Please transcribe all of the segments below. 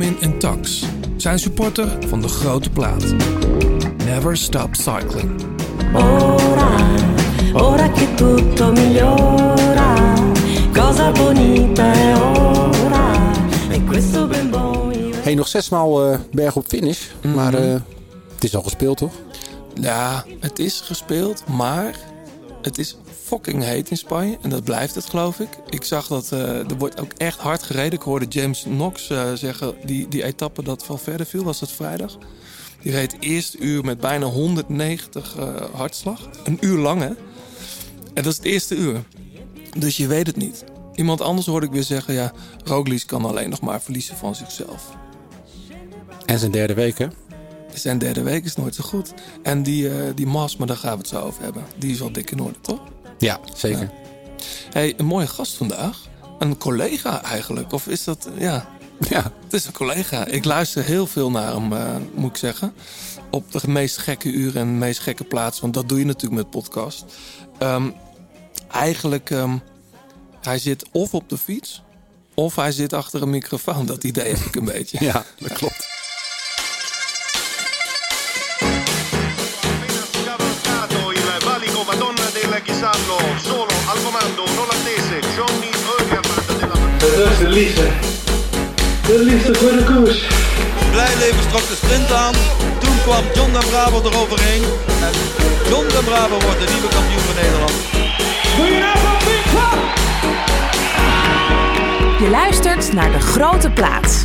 Garmin en Tax zijn supporter van de grote plaat. Never stop cycling. Ora, ora che tutto migliora, cosa bonita è ora, e questo ben. Hey, nog zesmaal eh berg op finish. Maar eh, het is al gespeeld, toch? Ja, het is gespeeld, maar het is fucking heet in Spanje. En dat blijft het, geloof ik. Ik zag dat eh, er wordt ook echt hard gereden. Ik hoorde James Knox eh, zeggen, die, die etappe dat wel verder viel, was dat vrijdag. Die reed het eerste uur met bijna 190 eh, hartslag. Een uur lang, hè? En dat is het eerste uur. Dus je weet het niet. Iemand anders hoorde ik weer zeggen, ja, Roglic kan alleen nog maar verliezen van zichzelf. En zijn derde week, hè? Zijn derde week is nooit zo goed. En die, eh, die Mas, maar daar gaan we het zo over hebben. Die is al dik in orde, toch? Ja, zeker. hey, een mooie gast vandaag. Een collega eigenlijk. Of is dat... Ja, Ja. het is een collega. Ik luister heel veel naar hem, eh, moet ik zeggen. Op de meest gekke uren en de meest gekke plaats. Want dat doe je natuurlijk met podcast. Ehm, eigenlijk, ehm, hij zit of op de fiets... of hij zit achter een microfoon. Dat idee heb ik een beetje. Ja, dat klopt. Ghisallo, solo al comando, non attese, Johnny Eugerman della Dat is de liefde. De liefde voor de koers. Blijleven trok de sprint aan. Toen kwam John den Braber eroverheen. En John den Braber wordt de nieuwe kampioen van Nederland. Je luistert naar De Grote Plaats.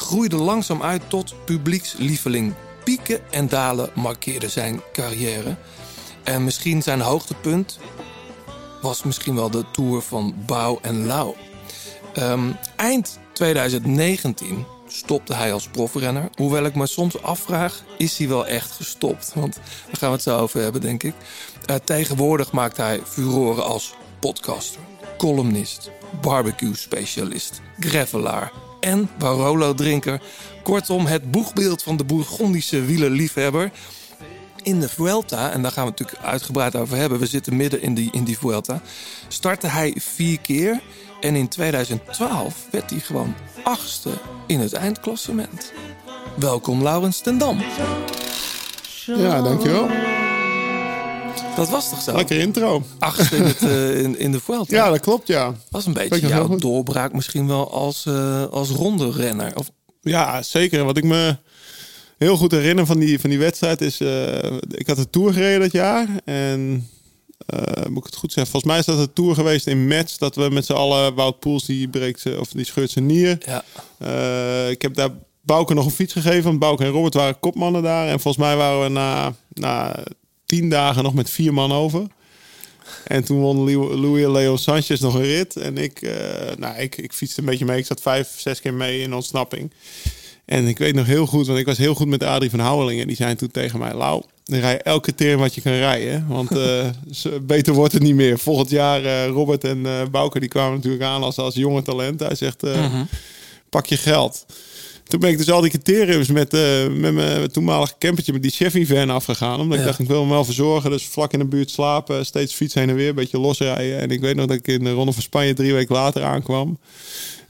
groeide langzaam uit tot publiekslieveling. Pieken en dalen markeerden zijn carrière. En misschien zijn hoogtepunt was misschien wel de Tour van Bouw en Lau. Ehm, eind 2019 stopte hij als profrenner. Hoewel ik me soms afvraag, is hij wel echt gestopt? Want daar gaan we het zo over hebben, denk ik. Eh, tegenwoordig maakt hij furoren als podcaster, columnist, barbecue-specialist, gravelaar en Barolo-drinker. Kortom, het boegbeeld van de Bourgondische wielerliefhebber. In de Vuelta, en daar gaan we het natuurlijk uitgebreid over hebben... we zitten midden in die, in die Vuelta... startte hij vier keer... en in 2012 werd hij gewoon achtste in het eindklassement. Welkom, Laurens ten Dam. Ja, dankjewel. Dat was toch zo? Lekker intro. Achtste in, het, eh, in, in de Vuelta. Ja, dat klopt, ja. was een beetje jouw goed? doorbraak misschien wel als, eh als ronde renner. Of, Ja, zeker. Wat ik me heel goed herinner van die, van die wedstrijd is... eh, ik had de Tour gereden dat jaar. En moet ik het goed zeggen? Volgens mij is dat de Tour geweest in Metz. Dat we met z'n allen... Wout Poels, die, breekt ze, of die scheurt zijn nier. ja. Ik heb daar Bouke nog een fiets gegeven. Want Bouke en Robert waren kopmannen daar. En volgens mij waren we na, na tien dagen nog met vier man over. En toen won Louis Leo Sanchez nog een rit. En ik, eh, nou, ik, ik fietste een beetje mee. Ik zat vijf, zes keer mee in ontsnapping. En ik weet nog heel goed, want ik was heel goed met Adrie van Houwelingen. Die zei toen tegen mij, Lau, dan rij elke keer wat je kan rijden. Want zo- beter wordt het niet meer. Volgend jaar, eh, Robert en Bouke, die kwamen natuurlijk aan als, als jonge talent. Hij zegt, eh, pak je geld. Toen ben ik dus al die criteriums met, eh, met mijn toenmalige campertje met die Chevy van afgegaan. Omdat Ja. ik dacht, ik wil hem wel verzorgen. Dus vlak in de buurt slapen, steeds fiets heen en weer, een beetje losrijden. En ik weet nog dat ik in de Ronde van Spanje drie weken later aankwam.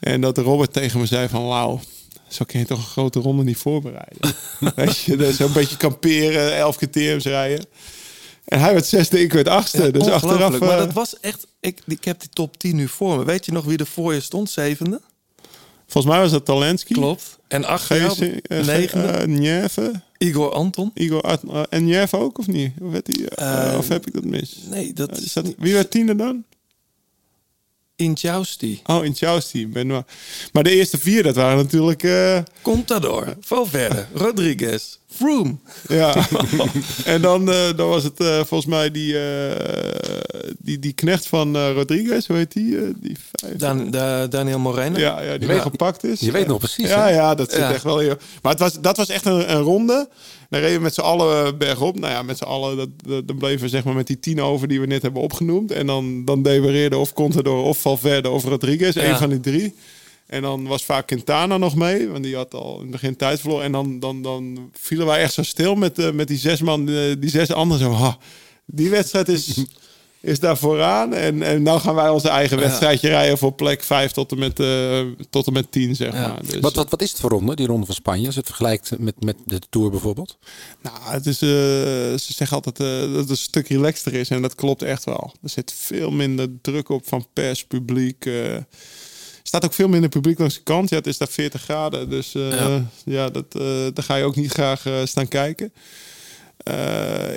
En dat Robert tegen me zei van, Lau, zo kun je toch een grote ronde niet voorbereiden. weet je, dus zo'n beetje kamperen, elf criteriums rijden. En hij werd zesde, ik werd achtste. dus achteraf... Maar eh, dat was echt... Ik, ik heb die top 10 nu voor me. Weet je nog wie er voor je stond? Zevende? volgens mij was dat Talensky. Klopt. En jou, Geesing, eh, negende, eh. Igor Anton. Igor eh, en Jeff ook of niet? Of, werd die, of heb ik dat mis? Nee, dat is dat, wie werd tiende dan? Inchausti. Oh, in. Benoit. Maar de eerste vier, dat waren natuurlijk... eh, Contador. Valverde. Rodriguez. Froome. Ja. en dan, eh, dan was het eh, volgens mij die, eh, die, die knecht van eh, Rodriguez, hoe heet die? die vijf- Dan, da- Daniel Moreno. ja, ja, die weer gepakt is. je weet nog precies, Ja, hè? ja, dat zit Ja. echt wel heel... Maar het was, dat was echt een, een ronde. Dan reden we met z'n allen bergop. Nou ja, met z'n allen, dat, dat- dan bleven we zeg maar met die tien over die we net hebben opgenoemd. En dan, dan dewareerde of Contador of Valverde of Rodriguez. Ja. Een van die drie. En dan was vaak Quintana nog mee, want die had al in het begin tijd verloren. En dan, dan, dan vielen wij echt zo stil met, eh, met die zes man, eh, die zes anderen zo. Ha, die wedstrijd is, is daar vooraan. En, en nou gaan wij onze eigen wedstrijdje rijden voor plek 5 tot en met, eh, tot en met 10, zeg Ja. maar. Dus, Wat, wat, wat is het voor ronde, die ronde van Spanje? Als het vergelijkt met, met de Tour bijvoorbeeld? Nou, het is, ze zeggen altijd dat het een stuk relaxter is. En dat klopt echt wel. Er zit veel minder druk op van pers, publiek. Staat ook veel minder publiek langs de kant. Ja, het is daar 40 graden. Dus eh, Ja. ja. dat, eh, daar ga je ook niet graag eh, staan kijken.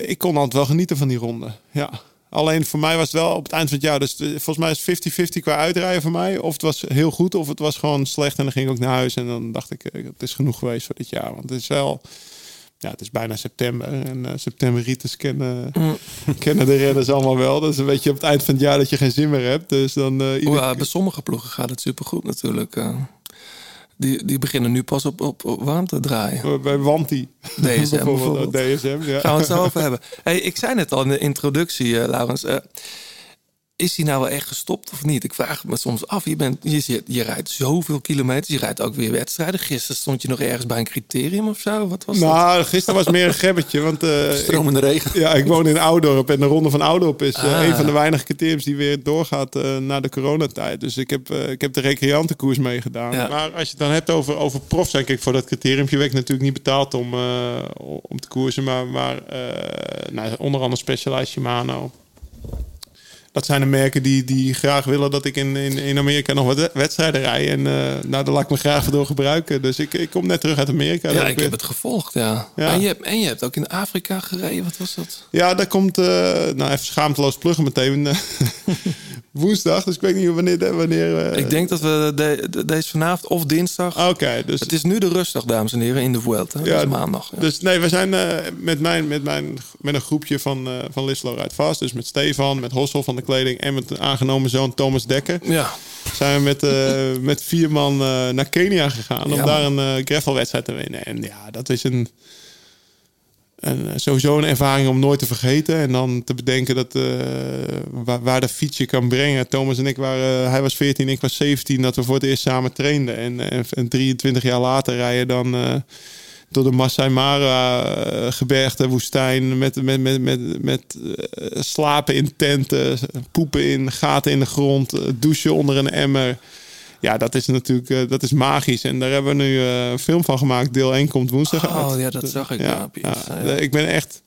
Ik kon altijd wel genieten van die ronde. Ja. Alleen voor mij was het wel op het eind van het jaar. Dus volgens mij is 50-50 qua uitrijden voor mij. Of het was heel goed, of het was gewoon slecht. En dan ging ik ook naar huis. En dan dacht ik, het is genoeg geweest voor dit jaar. Want het is wel. Ja, het is bijna september. En eh septemberritis kennen, kennen de renners allemaal wel. Dat is een beetje op het eind van het jaar dat je geen zin meer hebt. Dus dan. eh, ieder- Ja, bij sommige ploegen gaat het supergoed natuurlijk. eh. die, die beginnen nu pas op, op, op warm te draaien. bij Wanti. DSM bijvoorbeeld. bijvoorbeeld. DSM, ja. Gaan we het zo over hebben. Hey, ik zei net al in de introductie, eh Laurens. Is hij nou wel echt gestopt of niet? Ik vraag me soms af. Je, bent, je, je, je rijdt zoveel kilometers. Je rijdt ook weer wedstrijden. Gisteren stond je nog ergens bij een criterium of zo. Wat was dat? Nou, gisteren was meer een gebbetje. Want eh, Stromende regen. Ja, ik woon in Oudorp en de Ronde van Oudorp is eh, Ah. een van de weinige criteriums die weer doorgaat eh, na de coronatijd. Dus ik heb, ik heb de recreantenkoers meegedaan. Ja. Maar als je het dan hebt over, over prof zijn, kijk, voor dat criteriumpje werd ik natuurlijk niet betaald om, om te koersen. Maar, maar nou, onder andere Specialized Shimano. Dat zijn de merken die, die graag willen dat ik in, in, in Amerika nog wat wedstrijden rij. En eh, nou, daar laat ik me graag door gebruiken. Dus ik, ik kom net terug uit Amerika. ja, ik heb het gevolgd, ja. Ja. En, je hebt, en je hebt ook in Afrika gereden. Wat was dat? Ja, daar komt, eh, nou even schaamteloos pluggen meteen, woensdag. Dus ik weet niet wanneer... wanneer eh, ik denk dat we de, de- deze vanavond of dinsdag... Oké, dus... Het is nu de rustdag, dames en heren, in de Vuelta. Ja, is maandag. Ja. Dus nee, we zijn eh, met, mijn, met, mijn, met een groepje van, eh van Lislo Rijdt Vast. Dus met Stefan, met Hossel van de Kleding en met de aangenomen zoon Thomas Dekker. ja. Zijn we met, met vier man naar Kenia gegaan om daar een gravelwedstrijd te winnen. En ja, dat is een, een, eh, sowieso een ervaring om nooit te vergeten. En dan te bedenken dat, eh, waar, waar de fiets je kan brengen. Thomas en ik waren, hij was 14, ik was 17, dat we voor het eerst samen trainden. En, en, en 23 jaar later rijden dan eh, door de Masai Mara eh, gebergte, woestijn. Met, met, met, met, met eh, slapen in tenten, poepen in gaten in de grond, eh, douchen onder een emmer. Ja, dat is natuurlijk eh, dat is magisch. En daar hebben we nu eh, een film van gemaakt. Deel 1 komt woensdag Oh, uit. ja, dat zag ik, ja. Ik ben echt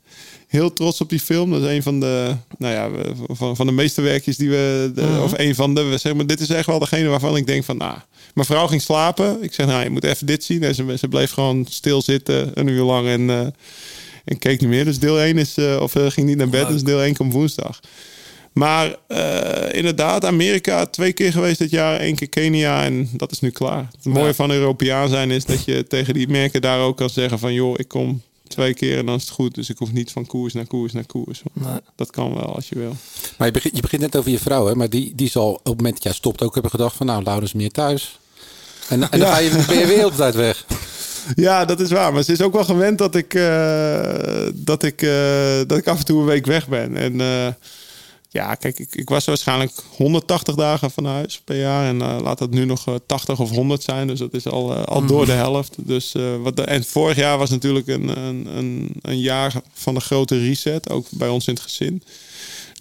heel trots op die film. Dat is een van de, nou ja, van, van de meeste werkjes die we, de- Mhm. of een van de, zeggen maar, dit is echt wel degene waarvan ik denk van, nou, mijn vrouw ging slapen. Ik zeg, nou, je moet even dit zien. En ze, ze bleef gewoon stil zitten een uur lang en, eh, en keek niet meer. Dus deel 1 is, of ging niet naar bed, Leuk. dus deel 1 komt woensdag. Maar eh, inderdaad, Amerika twee keer geweest dit jaar, één keer Kenia en dat is nu klaar. Het mooie Ja. van Europeaan zijn is dat je tegen die merken daar ook kan zeggen van joh, ik kom twee keer en dan is het goed. Dus ik hoef niet van koers naar koers naar koers. Nee. Dat kan wel als je wil. Maar je begint, je begint net over je vrouw, hè? maar die, die zal op het moment dat jij stopt ook hebben gedacht van nou, Laurens meer thuis. En, en dan ga je, ben je weer tijd weg. Ja, dat is waar. Maar ze is ook wel gewend dat ik, eh, dat ik, eh, dat ik af en toe een week weg ben. En ja, kijk, ik, ik was waarschijnlijk 180 dagen van huis per jaar. En eh, laat dat nu nog eh, 80 of 100 zijn. Dus dat is al, eh, al door de helft. Dus, eh, wat de, en vorig jaar was natuurlijk een, een, een, een jaar van een grote reset. Ook bij ons in het gezin.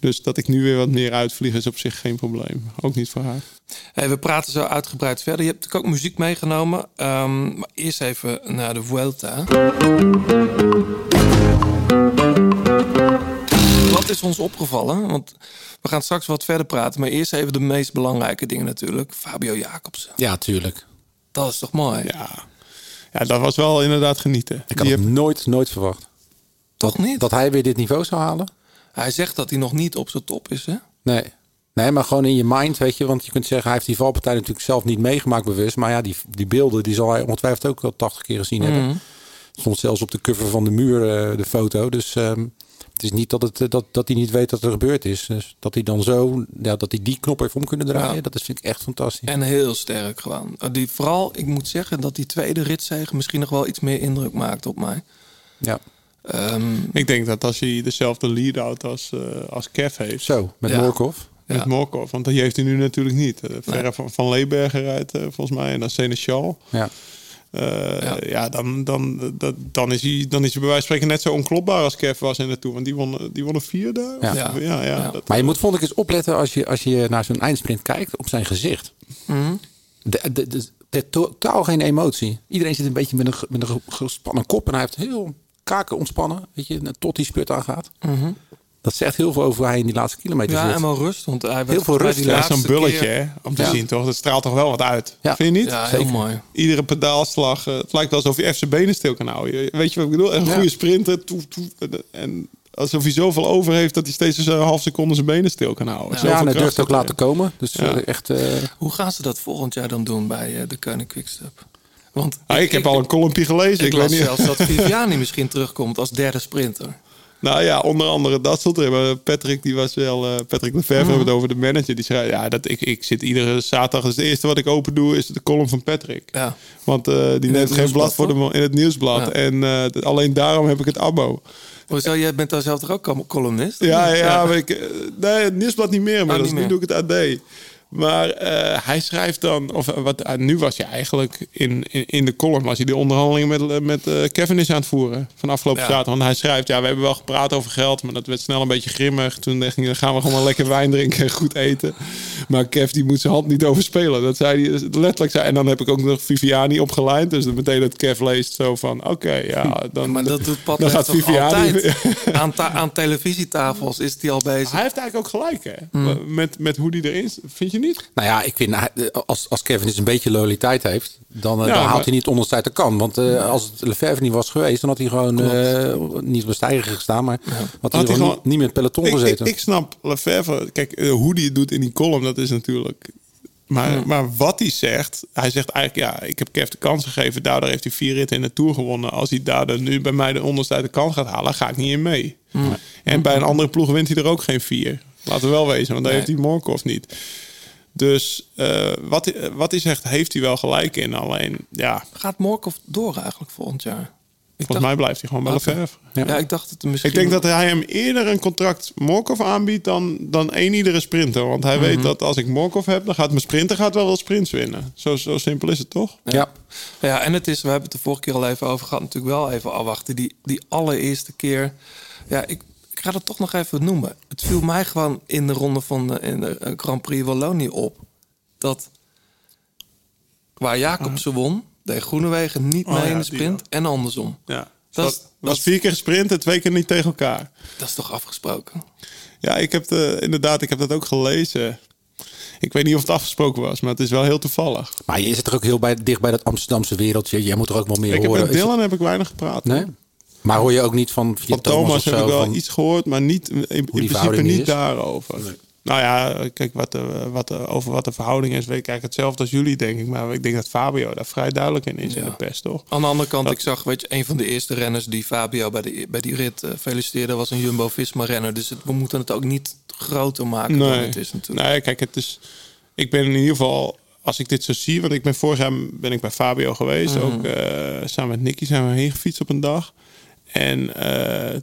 Dus dat ik nu weer wat meer uitvlieg is op zich geen probleem. Ook niet voor haar. Hey, we praten zo uitgebreid verder. Je hebt natuurlijk ook muziek meegenomen. Ehm, maar eerst even naar de Vuelta. Wat is ons opgevallen? Want we gaan straks wat verder praten. Maar eerst even de meest belangrijke dingen natuurlijk. Fabio Jacobsen. Ja, tuurlijk. Dat is toch mooi? Ja, ja dat was wel inderdaad genieten. Ik had Die het nooit, nooit verwacht. Toch niet? Dat hij weer dit niveau zou halen? Hij zegt dat hij nog niet op zijn top is, hè? Nee. Nee, maar gewoon in je mind, weet je. Want je kunt zeggen, hij heeft die valpartij natuurlijk zelf niet meegemaakt bewust. Maar ja, die, die beelden, die zal hij ongetwijfeld ook wel 80 keer gezien hebben. Stond zelfs op de cover van de muur eh, de foto. Dus ehm, het is niet dat, het, eh, dat, dat hij niet weet dat er gebeurd is. Dus dat hij dan zo, ja, dat hij die knop heeft om kunnen draaien. Ja. Dat is, vind ik echt fantastisch. En heel sterk gewoon. Uh, Die, vooral, ik moet zeggen dat die tweede ritzege misschien nog wel iets meer indruk maakt op mij. Ja. Ehm, Ik denk dat als hij dezelfde lead-out als, eh, als Kev heeft. Zo, met Ja. Morkov. Met Ja. Morkov. Want die heeft hij nu natuurlijk niet. Eh, Verre van, van Leeberger rijdt eh, volgens mij. En dan Seneschal. Ja. Eh, Ja. ja, dan, dan, dat, dan, is hij, dan is hij bij wijze van spreken net zo onklopbaar als Kev was in de Tour. Want die won, die won een vierde. Ja. ja, ja, Ja. dat- Maar je moet vond ik eens opletten als je, als je naar zo'n eindsprint kijkt op zijn gezicht. mhm. De, de, de, de- totaal geen emotie. Iedereen zit een beetje met een, met een ge- gespannen kop. En hij heeft heel kaken ontspannen. Weet je, tot die spurt aangaat. Dat zegt heel veel over hoe hij in die laatste kilometer ja, zit. en wel rust. Want hij werd Heel veel rust, ja, ja, zo'n bulletje keer- hè, om te Ja. zien toch. Dat straalt toch wel wat uit. Ja. Vind je niet? Ja, heel Zeker. mooi. Iedere pedaalslag. eh, het lijkt wel alsof je even zijn benen stil kan houden. Weet je wat ik bedoel? Een Ja. goede sprinter. Toe, toe, en alsof hij zoveel over heeft dat hij steeds een half seconde zijn benen stil kan houden. Ja, Ja, en hij durft ook laten komen. Dus Ja. eh, echt... eh, Hoe gaan ze dat volgend jaar dan doen bij eh, de Koning Quickstep? Want Ah, ik, heb al een columnje gelezen. Ik, Ik, las weet niet. zelfs dat Viviani misschien terugkomt als derde sprinter. Nou ja, onder andere dat soort er. Patrick, die was wel. eh, Patrick Lefevre Mhm. hebben het over de manager. Die zei: Ja, dat ik, ik zit iedere zaterdag. Dus het eerste wat ik open doe is de column van Patrick. Ja. Want eh, die neemt geen blad voor de in het nieuwsblad. Ja. En eh, alleen daarom heb ik het abo. Hoezo, jij bent daar zelf toch ook col- columnist? Ja, ja, maar ik, nee, het nieuwsblad niet meer. Maar Oh, niet nu doe ik het AD. Maar eh, hij schrijft dan, of eh, wat, eh, nu was je eigenlijk in, in, in de column, was hij de onderhandeling met, met Kevin is aan het voeren van afgelopen Ja. zaterdag. Want hij schrijft, ja, we hebben wel gepraat over geld, maar dat werd snel een beetje grimmig. Toen dacht ik, dan gaan we gewoon lekker wijn drinken en goed eten. Maar Kev, die moet zijn hand niet overspelen. Dat zei hij letterlijk. Zei. En dan heb ik ook nog Viviani opgelijnd. Dus dan meteen dat Kev leest zo van, oké, ja, dan, Maar dat doet Pat dan gaat Viviani... altijd. aan, aan televisietafels is hij al bezig. Hij heeft eigenlijk ook gelijk, hè? Hmm. Met, met hoe die erin is. Vind je niet? Nou ja, ik vind hij- als, als Kevin eens een beetje loyaliteit heeft, dan, eh, Ja, dan haalt maar- hij niet onder tijd de kan. Want eh, als het Lefebvre niet was geweest, dan had hij gewoon eh, niet op de gestaan, maar had, hij hij gewoon niet, het peloton Ik, ik, gezeten. ik snap Lefebvre. Kijk, eh, hoe die het doet in die column, dat is natuurlijk... Maar, maar wat hij zegt, hij zegt eigenlijk, ja, ik heb Kev de kans gegeven. Daardoor heeft hij vier ritten in de Tour gewonnen. Als hij daardoor nu bij mij de onderste uit de kans gaat halen, ga ik niet in mee. En bij een andere ploeg wint hij er ook geen vier. Laten we wel wezen, want daar Nee. heeft hij Morkov niet. Dus eh, wat, hij- wat hij zegt, heeft hij wel gelijk in. Alleen, ja, Gaat Morkov door eigenlijk volgend jaar? Ik volgens mij blijft hij gewoon bij Oké. Lefebvre. Ja. ik dacht het misschien... Ik denk dat hij hem eerder een contract Morkov aanbiedt dan, dan één iedere sprinter. Want hij weet dat als ik Morkov heb, dan gaat mijn sprinter gaat wel wel sprints winnen. Zo, zo simpel is het toch? ja. Ja, en het is, we hebben het de vorige keer al even over gehad, natuurlijk wel even afwachten. Die, die allereerste keer, ja, ik ga dat toch nog even noemen. Het viel mij gewoon in de ronde van de, in de eh, Grand Prix Wallonië op dat waar Jacobsen won, deed Groenewegen niet Oh mee ja, in de sprint en andersom. Ja. Dat Dat was, vier keer gesprint en twee keer niet tegen elkaar. Dat is toch afgesproken? Ja, ik heb de, inderdaad, ik heb dat ook gelezen. Ik weet niet of het afgesproken was, maar het is wel heel toevallig. Maar je zit er ook heel bij, dicht bij dat Amsterdamse wereldje. Jij moet er ook wel meer Ik heb horen. met Is Dylan heb ik weinig gepraat. nee? Maar hoor je ook niet van, via Van Thomas, heb of ik zo? wel van- iets gehoord, maar niet, in, in principe niet is? daarover. Nou ja, kijk, wat de, wat de, over wat de verhouding is, weet ik eigenlijk hetzelfde als jullie, denk ik. Maar ik denk dat Fabio daar vrij duidelijk in is in de pers, toch? Aan de andere kant, Dat- ik zag, weet je, een van de eerste renners die Fabio bij, de, bij die rit eh, feliciteerde, was een Jumbo-Visma-renner. Dus het- we moeten het ook niet groter maken dan het is natuurlijk. Nee, kijk, het is. Ik ben in ieder geval, als ik dit zo zie, want ik ben vorig jaar ben ik bij Fabio geweest, Mhm. ook eh, samen met Nicky zijn we heen gefietst op een dag. En eh,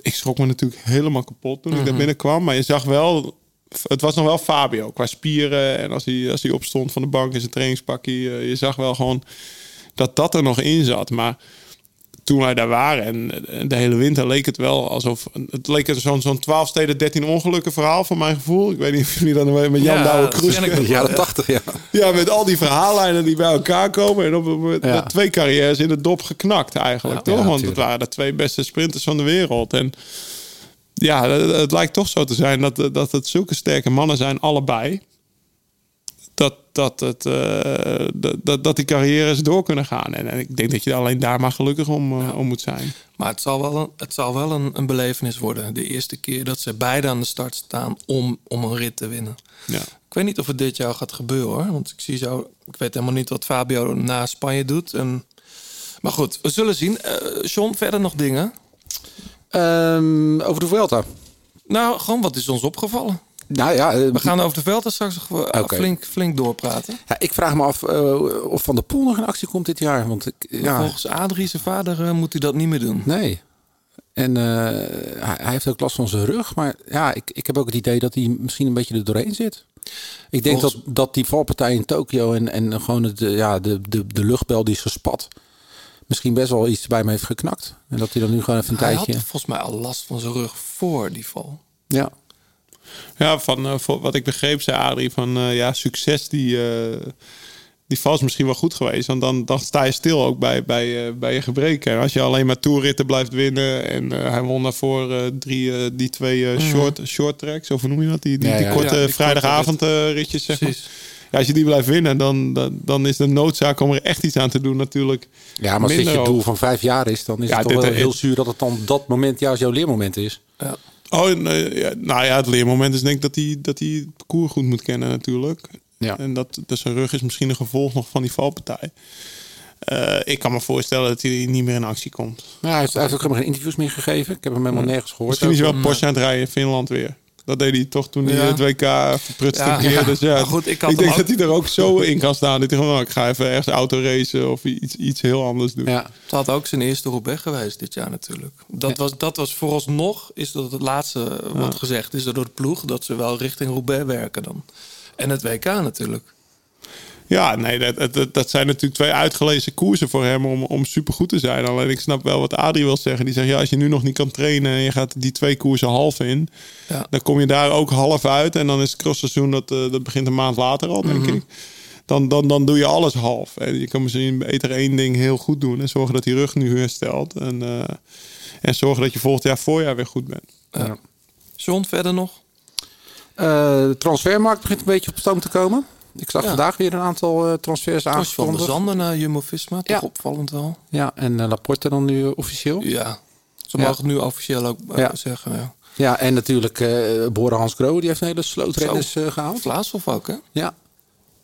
ik schrok me natuurlijk helemaal kapot toen ik Mhm. daar binnenkwam. Maar je zag wel, het was nog wel Fabio qua spieren. En als hij, als hij opstond van de bank in zijn trainingspakje, eh, je zag wel gewoon dat dat er nog in zat. Maar toen wij daar waren en de hele winter leek het wel alsof het leek het zo'n zo'n 12 steden 13 ongelukken verhaal van mijn gevoel. Ik weet niet of jullie dan met Jan Ja, Douwe Kroes de 80, ja. ja, met al die verhaallijnen die bij elkaar komen. En op het moment Ja. met twee carrières in de dop geknakt eigenlijk, Ja, toch? ja, Want het waren de twee beste sprinters van de wereld. En ja, het, het lijkt toch zo te zijn dat, dat het zulke sterke mannen zijn, allebei. Dat, dat, het, eh, dat, dat, die carrières door kunnen gaan. En, en ik denk dat je alleen daar maar gelukkig om, eh, om moet zijn. Maar het zal wel, een, het zal wel een, een belevenis worden. De eerste keer dat ze beide aan de start staan om, om een rit te winnen. Ja. Ik weet niet of het dit jaar gaat gebeuren hoor. Want ik zie zo. Ik weet helemaal niet wat Fabio na Spanje doet. En, Maar goed, we zullen zien. Eh John, verder nog dingen? Ehm, over de Vuelta. Nou, gewoon wat is ons opgevallen? Nou ja, eh, We gaan over de Vuelta straks eh, Oké. flink, flink doorpraten. ja, ik vraag me af eh, of Van der Poel nog in actie komt dit jaar. Want ik, ja, Volgens Adrie, zijn vader, moet hij dat niet meer doen. nee. En hij, hij heeft ook last van zijn rug. Maar ja, ik, ik heb ook het idee dat hij misschien een beetje er doorheen zit. Ik denk Volgens- dat, dat die valpartij in Tokio en, en gewoon het, ja, de, de, de luchtbel die is gespat. Misschien best wel iets bij me heeft geknakt. En dat hij dan nu gewoon even een Hij had tijdje... volgens mij al last van zijn rug voor die val. Ja, Ja, van eh, voor wat ik begreep, zei Adrie van eh, ja, succes die, eh, die val is misschien wel goed geweest. Want dan, dan sta je stil ook bij, bij, eh, bij je gebreken. En als je alleen maar toerritten blijft winnen. En eh, hij won daarvoor eh, drie, die twee eh, short, short tracks, of hoe noem je dat? Die, die, Ja, die ja. korte Ja, die korte vrijdagavond eh, ritjes, zeg maar. Ja, als je die blijft winnen, dan, dan, dan is de noodzaak om er echt iets aan te doen natuurlijk. ja maar als dit je doel van vijf jaar is... dan is Ja, het toch wel heel zuur dat het dan dat moment juist jouw leermoment is. Ja. Oh, nee, ja, nou ja, het leermoment is denk ik dat hij, dat hij het parcours goed moet kennen natuurlijk. Ja. En dat dus zijn rug is misschien een gevolg nog van die valpartij. Eh, ik kan me voorstellen dat hij niet meer in actie komt. Ja, hij, heeft, hij heeft ook helemaal geen interviews meer gegeven. Ik heb hem helemaal nergens gehoord. Misschien is wel Porsche aan het rijden in Finland weer. Dat deed hij toch toen hij Ja. het WK verprutste Ja. keer. Ja. Dus ja, Maar goed, ik ik, denk ook- dat hij er ook zo in kan staan. Dat hij gewoon, nou, ik ga even ergens auto racen of iets, iets heel anders doen. Ja. Het had ook zijn eerste Roubaix geweest dit jaar natuurlijk. Dat, was, dat was vooralsnog, is dat het laatste wat gezegd is door de ploeg... dat ze wel richting Roubaix werken dan. En het WK natuurlijk. Ja, nee, dat, dat, dat zijn natuurlijk twee uitgelezen koersen voor hem om, om supergoed te zijn. Alleen ik snap wel wat Adrie wil zeggen. Die zegt, ja, als je nu nog niet kan trainen en je gaat die twee koersen half in, Ja. dan kom je daar ook half uit. En dan is het crossseizoen, dat, eh, dat begint een maand later al, denk ik. Dan, dan, dan doe je alles half. En je kan misschien beter één ding heel goed doen en zorgen dat die rug nu herstelt. En, eh, en zorgen dat je volgend jaar voorjaar weer goed bent. John, verder nog? Eh, de transfermarkt begint een beetje op stoom te komen. Ik zag Ja. vandaag weer een aantal eh, transfers Als van der aangekondigd. Zanden naar Jumbo-Visma, toch Ja. opvallend wel. Ja, en eh, Laporte dan nu eh, officieel. Ja, ze Ja. mogen het nu officieel ook eh, Ja. zeggen. Ja. Ja, en natuurlijk eh Bora Hans Grohe, die heeft een hele slootrenners eh gehaald. Vlaashoff ook, hè? Ja.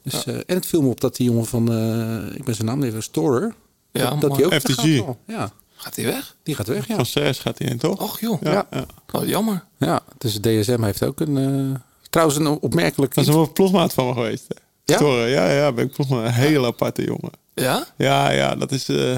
Dus, eh, en het viel me op dat die jongen van, eh, ik ben zijn naam even, Storer. Ja, dat, die ook FTG. al. Ja, Gaat hij weg? die gaat weg, ja. Van gaat hij in, toch? Och joh, ja, ja. Oh, jammer. Ja, dus DSM heeft ook een, eh, trouwens een opmerkelijk Dat is een ploegmaat van me geweest. Hè? Ja? Storen, ja, ja, ben ik ploegmaat. Een hele aparte jongen. Ja? Ja, ja, dat is. eh,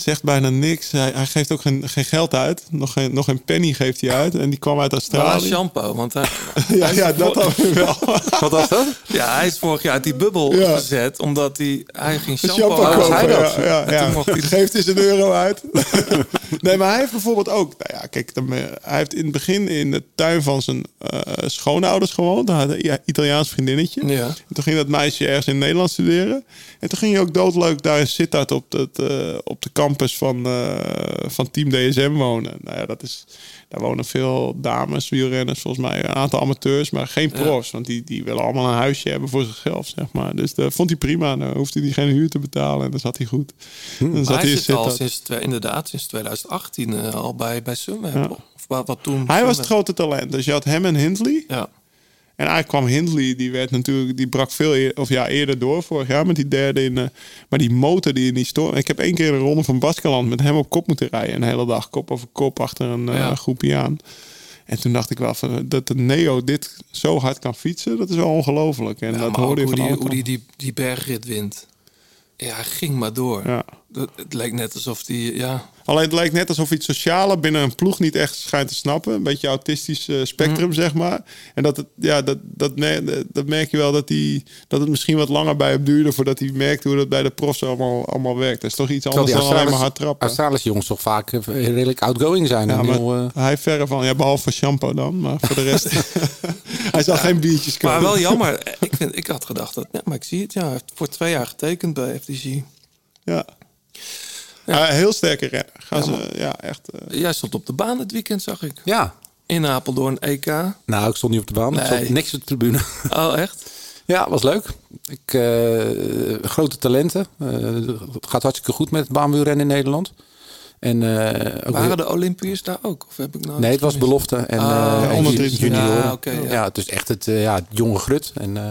zegt bijna niks. Hij, hij geeft ook geen, geen geld uit. Nog geen, nog geen penny geeft hij uit. En die kwam uit Wel Australië. shampoo, want hij, Ja, ja, dat dan weer wel. Wat was dat? ja, hij is vorig jaar uit die bubbel Ja. gezet, omdat hij, hij ging shampoo, shampoo kopen. hij dat? Ja, ja, En ja. toen mocht hij- Geeft eens een euro uit. nee, maar hij heeft bijvoorbeeld ook... Nou ja, kijk, dan, eh, hij heeft in het begin in de tuin van zijn eh, schoonouders gewoond. Hij had een Italiaans vriendinnetje. Ja. En toen ging dat meisje ergens in Nederland studeren. En toen ging hij ook doodleuk daar in Sittard op, het, eh, op de campus van, eh, van Team DSM wonen. Nou ja, dat is, daar wonen veel dames, wielrenners, volgens mij een aantal amateurs, maar geen profs. Want die, die willen allemaal een huisje hebben voor zichzelf, zeg maar. Dus dat vond hij prima. Dan hoefde hij geen huur te betalen en dan zat hij goed. Dan zat hij in zit al sinds, inderdaad, sinds 2018 eh, al bij, bij Sunweb. Of wat, wat toen Hij was het grote talent. Dus je had hem en Hindley. Ja. En eigenlijk kwam Hindley, die werd natuurlijk, die brak veel eer, of ja, eerder door vorig jaar met die derde in. eh, maar die motor die in die storm. Ik heb één keer een ronde van Baskeland met hem op kop moeten rijden. Een hele dag kop over kop achter een eh, Ja. groepje aan. En toen dacht ik wel van, dat de Neo dit zo hard kan fietsen, dat is wel ongelooflijk. En Ja, dat hoorde je hoe van die, hoe die, die, die bergrit wint. Ja, hij ging maar door. Ja. Dat, het leek net alsof die, ja... Alleen het lijkt net alsof iets socialer binnen een ploeg niet echt schijnt te snappen. Een beetje autistisch eh, spectrum, zeg maar. En dat, het, ja, dat, dat, dat merk je wel dat, die, dat het misschien wat langer bij hem duurde voordat hij merkte hoe dat bij de profs allemaal, allemaal werkt. Dat is toch iets anders dan alleen maar hard trappen. Australische jongens toch vaak eh, redelijk outgoing zijn. Ja, en maar heel, eh, hij verre van, ja, behalve shampoo dan, maar voor de rest. hij zal geen biertjes kopen. Maar wel jammer. ik, vind, ik had gedacht dat... Ja, maar ik zie het, ja. Hij heeft voor twee jaar getekend bij FDG. Ja. Ja, heel sterke renner. Gaan ze, ja, echt. eh, Jij stond op de baan dit weekend, zag ik. ja, In Apeldoorn, EK. nou, ik stond niet op de baan. Ik Nee. stond niks op de tribune. Oh, echt? Ja, was leuk. Ik, eh, grote talenten. Eh, het gaat hartstikke goed met het baanwielrennen in Nederland. En, eh, ook Waren weer- de Olympiërs daar ook? Of heb ik nou nee, het was belofte en, Ah, eh, en onder ju- 23. junioren. Ja, ja. ja, het is echt het, eh, ja, het jonge grut. En, eh,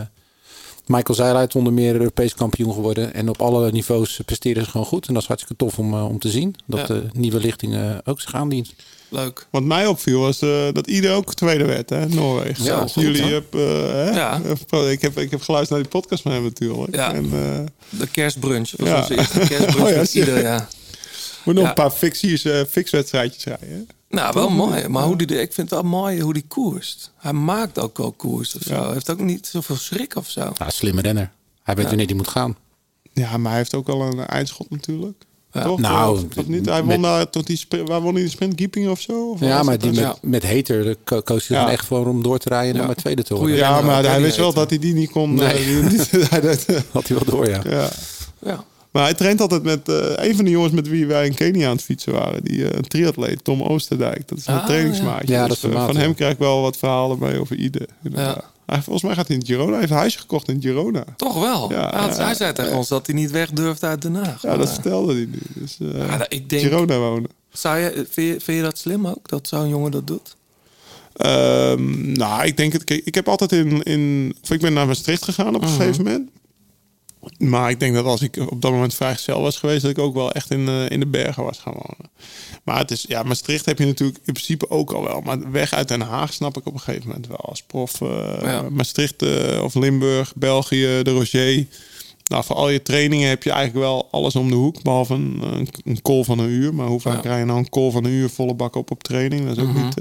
Michael Zeiluit onder meer Europees kampioen geworden. En op alle niveaus presteren ze gewoon goed. En dat is hartstikke tof om, eh, om te zien. Dat Ja. de nieuwe lichting eh, ook zich aandient. Leuk. Wat mij opviel was eh, dat ieder ook tweede werd, hè, Noorwegen. Ja, Dus goed, jullie hebben, eh? Ja. Ik, heb, ik heb geluisterd naar die podcast van hem natuurlijk. Ja. En, eh, De kerstbrunch. Was Ja. onze eerste kerstbrunch Oh met ieder, ja. Moet nog Ja. een paar ficties, eh, fixwedstrijdjes rijden. Nou, wel mooi. Maar hoe die, ik vind het wel mooi hoe die koerst. Hij maakt ook wel koers of zo. Hij heeft ook niet zoveel schrik of zo. Ja, slimme renner. Hij weet wanneer hij moet gaan. Ja, maar hij heeft ook wel een eindschot natuurlijk. Ja. Toch? Nou, Of- of niet? Hij won daar tot die, waar won hij de sprint? Keeping of zo? Of Ja, maar die dan? met, met Hater de ko- koos hij Ja. gewoon echt voor om door te rijden dan maar tweede te worden. Ja, maar hij die wist wel dat hij die niet kon. Nee. eh, die- hij dat- Had hij wel door, ja. ja. Maar hij traint altijd met eh, een van de jongens met wie wij in Kenia aan het fietsen waren. Die eh, een triatleet, Tom Oosterdijk. Dat is een Ah, trainingsmaatje. ja. Dus, is een eh, maat, van hem krijg ik wel wat verhalen mee over Ide. inderdaad. Ja. Hij, volgens mij gaat hij in Girona. Hij heeft een huisje gekocht in Girona. Toch wel. Ja, Ja, hij zei tegen ons dat hij niet weg durfde uit Den Haag. Ja, dat vertelde hij nu. Dus, eh, Ja, nou, ik denk- Girona wonen. zou je, vind, je, vind je dat slim ook, dat zo'n jongen dat doet? Ehm, nou, ik denk het. Kijk, ik heb altijd in, in. Ik ben naar Maastricht gegaan op Mhm. een gegeven moment. Maar ik denk dat als ik op dat moment vrijgezel was geweest, dat ik ook wel echt in, eh, in de bergen was gaan wonen. Maar het is, ja, Maastricht heb je natuurlijk in principe ook al wel. Maar weg uit Den Haag snap ik op een gegeven moment wel. Als prof eh, Ja. Maastricht eh, of Limburg, België, de Roger. Nou, voor al je trainingen heb je eigenlijk wel alles om de hoek. Behalve een, een, een call van een uur. Maar hoe vaak Ja. rij je nou een call van een uur volle bak op op training? Dat is ook Mhm. niet...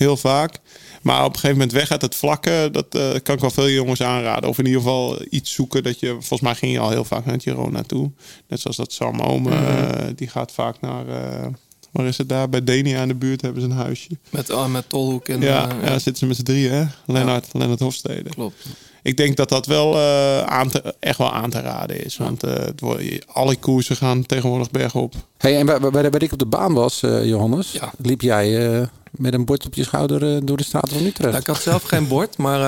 heel vaak. Maar op een gegeven moment weg uit het vlakke, dat eh, kan ik wel veel jongens aanraden. Of in ieder geval iets zoeken dat je, volgens mij ging je al heel vaak naar Girona toe. Net zoals dat Sam Ome, eh, die gaat vaak naar, eh, waar is het daar? Bij Denia in de buurt hebben ze een huisje. Met, oh, met Tolhoek en... ja, ja, daar zitten ze met z'n drieën, hè? Lennart, Lennart Hofstede. Klopt. Ik denk dat dat wel eh, aan te, echt wel aan te raden is. Want eh, het wordt- alle koersen gaan tegenwoordig bergop. Hey, en waar, waar, waar ik op de baan was, eh, Johannes, Ja. liep jij eh, met een bord op je schouder eh, door de straat van Utrecht. Nou, ik had zelf geen bord, maar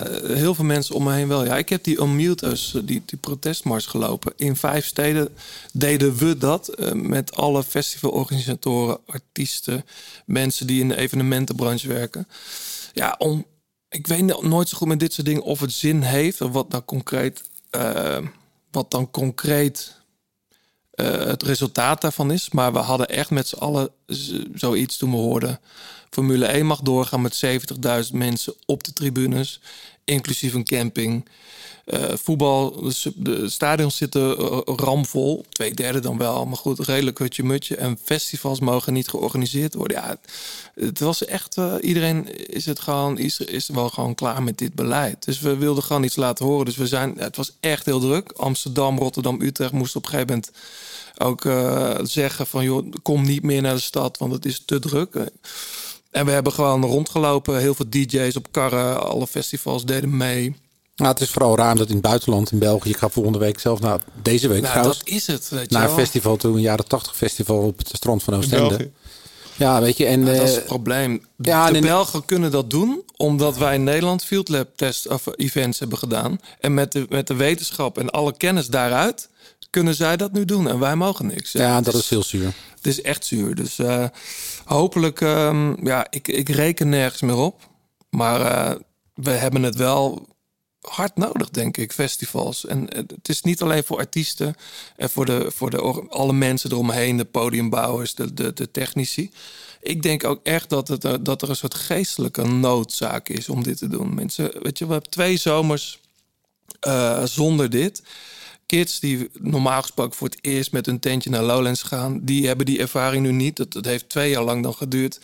eh, heel veel mensen om me heen wel. Ja, ik heb die Unmute Us, eh, die, die protestmars gelopen. In vijf steden deden we dat met alle festivalorganisatoren, artiesten, mensen die in de evenementenbranche werken. Ja, om, ik weet no- nooit zo goed met dit soort dingen of het zin heeft of wat dan concreet, eh, wat dan concreet eh, het resultaat daarvan is. Maar we hadden echt met z'n allen zoiets toen we hoorden. Formule 1 mag doorgaan met 70.000 mensen op de tribunes, inclusief een camping. Eh, voetbal, de, stadions zitten eh, ramvol, twee derde dan wel, maar goed, redelijk hutje-mutje. En festivals mogen niet georganiseerd worden. Ja, het, was echt, eh, iedereen is het gewoon, is, is wel gewoon klaar met dit beleid. Dus we wilden gewoon iets laten horen. Dus we zijn, het was echt heel druk. Amsterdam, Rotterdam, Utrecht moesten op een gegeven moment ook zeggen van joh, kom niet meer naar de stad, want het is te druk. En we hebben gewoon rondgelopen, heel veel DJ's op karren, alle festivals deden mee. Nou, het is vooral raar dat in het buitenland, in België, ik ga volgende week zelf, nou, deze week Nou, trouwens, dat is het, weet je naar een festival toe, een jaren 80 festival op het strand van Oostende. Ja, weet je, en dat is eh, het probleem. ja, de en in- Belgen kunnen dat doen omdat wij in Nederland field lab test of events hebben gedaan. En met de, met de wetenschap en alle kennis daaruit kunnen zij dat nu doen en wij mogen niks. ja, dat is heel zuur. Het is echt zuur. Dus eh, hopelijk, ehm, ja, ik, ik reken nergens meer op. Maar eh, we hebben het wel hard nodig, denk ik, festivals. En het is niet alleen voor artiesten en voor, de, voor de, alle mensen eromheen, de podiumbouwers, de, de, de technici. Ik denk ook echt dat, het, dat er een soort geestelijke noodzaak is om dit te doen. Mensen, weet je, we hebben twee zomers eh, zonder dit. Kids die normaal gesproken voor het eerst met een tentje naar Lowlands gaan, die hebben die ervaring nu niet. Dat, dat heeft twee jaar lang dan geduurd.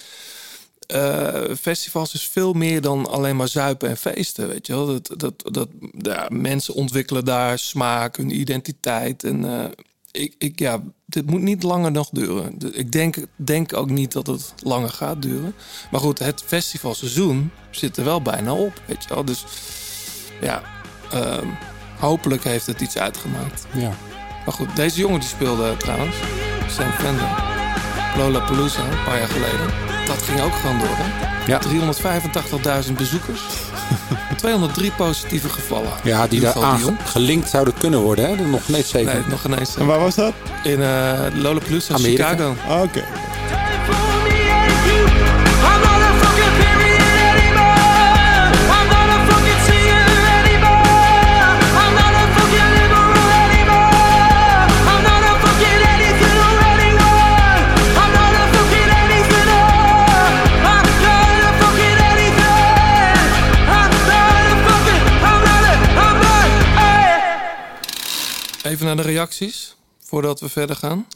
Eh, festivals is veel meer dan alleen maar zuipen en feesten, weet je wel. Dat, dat, dat, mensen ontwikkelen daar smaak, hun identiteit. En eh, ik, ik, ja, dit moet niet langer nog duren. Ik denk, denk ook niet dat het langer gaat duren. Maar goed, het festivalseizoen zit er wel bijna op, weet je wel. Dus ja, ehm, hopelijk heeft het iets uitgemaakt. Ja. Maar goed, deze jongen die speelde trouwens, Sam Fender, Lollapalooza, een paar jaar geleden. Dat ging ook gewoon door, hè? Ja. 385.000 bezoekers. 203 positieve gevallen. Ja, die daar aan gelinkt zouden kunnen worden, hè? Nog net zeker. Nee, nog ineens. En waar was dat? In uh, Lollapalooza, Amerika. Chicago. Ah, Oké. Even naar de reacties, voordat we verder gaan.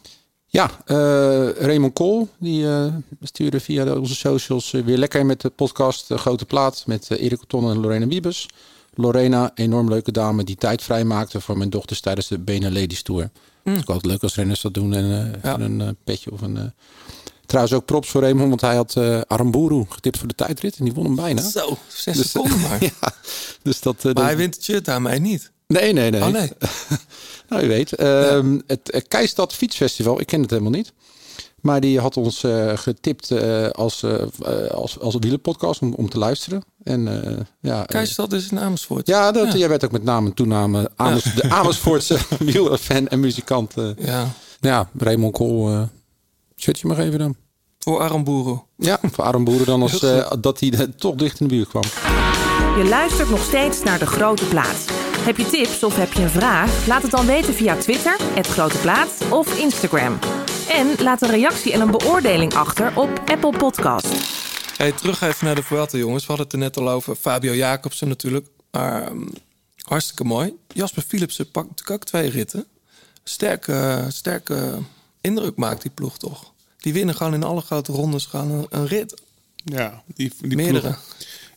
Ja, eh, Raymond Kool, die eh, stuurde via onze socials eh, weer lekker met de podcast De Grote Plaat met Erik Coton en Lorena Wiebes. Lorena, enorm leuke dame die tijd vrijmaakte voor mijn dochters tijdens de Benen Ladies Tour. Het is ook altijd leuk als renners dat doen en Ja. een petje of een... Trouwens ook props voor Raymond, want hij had eh Aramburu getipt voor de tijdrit en die won hem bijna. Zo, zes Dus, seconden maar. ja, dus dat... Maar hij wint het shirt daarmee niet. Nee, nee, nee. Oh nee. Nou, je weet. ehm, Het eh, Keistad Fietsfestival, ik ken het helemaal niet. Maar die had ons eh, getipt eh, als, eh, als, als wielerpodcast om, om te luisteren. En ja, Keizerstad is in Amersfoort. ja, dat, Ja. jij werd ook met naam en toename Amers, de Amersfoortse wielerfan en muzikant. Ja. ja, Raymond Kool, eh shirtje maar even dan. Voor Aramburu. Ja, voor Aram Boeren dan als dat hij toch dicht in de buurt kwam. Je luistert nog steeds naar De Grote Plaat. Heb je tips of heb je een vraag? Laat het dan weten via Twitter, het Grote Plaat of Instagram. En laat een reactie en een beoordeling achter op Apple Podcast. Hey, terug even naar de Vuelta, jongens. We hadden het er net al over. Fabio Jacobsen natuurlijk. Maar ehm, hartstikke mooi. Jasper Philipsen pakt natuurlijk ook twee ritten. Sterke, sterke indruk maakt die ploeg toch. Die winnen gewoon in alle grote rondes gewoon een, een rit. Ja, die, die, Meerdere. ploeg,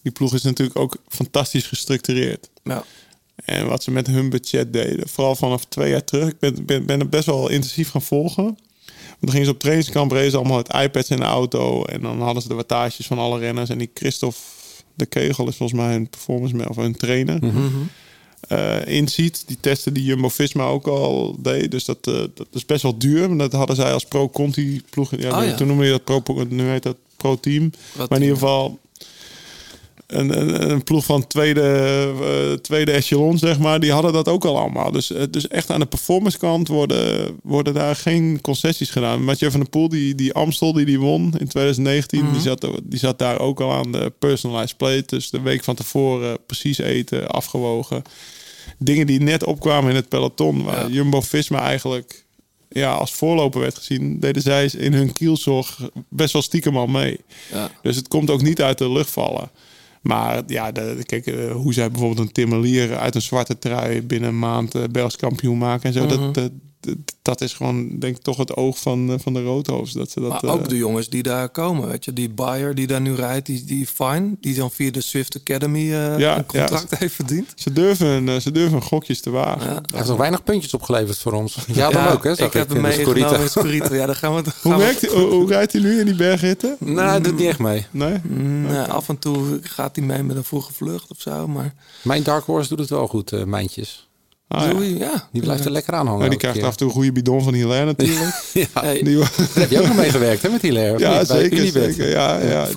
die ploeg is natuurlijk ook fantastisch gestructureerd. Ja. En wat ze met hun budget deden, vooral vanaf twee jaar terug. Ik ben, ben, ben het best wel intensief gaan volgen. Want dan gingen ze op trainingskamp, reden ze allemaal met iPads in de auto. En dan hadden ze de wattages van alle renners. En die Christophe de Kegel is volgens mij hun performance man, of hun trainer. eh inziet. Die testen die Jumbo-Visma ook al deed. Dus dat, eh, dat is best wel duur. Maar dat hadden zij als pro-Conti ploeg. Ja, Oh ja. Toen noemde je dat pro, nu heet dat pro-team. Maar in ieder geval een, een, een ploeg van tweede, eh, tweede echelon, zeg maar. Die hadden dat ook al allemaal. Dus, eh, dus echt aan de performance kant worden, worden daar geen concessies gedaan. Mathieu van der Poel, die, die Amstel die die won in 2019... die, zat, die zat daar ook al aan de personalized plate. Dus de week van tevoren precies eten, afgewogen dingen die net opkwamen in het peloton, waar Jumbo-Visma eigenlijk ja, als voorloper werd gezien, deden zij in hun kielzorg best wel stiekem al mee. Ja. Dus het komt ook niet uit de lucht vallen. Maar ja, de, kijk, eh, hoe zij bijvoorbeeld een Timmerlier uit een zwarte trui binnen een maand uh, Belgisch kampioen maken en zo, Mhm. dat, dat, dat, dat is gewoon, denk ik, toch het oog van, eh, van de roodhoofds. Dat ze dat, Maar ook eh, de jongens die daar komen, weet je. Die Bayer die daar nu rijdt, die, die Fine, die dan via de Swift Academy eh, Ja, een contract ja. heeft verdiend. Ze durven, eh, ze durven gokjes te wagen. Hij heeft nog weinig puntjes opgeleverd voor ons. Ja, dan ook, hè? zag ik heb hem meegenomen. Ja, daar gaan we het. Hoe, werkt, hij- hoe, hoe rijdt hij nu in die bergritten? Nee, hij doet niet echt mee. Nee? Nee, af en toe gaat hij mee met een vroege vlucht of zo, maar... Mijn Dark Horse doet het wel goed, eh Mijntjes. Ah, ja. Ja. Die blijft er lekker aan hangen. Ja, die krijgt keer. af en toe een goede bidon van Hilaire natuurlijk. Ja, Hey, Die, daar heb je ook nog mee gewerkt, hè, met Hilaire? ja, niet? Zeker. Unibet. zeker ja, ja.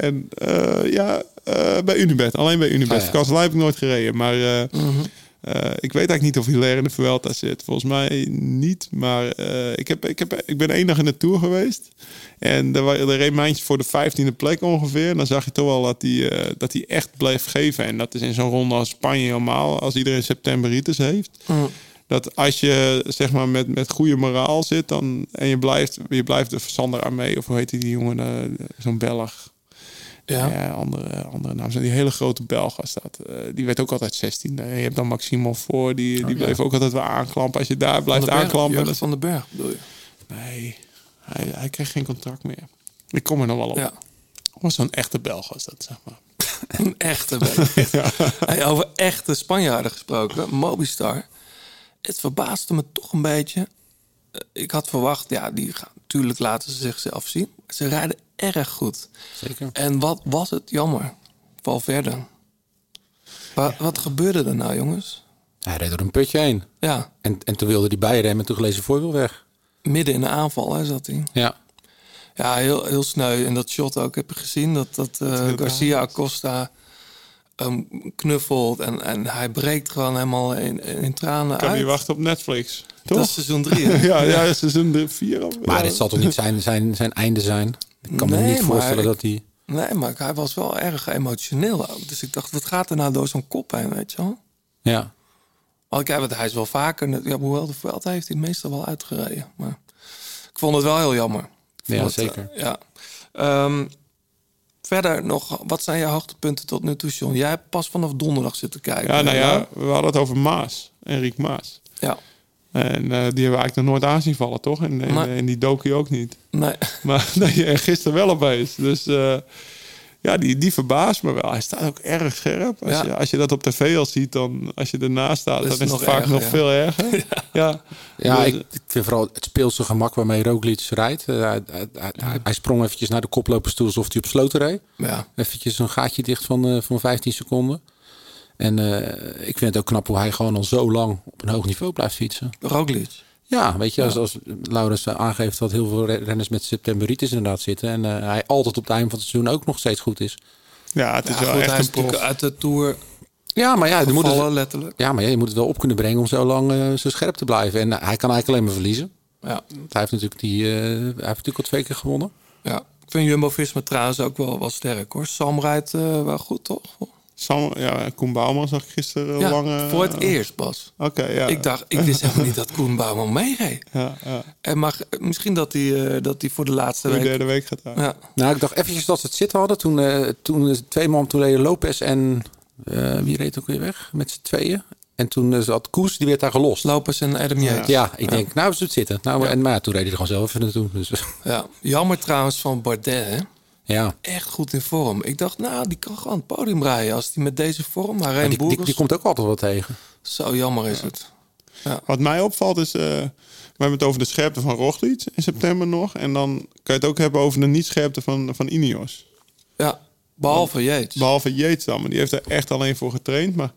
En eh, ja, eh, bij Unibet. Alleen bij Unibet. Ah, heb ik nooit gereden. Maar eh, Mhm. Ik weet eigenlijk niet of Hilaire in de Vuelta zit. Volgens mij niet. Maar eh, ik, heb, ik, heb, ik ben één dag in de Tour geweest. En er, er reed Mijntjes voor de vijftiende plek ongeveer. En dan zag je toch wel dat hij, eh, dat hij echt bleef geven. En dat is in zo'n ronde als Spanje helemaal. Als iedereen septemberitis heeft. Mm. Dat als je zeg maar met, met goede moraal zit dan, en je blijft, je blijft de Sander Armee, of hoe heet die, jongen, eh, zo'n Belg. Ja. Ja, andere, andere naam. Zijn die hele grote Belg was dat. Eh, die werd ook altijd 16. je hebt dan Maximo voor, die, die bleef ook altijd wel aanklampen. Als je daar blijft aanklampen. Jurgen dan- van den Berg bedoel je? Nee, hij, hij kreeg geen contract meer. Ik kom er nog wel op. Ja. Was zo'n echte Belg was dat, zeg maar. Een echte beetje. Hey, over echte Spanjaarden gesproken, Mobistar. Het verbaasde me toch een beetje. Eh, Ik had verwacht, ja, die gaan natuurlijk laten ze zichzelf zien. Ze rijden erg goed. Zeker. En wat was het jammer? Valverde. Wat, wat gebeurde er nou, jongens? Hij reed door een putje heen. Ja, En, en toen wilde hij bijremmen en toen gleed zijn voorwiel weg. midden in de aanval hè, zat hij. Ja. Ja, heel, heel sneu. En dat shot ook heb je gezien. Dat, dat eh, Garcia Acosta hem knuffelt. En, en hij breekt gewoon helemaal in, in tranen Kan uit. je wachten op Netflix. Toch? Dat is seizoen drie. hè? ja, ja, seizoen 4. Vier, of- Maar ja. dit zal toch niet zijn, zijn, zijn einde zijn? Ik kan me niet voorstellen ik- dat hij... Nee, maar hij was wel erg emotioneel ook. Dus ik dacht, wat gaat er nou door zo'n kop heen, weet je wel? Ja. Kijk, want hij is wel vaker... Ja, hoewel de Vuelta heeft hij meestal wel uitgereden. Maar ik vond het wel heel jammer. Ik Ja, het, zeker. eh, ja. Ehm, verder nog, wat zijn je hoogtepunten tot nu toe, John? Jij hebt pas vanaf donderdag zitten kijken. Ja, nou ja, we hadden het over Maas. Enrique Maas. Ja. En eh, die hebben we eigenlijk nog nooit aanzien vallen, toch? En, en, Nee. en die doki ook niet. Nee. Maar nee, en gisteren wel opeens. Dus eh, ja, die, die verbaast me wel. Hij staat ook erg scherp. Als, Ja. je, als je dat op tv al ziet, dan als je ernaast staat, Dat dan is is het nog vaak erger, nog ja. veel erger. ja. Ja, Dus, ik, ik vind vooral het speelse gemak waarmee Roglic rijdt. Eh, hij, hij, hij, hij sprong eventjes naar de koplopers toe alsof hij op sloten reed. Ja. Eventjes een gaatje dicht van, eh, van 15 seconden. En eh, ik vind het ook knap hoe hij gewoon al zo lang op een hoog niveau blijft fietsen. Roglic. Ja, weet je, als, als Laurens eh, aangeeft dat heel veel re- renners met septemberitis inderdaad zitten. En eh, hij altijd op het einde van het seizoen ook nog steeds goed is. ja, het is Ja, wel goed, hij echt is een prof. uit de Tour Ja, maar ja, je moet, het, letterlijk. ja, maar ja, je moet het wel op kunnen brengen om zo lang zo scherp te blijven. En hij kan eigenlijk alleen maar verliezen. Ja. Want Hij heeft natuurlijk, die, eh, hij heeft natuurlijk al twee keer gewonnen. ja. Ik vind Jumbo-Visma trouwens ook wel, wel sterk hoor. Sam rijdt eh, wel goed, toch? Sam, ja, Koen Bouwman zag ik gisteren Ja, lang... eh, voor het eerst, Bas. Oké, ja. Ik dacht, ik wist helemaal niet dat Koen Bouwman meereed. Ja, ja. En mag, misschien dat hij, eh, dat hij voor de laatste De week... derde week gaat. Ja, Nou, ik dacht eventjes dat ze het zitten hadden. Toen, eh, toen eh, twee man, toen reden Lopez en eh, wie reed ook weer weg? Met z'n tweeën. En toen eh, zat Koes, die werd daar gelost. Lopez en Adam Yates. Ja, ik denk, nou, ze het zitten. Nou, en, maar ja, toen reed hij er gewoon zelf even naartoe. Dus Ja. Jammer trouwens van Bardet, hè? Ja, Echt goed in vorm. Ik dacht, nou, die kan gewoon het podium rijden als hij met deze vorm. Maar maar Rijn die, die, die komt ook altijd wat tegen. zo jammer is het. Wat mij opvalt is, eh, we hebben het over de scherpte van Roglic in september nog. En dan kan je het ook hebben over de niet-scherpte van, van Ineos. Ja, behalve Yates. Behalve Yates dan, maar die heeft er echt alleen voor getraind. Maar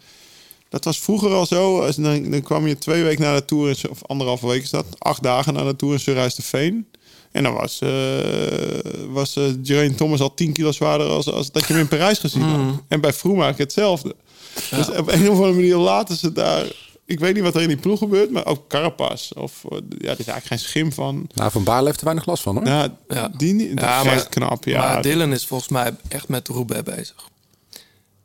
dat was vroeger al zo. Als, dan, dan kwam je twee weken na de Tour, of anderhalve week is dat, acht dagen na de Tour in Surhuis de Veen. En dan was, eh was eh Geraint Thomas al 10 kilo zwaarder als, als dat je hem in Parijs gezien had. En bij Froome eigenlijk hetzelfde. Dus op een of andere manier laten ze daar... Ik weet niet wat er in die ploeg gebeurt, maar ook Carapaz. Of, eh, ja, er is eigenlijk geen schim van. Nou, Van Baarle heeft er weinig last van hoor. Ja, Ja. die niet. Ja, is maar- knap. Ja, Maar Dylan is volgens mij echt met de Roubaix bezig.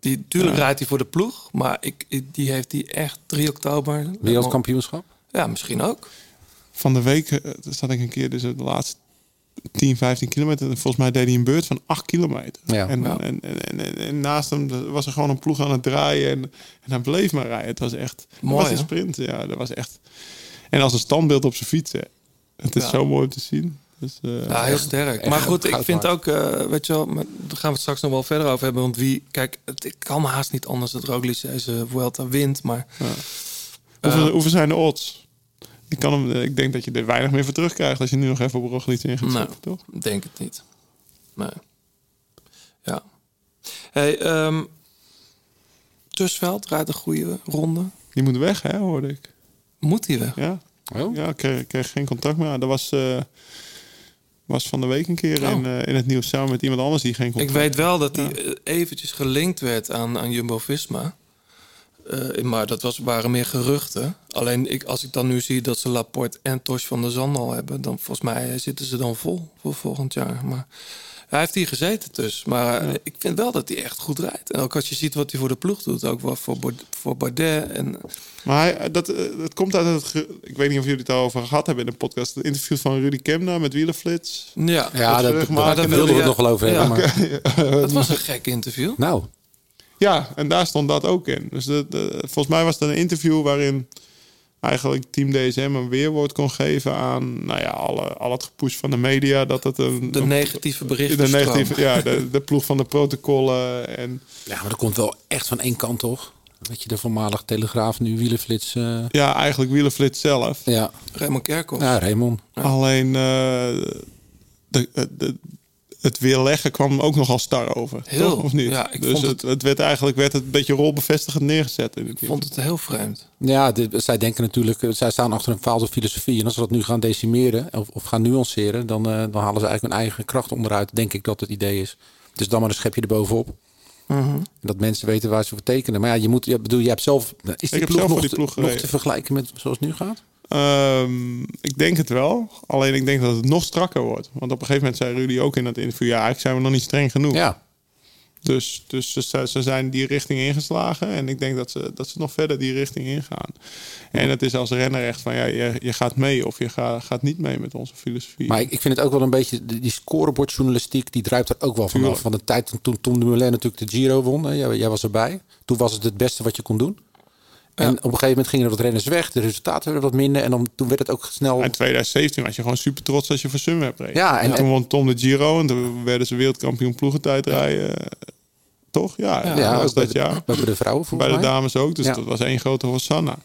Die, tuurlijk rijdt hij voor de ploeg, maar ik, die heeft die echt 3 oktober. Wereldkampioenschap. Ja, misschien ook. van de week zat ik een keer dus de laatste 10, 15 kilometer. En Volgens mij deed hij een beurt van 8 kilometer. Ja. En, Ja. En, en, en, en naast hem was er gewoon een ploeg aan het draaien. En, en hij bleef maar rijden. Het was echt... Mooi, was een sprint. Ja, dat was echt... En als een standbeeld op zijn fiets. Hè. Het is Ja. zo mooi om te zien. Dus, eh, Ja, heel sterk. echt maar goed, ik vind ook, eh, weet je wel, daar gaan we het straks nog wel verder over hebben. Want wie, kijk, het ik kan haast niet anders dat Roglic deze Vuelta wint. Maar hoeveel, eh, hoeveel zijn de odds? Ik, kan hem, ik denk dat je er weinig meer voor terugkrijgt als je nu nog even op Roglic in gaat Nou. zetten, toch? ik denk het niet. Nee. Ja. Hey, ehm Tussveld rijdt een goede ronde. Die moet weg, hè, hoorde ik. Moet hij weg? Ja, Oh. ja ik kreeg, ik kreeg geen contact meer. Dat was, eh, was van de week een keer Oh. in, eh, in het nieuws samen met iemand anders die geen Ik contact weet wel dat hij eh, eventjes gelinkt werd aan, aan Jumbo-Visma. Eh, maar dat was, waren meer geruchten. Alleen ik, als ik dan nu zie dat ze Laporte en Tosh van der Zand al hebben... dan volgens mij zitten ze dan vol voor volgend jaar. Maar hij heeft hier gezeten dus. Maar eh, ik vind wel dat hij echt goed rijdt. En ook als je ziet wat hij voor de ploeg doet. Ook wel voor, voor Bardet. En, Maar hij, dat, eh, dat komt uit het... ge- Ik weet niet of jullie het al over gehad hebben in de podcast. Het interview van Rudy Kemna met Wielerflits. ja, Ja, Dat dat, dat, maar daar dat wilden we het nog wel over hebben. ja. Maar, dat was een gek interview. nou, Ja, en daar stond dat ook in. Dus de, de- volgens mij was het een interview waarin eigenlijk Team DSM een weerwoord kon geven aan nou ja, alle, al het gepush van de media. Dat het een, De negatieve berichten. de negatieve, ja, de, de ploeg van de protocollen. En ja, maar dat komt wel echt van één kant toch? Weet je, de voormalig Telegraaf, nu Wielenflits. eh, ja, eigenlijk Wielerflits zelf. ja, Raymond Kerkhoff. ja, Raymond. Alleen eh, de, de, het weerleggen kwam ook nogal star over. Heel, toch? Of niet? ja, ik dus vond het, het werd eigenlijk werd het een beetje rolbevestigend neergezet. In Ik vond het heel vreemd. Ja, dit- zij denken natuurlijk, zij staan achter een bepaalde filosofie. En als ze dat nu gaan decimeren of, of gaan nuanceren, dan, eh, dan halen ze eigenlijk hun eigen kracht onderuit. Denk ik dat het idee is. Dus dan maar een schepje erbovenop. En dat mensen weten waar ze voor tekenen. Maar ja, je moet, ja, bedoel, je hebt zelf. Is die heb ploeg, zelf nog, voor die te- ploeg nog te vergelijken met zoals het nu gaat? Ehm, ik denk het wel. Alleen ik denk dat het nog strakker wordt. Want op een gegeven moment zei Rudy ook in dat interview... ja, eigenlijk zijn we nog niet streng genoeg. Ja, Dus, dus ze, ze zijn die richting ingeslagen. En ik denk dat ze, dat ze nog verder die richting ingaan. En het is als renner echt van... ja, je, je gaat mee of je ga- gaat niet mee met onze filosofie. maar ik, ik vind het ook wel een beetje, die scorebordjournalistiek, die druipt er ook wel vanaf. Van de tijd toen Tom de Moulin natuurlijk de Giro won. Hè, jij, jij was erbij. Toen was het het beste wat je kon doen. En op een gegeven moment gingen er wat renners weg. De resultaten werden wat minder. En dan, toen werd het ook snel... In 2017 was je gewoon super trots als je voor Sunweb reed. Ja, en- toen won Tom de Giro en toen werden ze wereldkampioen ploegentijdrijden. Toch? Ja, Ja, dat was dat de- jaar. bij de vrouwen Bij de mij. dames ook. Dus dat was één grote Hosanna.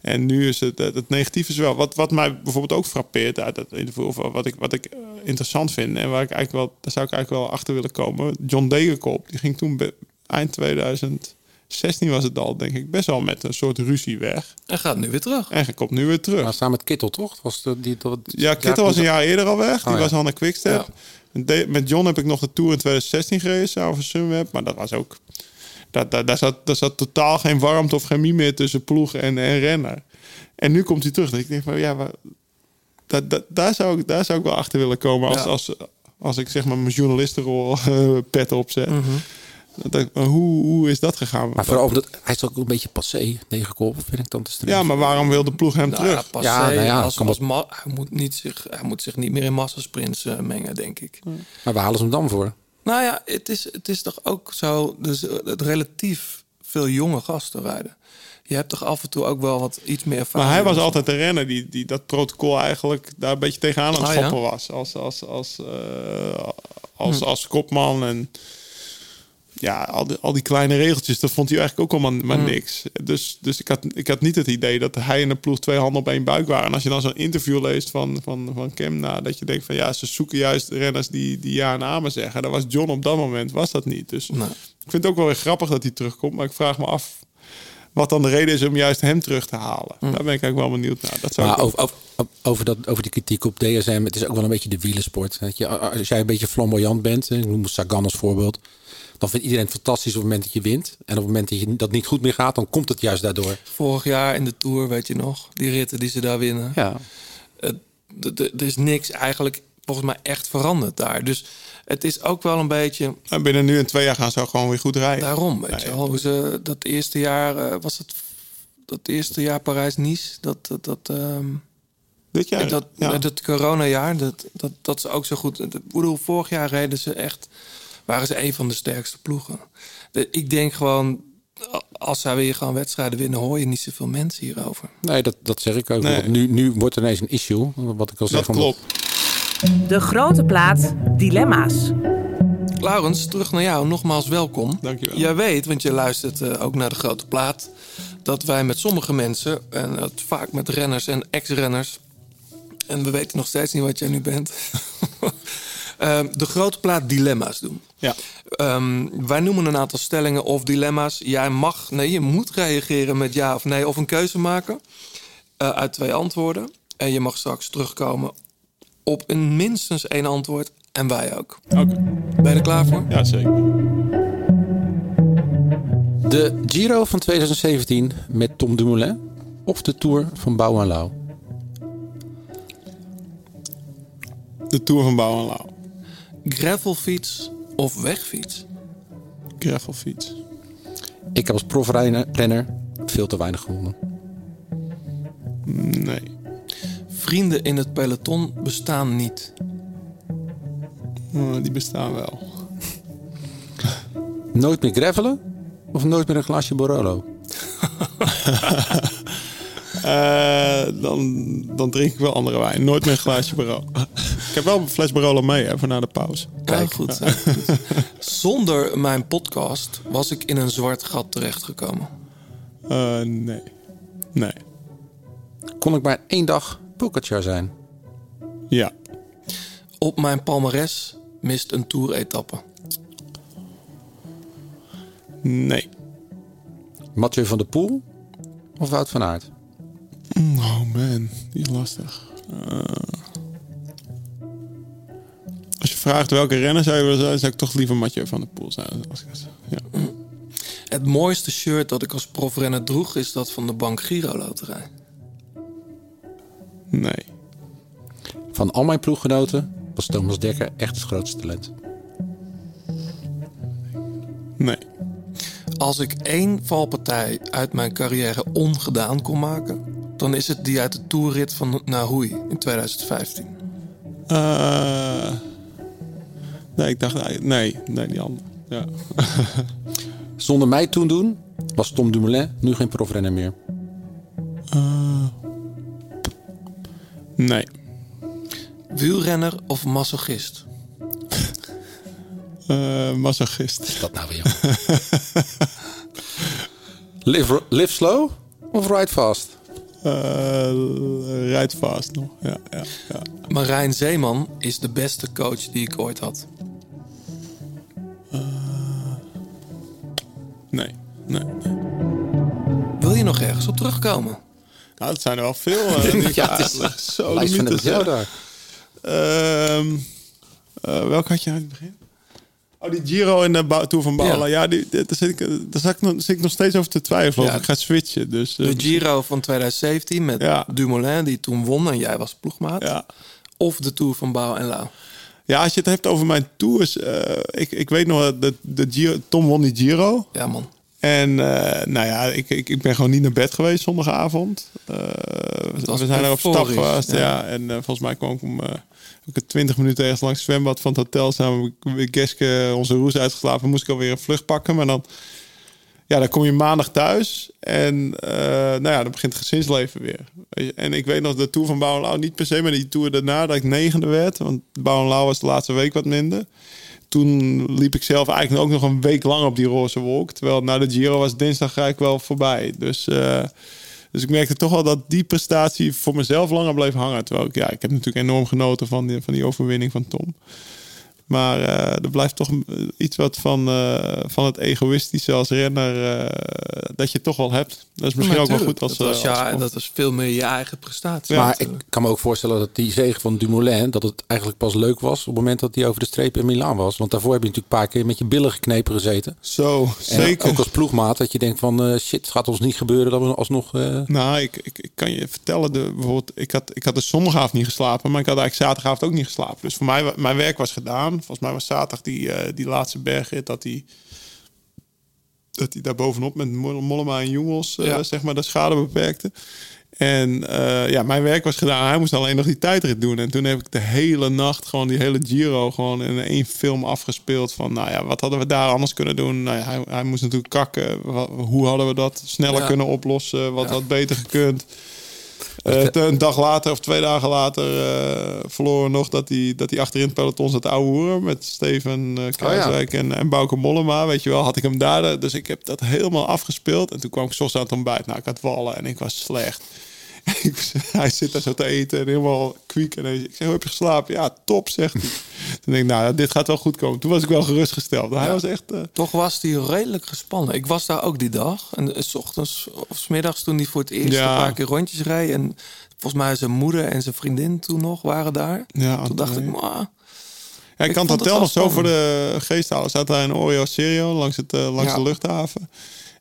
En nu is het, het, negatieve is wel. Wat, wat mij bijvoorbeeld ook frappeert uit dat interview, of wat ik, wat ik eh, interessant vind en waar ik eigenlijk wel, daar zou ik eigenlijk wel achter willen komen. John Degenkop, die ging toen be- eind 2016 was het al, denk ik, best wel met een soort ruzie weg. En gaat nu weer terug. En komt nu weer terug. Maar samen met Kittel, toch? Dat Was de, die, dat, Ja, Kittel was een jaar eerder al weg. Die Oh, ja. was al naar Quickstep. De- Met John heb ik nog de Tour in 2016 gereden, samen voor Sunweb. Maar dat was ook... Daar, daar, daar, zat, daar zat totaal geen warmte of chemie meer tussen ploeg en, en renner. En nu komt hij terug. En ik denk van, ja, maar, dat, dat, daar, zou ik, daar zou ik wel achter willen komen. Als, Ja. als, als ik zeg maar mijn journalistenrol eh, pet opzet. Dat, maar hoe, hoe is dat gegaan? Maar vooral omdat hij is ook een beetje passé, Degenkop, vind ik dan te streng. ja, maar waarom wil de ploeg hem Nou, terug? ja, nou ja, als, als ma- hij, moet niet zich, hij moet zich niet meer in massasprints eh, mengen, denk ik. Maar waar halen ze hem dan voor? Nou ja, het is, het is toch ook zo dus, eh, dat relatief veel jonge gasten rijden. Je hebt toch af en toe ook wel wat iets meer ervaring. Maar hij was altijd de renner die, die dat protocol eigenlijk daar een beetje tegenaan aan het ja? schoppen was. Als, als, als, eh, als, Hm. als kopman. En ja, al die, al die kleine regeltjes, dat vond hij eigenlijk ook allemaal maar Hm. niks. Dus, dus ik, had, ik had niet het idee dat hij en de ploeg twee handen op één buik waren. En als je dan zo'n interview leest van, van, van Kemna, dat je denkt van ja, ze zoeken juist renners die, die ja en amen zeggen. Dat was John op dat moment, was dat niet. Dus Nee. ik vind het ook wel weer grappig dat hij terugkomt. Maar ik vraag me af wat dan de reden is om juist hem terug te halen. Daar ben ik eigenlijk wel benieuwd naar. Dat zou Maar over, over, over, dat, over die kritiek op DSM, het is ook wel een beetje de wielersport. Weet je, als jij een beetje flamboyant bent, ik noem Sagan als voorbeeld, dan vindt iedereen het fantastisch op het moment dat je wint. En op het moment dat je dat niet goed meer gaat, dan komt het juist daardoor. Vorig jaar in de Tour, weet je nog, die ritten die ze daar winnen. Ja. Er is niks eigenlijk volgens mij echt veranderd daar. Dus het is ook wel een beetje En binnen nu en twee jaar gaan ze gewoon weer goed rijden. daarom. Weet je wel, ze dat eerste jaar eh, was het dat eerste jaar Parijs-Nice dat dat, dat ehm, Dit jaar? dat, ja. dat coronajaar dat, dat dat ze ook zo goed. Ik bedoel, vorig jaar reden ze echt waren ze een van de sterkste ploegen. De- ik denk gewoon als zij weer gaan wedstrijden winnen, hoor je niet zoveel mensen hierover. Nee, dat, dat zeg ik ook. Nee. Nu, nu wordt er ineens een issue, wat ik al zeg. dat omdat- klopt. De grote plaat Dilemma's. Laurens, terug naar jou. Nogmaals welkom. Dankjewel. Jij weet, want je luistert eh, ook naar de grote plaat, dat wij met sommige mensen, en dat vaak met renners en ex-renners, en we weten nog steeds niet wat jij nu bent, ehm, de grote plaat dilemma's doen. Ja. Ehm, wij noemen een aantal stellingen of dilemma's. Jij mag, nee, je moet reageren met ja of nee, of een keuze maken eh, uit twee antwoorden. En je mag straks terugkomen op een minstens één antwoord. En wij ook. Oké. Ben je er klaar voor? Ja, zeker. De Giro van 2017 met Tom Dumoulin of de Tour van Bouw en Lau? De Tour van Bouw en Lau. Gravelfiets of wegfiets? Gravelfiets. Ik heb als profrenner veel te weinig gewonnen. Nee. Vrienden in het peloton bestaan niet. Oh, die bestaan wel. Nooit meer gravelen of nooit meer een glaasje Borolo? Eh, dan, dan drink ik wel andere wijn. Nooit meer een glaasje Barolo. ik heb wel een fles Barolo mee voor na de pauze. Kijk. goed. Zonder mijn podcast was ik in een zwart gat terechtgekomen. Eh, nee. Nee. Kon ik maar één dag Pogacar zijn? Ja. Op mijn palmares mist een tour-etappe. Nee. Mathieu van der Poel of Wout van Aert? Die is lastig. Eh, als je vraagt welke renner zou je willen zijn, zou ik toch liever Mathieu van der Poel zijn. Als ik dat, ja. Het mooiste shirt dat ik als profrenner droeg is dat van de Bank Giro Loterij. Nee. Van al mijn ploeggenoten was Thomas Dekker echt het grootste talent. Nee. Als ik één valpartij uit mijn carrière ongedaan kon maken, dan is het die uit de toerrit van Nahoei in 2015. Eh, nee, ik dacht, nee, nee, die andere. Ja. Zonder mij toen doen was Tom Dumoulin nu geen profrenner meer. Nee. Wielrenner of masochist? Eh masochist. Dat nou weer. live, live slow of ride fast? Eh rijd vast nog. Ja, ja, ja. Marijn Zeeman is de beste coach die ik ooit had. Nee. nee. Wil je nog ergens op terugkomen? Nou, dat zijn er wel veel. eh, die ik Ja, het is zo Lijst van de. Ehm, eh, welke had je aan het begin? Oh, die Giro en de Bou- Tour van Balen. Ja. Ja, die, daar, zit ik, daar zit ik nog, zit ik nog steeds over te twijfelen. Ja. Of ik ga switchen. Dus, eh, De Giro van 2017 met Ja. Dumoulin, die toen won en jij was ploegmaat. Ja. Of de Tour van Bouw en Lau. ja, als je het hebt over mijn tours. eh, ik, ik weet nog, dat de, Giro, Tom won die Giro. Ja, man. En eh, nou ja, ik, ik, ik ben gewoon niet naar bed geweest zondagavond. Eh, was we zijn er op stap geweest. ja. Ja. En eh, volgens mij kwam ik om eh, ik heb 20 minuten ergens langs zwembad van het hotel samen met Geske onze roes uitgeslapen. Moest ik alweer een vlucht pakken. Maar dan, ja, dan kom je maandag thuis. En eh, nou ja, dan begint het gezinsleven weer. En ik weet nog de Tour van Bouwenlau niet per se, maar die Tour daarna dat ik negende werd. Want Bouwenlau was de laatste week wat minder toen liep ik zelf eigenlijk ook nog een week lang op die roze wolk. Terwijl na de Giro was dinsdag eigenlijk wel voorbij. Dus, eh, dus ik merkte toch wel dat die prestatie voor mezelf langer bleef hangen. Terwijl ik, ja, ik heb natuurlijk enorm genoten van die, van die overwinning van Tom. Maar eh, er blijft toch een- iets wat van, eh, van het egoïstische als renner eh, dat je toch wel hebt. Dat is misschien ook wel goed als, dat was, eh, als ja, prof. dat is veel meer je eigen prestatie. maar ik kan me ook voorstellen dat die zege van Dumoulin... dat het eigenlijk pas leuk was op het moment dat hij over de streep in Milaan was. Want daarvoor heb je natuurlijk een paar keer met je billen geknepen gezeten. Zo, En zeker. ook als ploegmaat dat je denkt van... eh, shit, het gaat ons niet gebeuren dat we alsnog... eh, Nou, ik, ik, ik kan je vertellen, de, bijvoorbeeld, ik had, ik had de zondagavond niet geslapen, maar ik had eigenlijk zaterdagavond ook niet geslapen. Dus voor mij, mijn werk was gedaan. Volgens mij was zaterdag die, eh, die laatste bergrit, dat hij dat hij daar bovenop met Mol- Mollema en Jongels, eh, Ja. zeg maar, de schade beperkte. En eh, ja, mijn werk was gedaan. Hij moest alleen nog die tijdrit doen. En toen heb ik de hele nacht gewoon die hele Giro gewoon in één film afgespeeld. Van, nou ja, wat hadden we daar anders kunnen doen? Nou ja, hij, hij moest natuurlijk kakken. Hoe hadden we dat sneller Ja. kunnen oplossen? Wat had beter gekund? Te- een dag later of twee dagen later eh verloren nog dat hij, dat hij achterin het peloton zat ouwe hoeren met Steven eh Kruiswijk en, en Bouke Mollema. Weet je wel, had ik hem daar. Dus ik heb dat helemaal afgespeeld. En toen kwam ik ochtends aan het ontbijt. Nou, ik had wallen en ik was slecht. Hij zit daar zo te eten en helemaal kwiek. En ik zeg, hoe heb je geslapen? Ja, top, zegt hij. Toen denk ik, nou, dit gaat wel goed komen. Toen was ik wel gerustgesteld. Hij was echt... eh, Toch was hij redelijk gespannen. Ik was daar ook die dag. En eh, s ochtends of s middags toen hij voor het eerst Ja. een paar keer rondjes reed. En volgens mij zijn moeder en zijn vriendin toen nog waren daar. Ja, toen dacht ik, maar... Ja, ik, Ik kan het hotel wel nog zo voor de geest halen. Zat daar in Oreo Serio langs, het, eh, langs de luchthaven.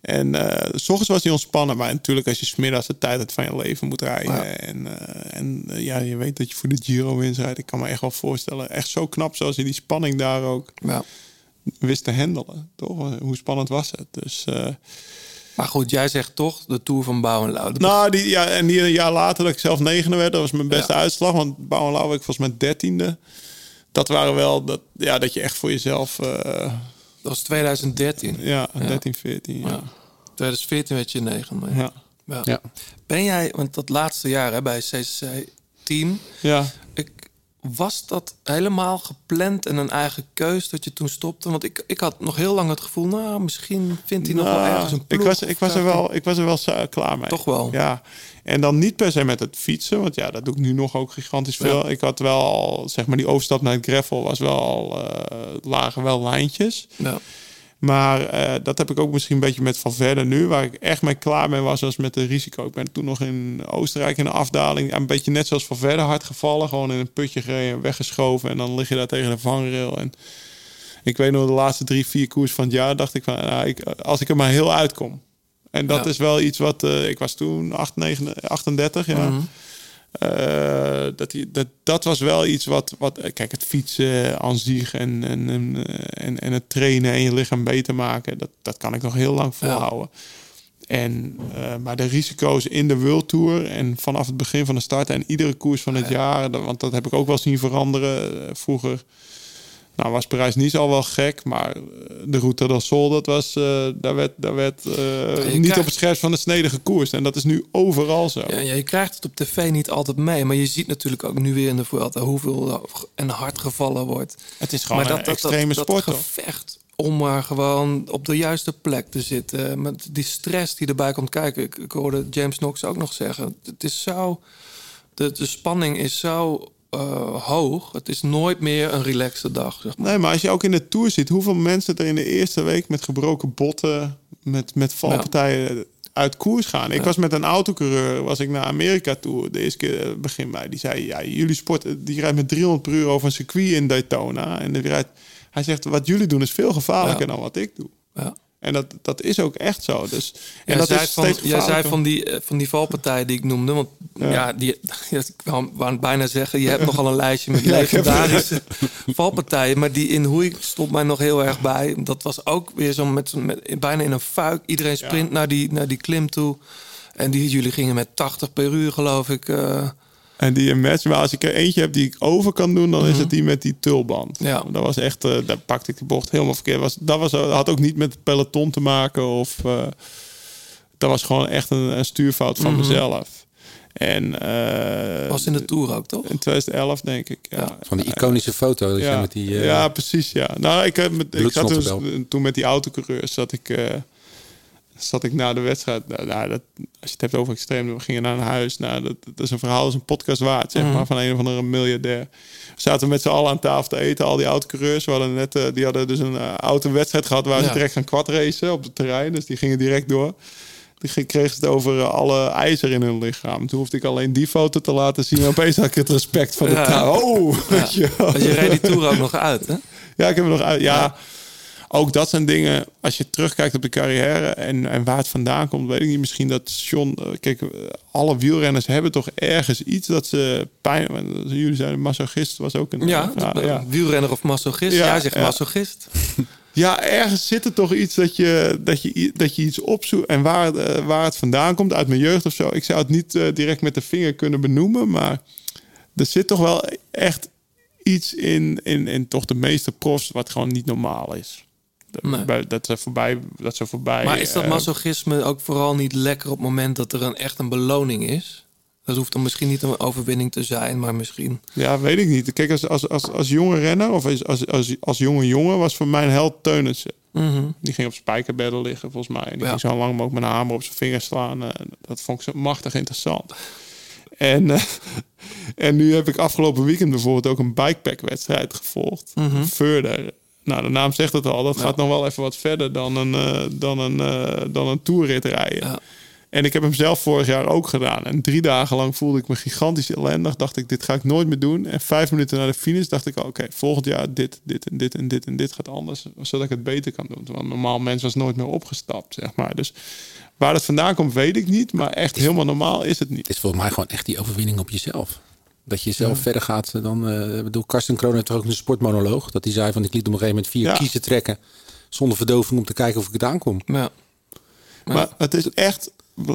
En eh s ochtends was hij ontspannen. Maar natuurlijk als je smiddags de tijd hebt van je leven moet rijden. Ja. En, eh, en eh, ja, je weet dat je voor de Giro wint rijdt. Ik kan me echt wel voorstellen. Echt zo knap zoals hij die spanning daar ook Ja. wist te handelen. Toch? Hoe spannend was het? Dus... Maar goed, jij zegt toch de Tour van Bouwenlau. nou, die, ja, en die een jaar later dat ik zelf negende werd, dat was mijn beste Ja. uitslag. Want Bouwenlau werd ik volgens mij dertiende. Dat waren wel, dat, ja, dat je echt voor jezelf, Dat was 2013. ja, 13, 14, ja. Ja. 2014 werd je negen. Ja. Ja. Ja. Ben jij, want dat laatste jaar hè, bij CCC team, ja. ik, was dat helemaal gepland en een eigen keus dat je toen stopte? Want ik, ik had nog heel lang het gevoel, nou, misschien vindt hij nog wel Nou, ergens een ik ploeg. was, of ik was er wel, ik was er wel klaar mee. Toch wel? Ja. En dan niet per se met het fietsen, want ja, dat doe ik nu nog ook gigantisch veel. Ik had wel zeg maar, die overstap naar het gravel was wel eh, lagen wel lijntjes. Ja. Maar eh, dat heb ik ook misschien een beetje met Van Verder nu. Waar ik echt mee klaar mee was, was met de risico. Ik ben toen nog in Oostenrijk in de afdaling. Een beetje net zoals Van Verder hard gevallen. Gewoon in een putje gereden, weggeschoven. En dan lig je daar tegen de vangrail. En ik weet nog de laatste drie, vier koers van het jaar. Dacht ik van, nou, ik, als ik er maar heel uitkom. En dat Ja. is wel iets wat... eh, ik was toen 8, 9, 38, ja. Mhm. Eh, dat, die, dat, dat was wel iets wat, wat kijk, het fietsen aan zich en, en, en, eh, en, en het trainen en je lichaam beter maken, dat, dat kan ik nog heel lang volhouden. En, eh, maar de risico's in de World Tour en vanaf het begin van de start en iedere koers van het jaar, dat- want dat heb ik ook wel zien veranderen. Vroeger, Nou was Parijs-Nice al wel gek, maar eh, de Route del Sol, dat was, eh, daar werd, daar werd eh, niet krijgt- op het scherp van de snede gekoerst. En dat is nu overal zo. Ja, ja, je krijgt het op tv niet altijd mee. Maar je ziet natuurlijk ook nu weer in de Vuelta hoeveel en hard gevallen wordt. Het is gewoon maar een extreme dat, sport. Dat hoor. gevecht om maar gewoon op de juiste plek te zitten. Met die stress die erbij komt kijken. Ik, ik hoorde James Knox ook nog zeggen. Het is zo... De, de spanning is zo eh, hoog. Het is nooit meer een relaxte dag. Zeg maar. Nee, maar als je ook in de Tour ziet, hoeveel mensen er in de eerste week met gebroken botten, met, met valpartijen uit koers gaan. Ik was met een autocoureur, was ik naar Amerika toe, de eerste keer eh, begin mei. Die zei, ja, jullie sport, eh, die rijdt met 300 per uur over een circuit in Daytona. En die rijdt, hij zegt, wat jullie doen is veel gevaarlijker Ja. dan wat ik doe. Ja. En dat, dat is ook echt zo. Dus, en dat zei, is van, steeds jij zei van die, eh, van die valpartijen die ik noemde. Want ja, die, ik wou, bijna zeggen, je hebt nogal een lijstje met legendarische valpartijen. Maar die in Hoei stond mij nog heel erg bij. Dat was ook weer zo met, met bijna in een fuik. Iedereen sprint naar, die, naar die klim toe. En die, jullie gingen met 80 per uur, geloof ik. eh, En die match, maar als ik er eentje heb die ik over kan doen, dan is het die met die tulband. Mhm. Ja. Dat was echt, eh, daar pakte ik de bocht helemaal verkeerd. Was, dat, was, dat had ook niet met het peloton te maken of eh, dat was gewoon echt een, een stuurfout van mezelf. En eh, Mhm. was in de Tour ook, toch? in 2011 denk ik. Ja. Van die iconische foto. Dat je Ja, met die, eh, ja, precies. Ja. Nou, ik, heb met, ik zat dus, toen met die autocoureurs zat ik, eh, zat ik na de wedstrijd. Nou, nou, dat, als je het hebt over extreem, we gingen naar een huis. Nou, dat, dat is een verhaal, dat is een podcast waard, zeg maar, van een of andere miljardair. We zaten met z'n allen aan tafel te eten, al die autocoureurs. We hadden net, eh, die hadden dus een uh, autowedstrijd gehad waar ze direct gaan kwadracen op het terrein. Dus die gingen direct door. Die kregen ze het over eh, alle ijzer in hun lichaam. Toen hoefde ik alleen die foto te laten zien. En opeens had ik het respect van de Ja. taal. Oh, je reed die Tour ook nog uit, hè? Ja, ik heb er nog uit. Ja, ook dat zijn dingen. Als je terugkijkt op de carrière en, en waar het vandaan komt, weet ik niet. Misschien dat John. eh, Kijk, eh, alle wielrenners hebben toch ergens iets dat ze pijn. Jullie zijn een masochist, was ook een. Ja, ja, wielrenner of masochist. Ja, Jij zegt ja. masochist. Ja, ergens zit er toch iets dat je, dat je, dat je iets opzoekt. En waar, het, eh, waar het vandaan komt, uit mijn jeugd of zo. Ik zou het niet direct met de vinger kunnen benoemen. Maar er zit toch wel echt iets in, in, in toch de meeste profs wat gewoon niet normaal is. Dat, Nee. bij- dat ze voorbij, dat ze voorbij. Maar is dat eh, masochisme ook vooral niet lekker op het moment dat er een echt een beloning is? Dat hoeft dan misschien niet een overwinning te zijn, maar misschien. Ja, weet ik niet. Kijk, als, als, als, als jonge renner of als, als, als, als jonge jongen was voor mij een held Teunissen. Die ging op spijkerbedden liggen, volgens mij. En die Ja. ging zo lang mogelijk met een hamer op zijn vingers slaan. Eh, dat vond ik zo machtig interessant. En, eh, en nu heb ik afgelopen weekend bijvoorbeeld ook een bikepack-wedstrijd gevolgd. Verder. Nou, de naam zegt het al. Dat gaat nog wel even wat verder dan een, eh, dan een, eh, dan een toerrit rijden. Ja. En ik heb hem zelf vorig jaar ook gedaan. En drie dagen lang voelde ik me gigantisch ellendig. Dacht ik, dit ga ik nooit meer doen. En vijf minuten na de finish dacht ik, oké, volgend jaar dit, dit en dit en dit en dit gaat anders. Zodat ik het beter kan doen. Want normaal mens was nooit meer opgestapt, zeg maar. Dus waar het vandaan komt, weet ik niet. Maar echt helemaal normaal is het niet. Het is volgens mij gewoon echt die overwinning op jezelf. Dat je zelf verder gaat dan... eh ik bedoel, Karsten Kroon heeft toch ook een sportmonoloog. Dat hij zei van ik liet op een gegeven moment vier Ja. kiezen trekken. Zonder verdoving om te kijken of ik het aankom. Ja. Maar het is echt.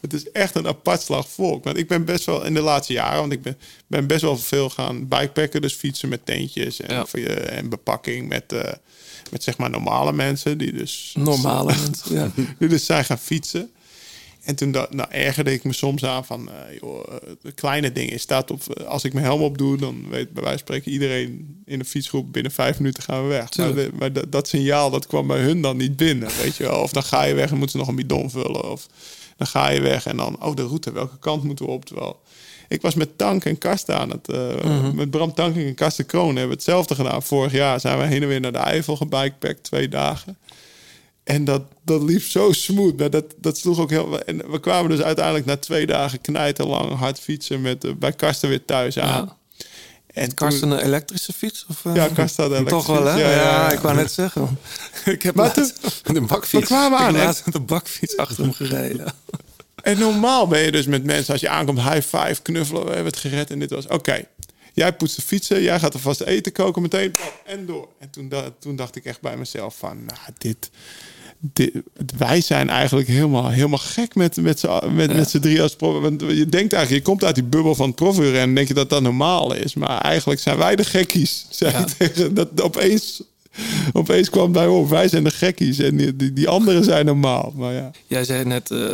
Het is echt een apart slag volk. Want ik ben best wel in de laatste jaren, want ik ben, ben best wel veel gaan bikepacken. Dus fietsen met tentjes en, Ja. voor je- en bepakking met, eh, met zeg maar normale mensen. Die dus, Normale mensen. Ja. die dus zijn gaan fietsen. En toen da- nou, ergerde ik me soms aan van, eh, joh, eh, de kleine dingen. Staat op, eh, als ik mijn helm op doe, dan weet bij wijze van spreken iedereen in de fietsgroep binnen vijf minuten gaan we weg. Maar, de- maar dat, dat signaal, dat kwam bij hun dan niet binnen, weet je wel. Of dan ga je weg en moeten ze nog een bidon vullen. Of dan ga je weg en dan, oh de route, welke kant moeten we op? Terwijl ik was met Tank en Karsten aan het, Mhm. met Bram Tank en Karsten Kroon hebben we hetzelfde gedaan. Vorig jaar zijn we heen en weer naar de Eifel gebikepackt, twee dagen. En dat, dat liep zo smooth. Maar dat, dat sloeg ook heel. En we kwamen dus uiteindelijk na twee dagen knijterlang hard fietsen met eh, bij Karsten weer thuis aan. Ja. En Karsten een elektrische fiets? Of, eh? Ja, Karsten had een Toch elektrische wel, hè? Ja, Ja, ik wou net zeggen. ik heb Maar De we bakfiets. kwamen ik aan. laatst met een bakfiets achter hem gereden. en normaal ben je dus met mensen, als je aankomt, high five, knuffelen, we hebben het gered. En dit was, oké, jij poetst de fietsen, jij gaat alvast eten koken meteen, en door. En toen, toen dacht ik echt bij mezelf van, nou, dit... wij zijn eigenlijk helemaal, helemaal gek met, met z'n met, met z'n drie als prof. Want je denkt eigenlijk, je komt uit die bubbel van profuur en denk je dat dat normaal is. Maar eigenlijk zijn wij de gekkies. Zei Ja. tegen, dat opeens, opeens kwam bij op, wij zijn de gekkies en die, die, die anderen zijn normaal. Maar ja. Jij zei net, eh,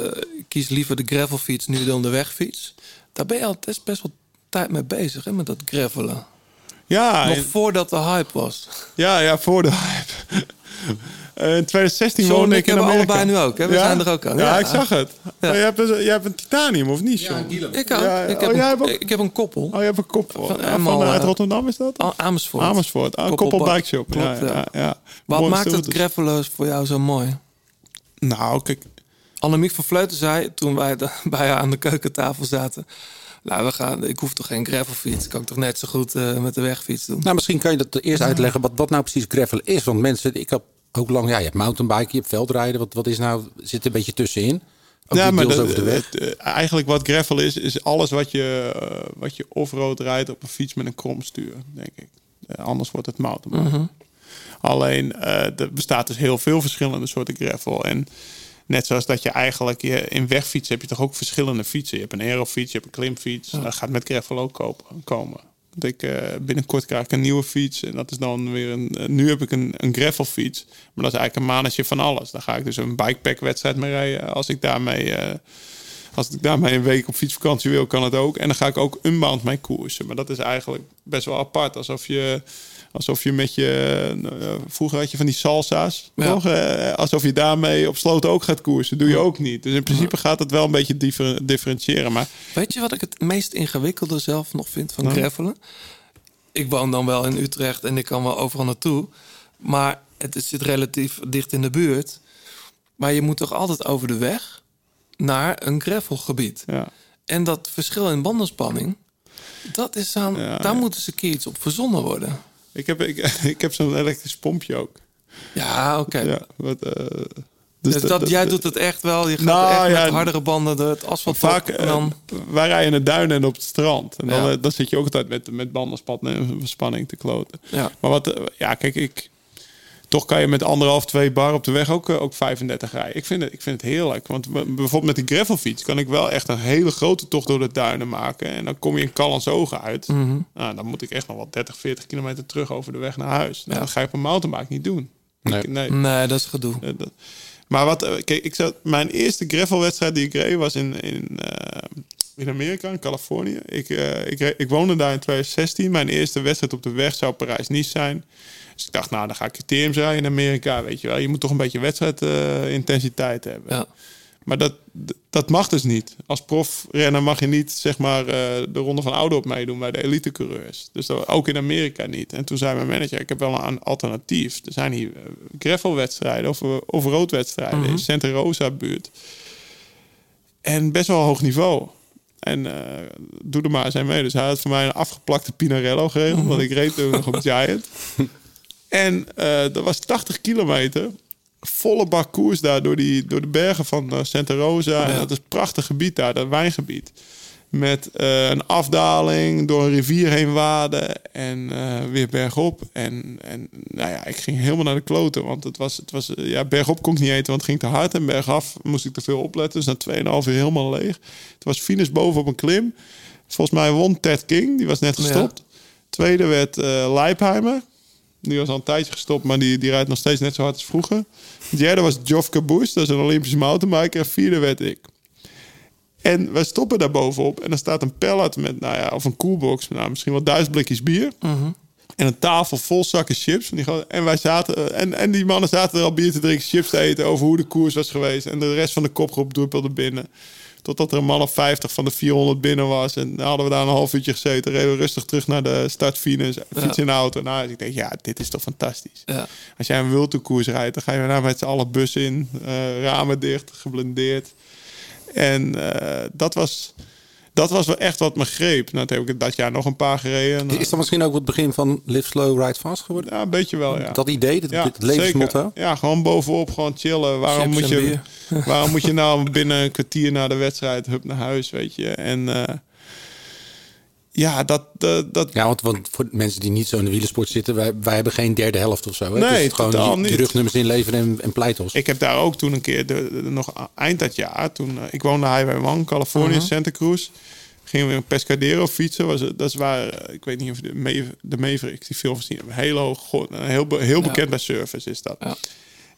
kies liever de gravelfiets nu dan de wegfiets. Daar ben je al best, best wel tijd mee bezig, hè, met dat gravelen. Ja, Nog en- voordat de hype was. ja, ja, voor de hype. Eh, in 2016 John woonde ik ik in hebben Amerika. allebei nu ook, hè? We zijn er ook aan. Ja, Ja. ik zag het. Ja. Jij, hebt, een- jij hebt een titanium, of niet, John? Ik ook. Ja, ik, oh, heb een, hebt ook- ik heb een koppel. Oh, je hebt een kop. Van- Van, helemaal, van, uit eh, Rotterdam is dat? Amersfoort. Amersfoort. Ah, Koppel Koppel Bike Shop. Klopt, ja, ja. ja, ja. Wat maakt het gravelen voor jou zo mooi? Nou, kijk. Annemiek van Vleuten zei toen wij de- bij haar aan de keukentafel zaten... Nou, we gaan, ik hoef toch geen gravelfiets? Kan ik toch net zo goed eh, met de wegfiets doen? Nou, misschien kan je dat eerst uitleggen wat, wat nou precies gravel is. Want mensen, ik heb ook lang, ja, je hebt mountainbiken, je hebt veldrijden. Wat, wat is nou, zit er een beetje tussenin? Ook Ja, maar dat- over de weg. het, eh, eigenlijk wat gravel is, is alles wat je, eh, wat je off-road rijdt op een fiets met een kromstuur, denk ik. Eh, anders wordt het mountainbike. Alleen, eh, er bestaat dus heel veel verschillende soorten gravel. En net zoals dat je eigenlijk je, in wegfiets heb je toch ook verschillende fietsen. Je hebt een aerofiets, je hebt een klimfiets. Dat gaat met gravel ook kopen, komen. Want ik, eh, binnenkort krijg ik een nieuwe fiets. En dat is dan weer een. eh, nu heb ik een, een gravelfiets. Maar dat is eigenlijk een manetje van alles. Daar ga ik dus een bikepack wedstrijd mee rijden. Als ik daarmee. eh, als ik daarmee een week op fietsvakantie wil, kan het ook. En dan ga ik ook unbound mee koersen. Maar dat is eigenlijk best wel apart. Alsof je, alsof je met je... eh, vroeger had je van die salsa's, Ja. toch? Eh, alsof je daarmee op sloot ook gaat koersen. Doe je ook niet. Dus in principe gaat het wel een beetje differ- differentiëren. Maar Weet je wat ik het meest ingewikkelde zelf nog vind van Nou? gravelen? Ik woon dan wel in Utrecht en ik kan wel overal naartoe. Maar het zit relatief dicht in de buurt. Maar je moet toch altijd over de weg naar een gravelgebied. ja. En dat verschil in bandenspanning, dat is aan, Ja, daar ja. moet eens een keer iets op verzonnen worden. Ik heb, ik, ik heb zo'n elektrisch pompje ook. Ja, oké. Ja, wat, eh, Dus, dat- dat, dat- jij doet het echt wel. Je gaat Nou, echt ja, met hardere banden door het asfalt Vaak, op en dan... eh, wij rijden in de duinen en op het strand. En dan, Ja. eh, dan zit je ook altijd met, met bandenspanning te kloten. Ja. Maar wat, ja, kijk, ik, toch kan je met anderhalf, twee bar op de weg ook, eh, ook 35 rijden. Ik vind, het, ik vind het heerlijk. Want bijvoorbeeld met die gravelfiets kan ik wel echt een hele grote tocht door de duinen maken. En dan kom je in Callensogen uit. Mhm. Nou, dan moet ik echt nog wel 30, 40 kilometer terug over de weg naar huis. Nou, Ja. Dat ga je op een mountainbike niet doen. Nee. Ik- nee. Nee, dat is gedoe. Eh, dat- Maar wat, eh, kijk, ik zat, mijn eerste gravelwedstrijd die ik reed was in, in, eh, in Amerika, in Californië. Ik, ik, ik woonde daar in 2016. Mijn eerste wedstrijd op de weg zou Parijs-Nice zijn. Dus ik dacht, nou, dan ga ik criteriums rijden in Amerika, weet je wel. Je moet toch een beetje wedstrijdintensiteit hebben. Ja. Maar dat, dat mag dus niet. Als profrenner mag je niet zeg maar, eh, de ronde van Oude op meedoen bij de elitecoureurs. Dus dat, ook in Amerika niet. En toen zei mijn manager, ik heb wel een alternatief. Er zijn hier eh, gravelwedstrijden of, eh, of roodwedstrijden in Santa Rosa buurt. En best wel hoog niveau. En doe er maar eens aan mee. Dus hij had voor mij een afgeplakte Pinarello geregeld. Want ik reed toen nog op Giant. En eh, dat was 80 kilometer. Volle bak koers daar door, die, door de bergen van eh, Santa Rosa. En dat is een prachtig gebied daar, dat wijngebied. Met eh, een afdaling, door een rivier heen waden en eh, weer bergop. En, en nou ja, ik ging helemaal naar de kloten. Want het was, het was eh, ja, bergop kon ik niet eten, want het ging te hard. En bergaf moest ik te veel opletten. Dus na 2,5 uur helemaal leeg. Het was finish boven op een klim. Volgens mij won Ted King, die was net gestopt. Tweede werd eh Leipheimer. Die was al een tijdje gestopt, maar die, die rijdt nog steeds net zo hard als vroeger. De derde was Geoff Caboose, dat is een Olympische mountainbiker. En vierde werd ik. En wij stoppen daar bovenop en er staat een pallet met, nou ja, of een koelbox, nou, misschien wel duizend blikjes bier. En een tafel vol zakken chips. Van die en, wij zaten, en, en die mannen zaten er al bier te drinken, chips te eten over hoe de koers was geweest. En de rest van de kopgroep druppelde binnen. Totdat er een man of 50 van de 400 binnen was. En dan hadden we daar een half uurtje gezeten. Reden we rustig terug naar de startfinish. Fiets in de auto. Nou, ik denk, ja, dit is toch fantastisch. Ja. Als jij een wildtoekoers rijdt, dan ga je daarna met z'n allen bus in. eh, ramen dicht, geblindeerd. En eh, dat, was, dat was wel echt wat me greep. Nou, toen heb ik dat jaar nog een paar gereden. Nou, Is dat misschien ook het begin van Live Slow, Ride Fast geworden? ja, een beetje wel, ja. Dat idee, dat, Ja, het levensmotto? zeker. Ja, gewoon bovenop, gewoon chillen. Waarom Chips moet, je, waarom moet je nou binnen een kwartier na de wedstrijd hup naar huis, weet je? En eh, ja, dat, dat, dat Ja, want, want voor mensen die niet zo in de wielersport zitten, wij, wij hebben geen derde helft of zo. Hè? Nee, het is gewoon totaal die, die rugnummers inleveren en, en pleitels. Ik heb daar ook toen een keer, de, de- nog eind dat jaar, toen eh, ik woonde Highway One, Californië, Santa Cruz. Gingen we in Pescadero fietsen. Was, dat is waar, eh, ik weet niet of je de, Maver- de Mavericks die film gezien hebben. Heel, hoog, eh, heel, be- heel bekend bij surfers is dat. Ja.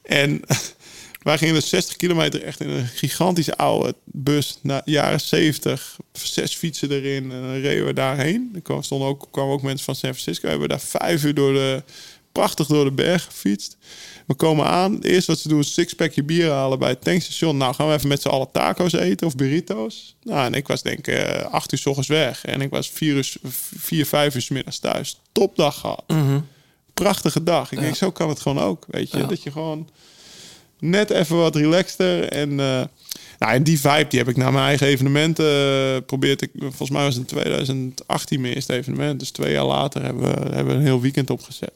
En wij gingen dus 60 kilometer echt in een gigantische oude bus naar jaren 70. Zes fietsen erin en dan reden we daarheen. Er kwamen, stonden ook, kwamen ook mensen van San Francisco. We hebben daar vijf uur door de, prachtig door de berg gefietst. We komen aan. Het eerste wat ze doen is een sixpackje bier halen bij het tankstation. Nou, gaan we even met z'n allen taco's eten of burritos. Nou, en ik was denk ik eh, acht uur s ochtends weg. En ik was vier, uur, vier vijf uur s middags thuis. Topdag gehad. Prachtige dag. Ik denk, zo kan het gewoon ook. Weet je, dat je gewoon net even wat relaxter. En, eh, nou, en die vibe die heb ik naar mijn eigen evenementen probeerd. Ik, volgens mij was het in 2018 mijn eerste evenement. Dus twee jaar later hebben we, hebben we een heel weekend opgezet.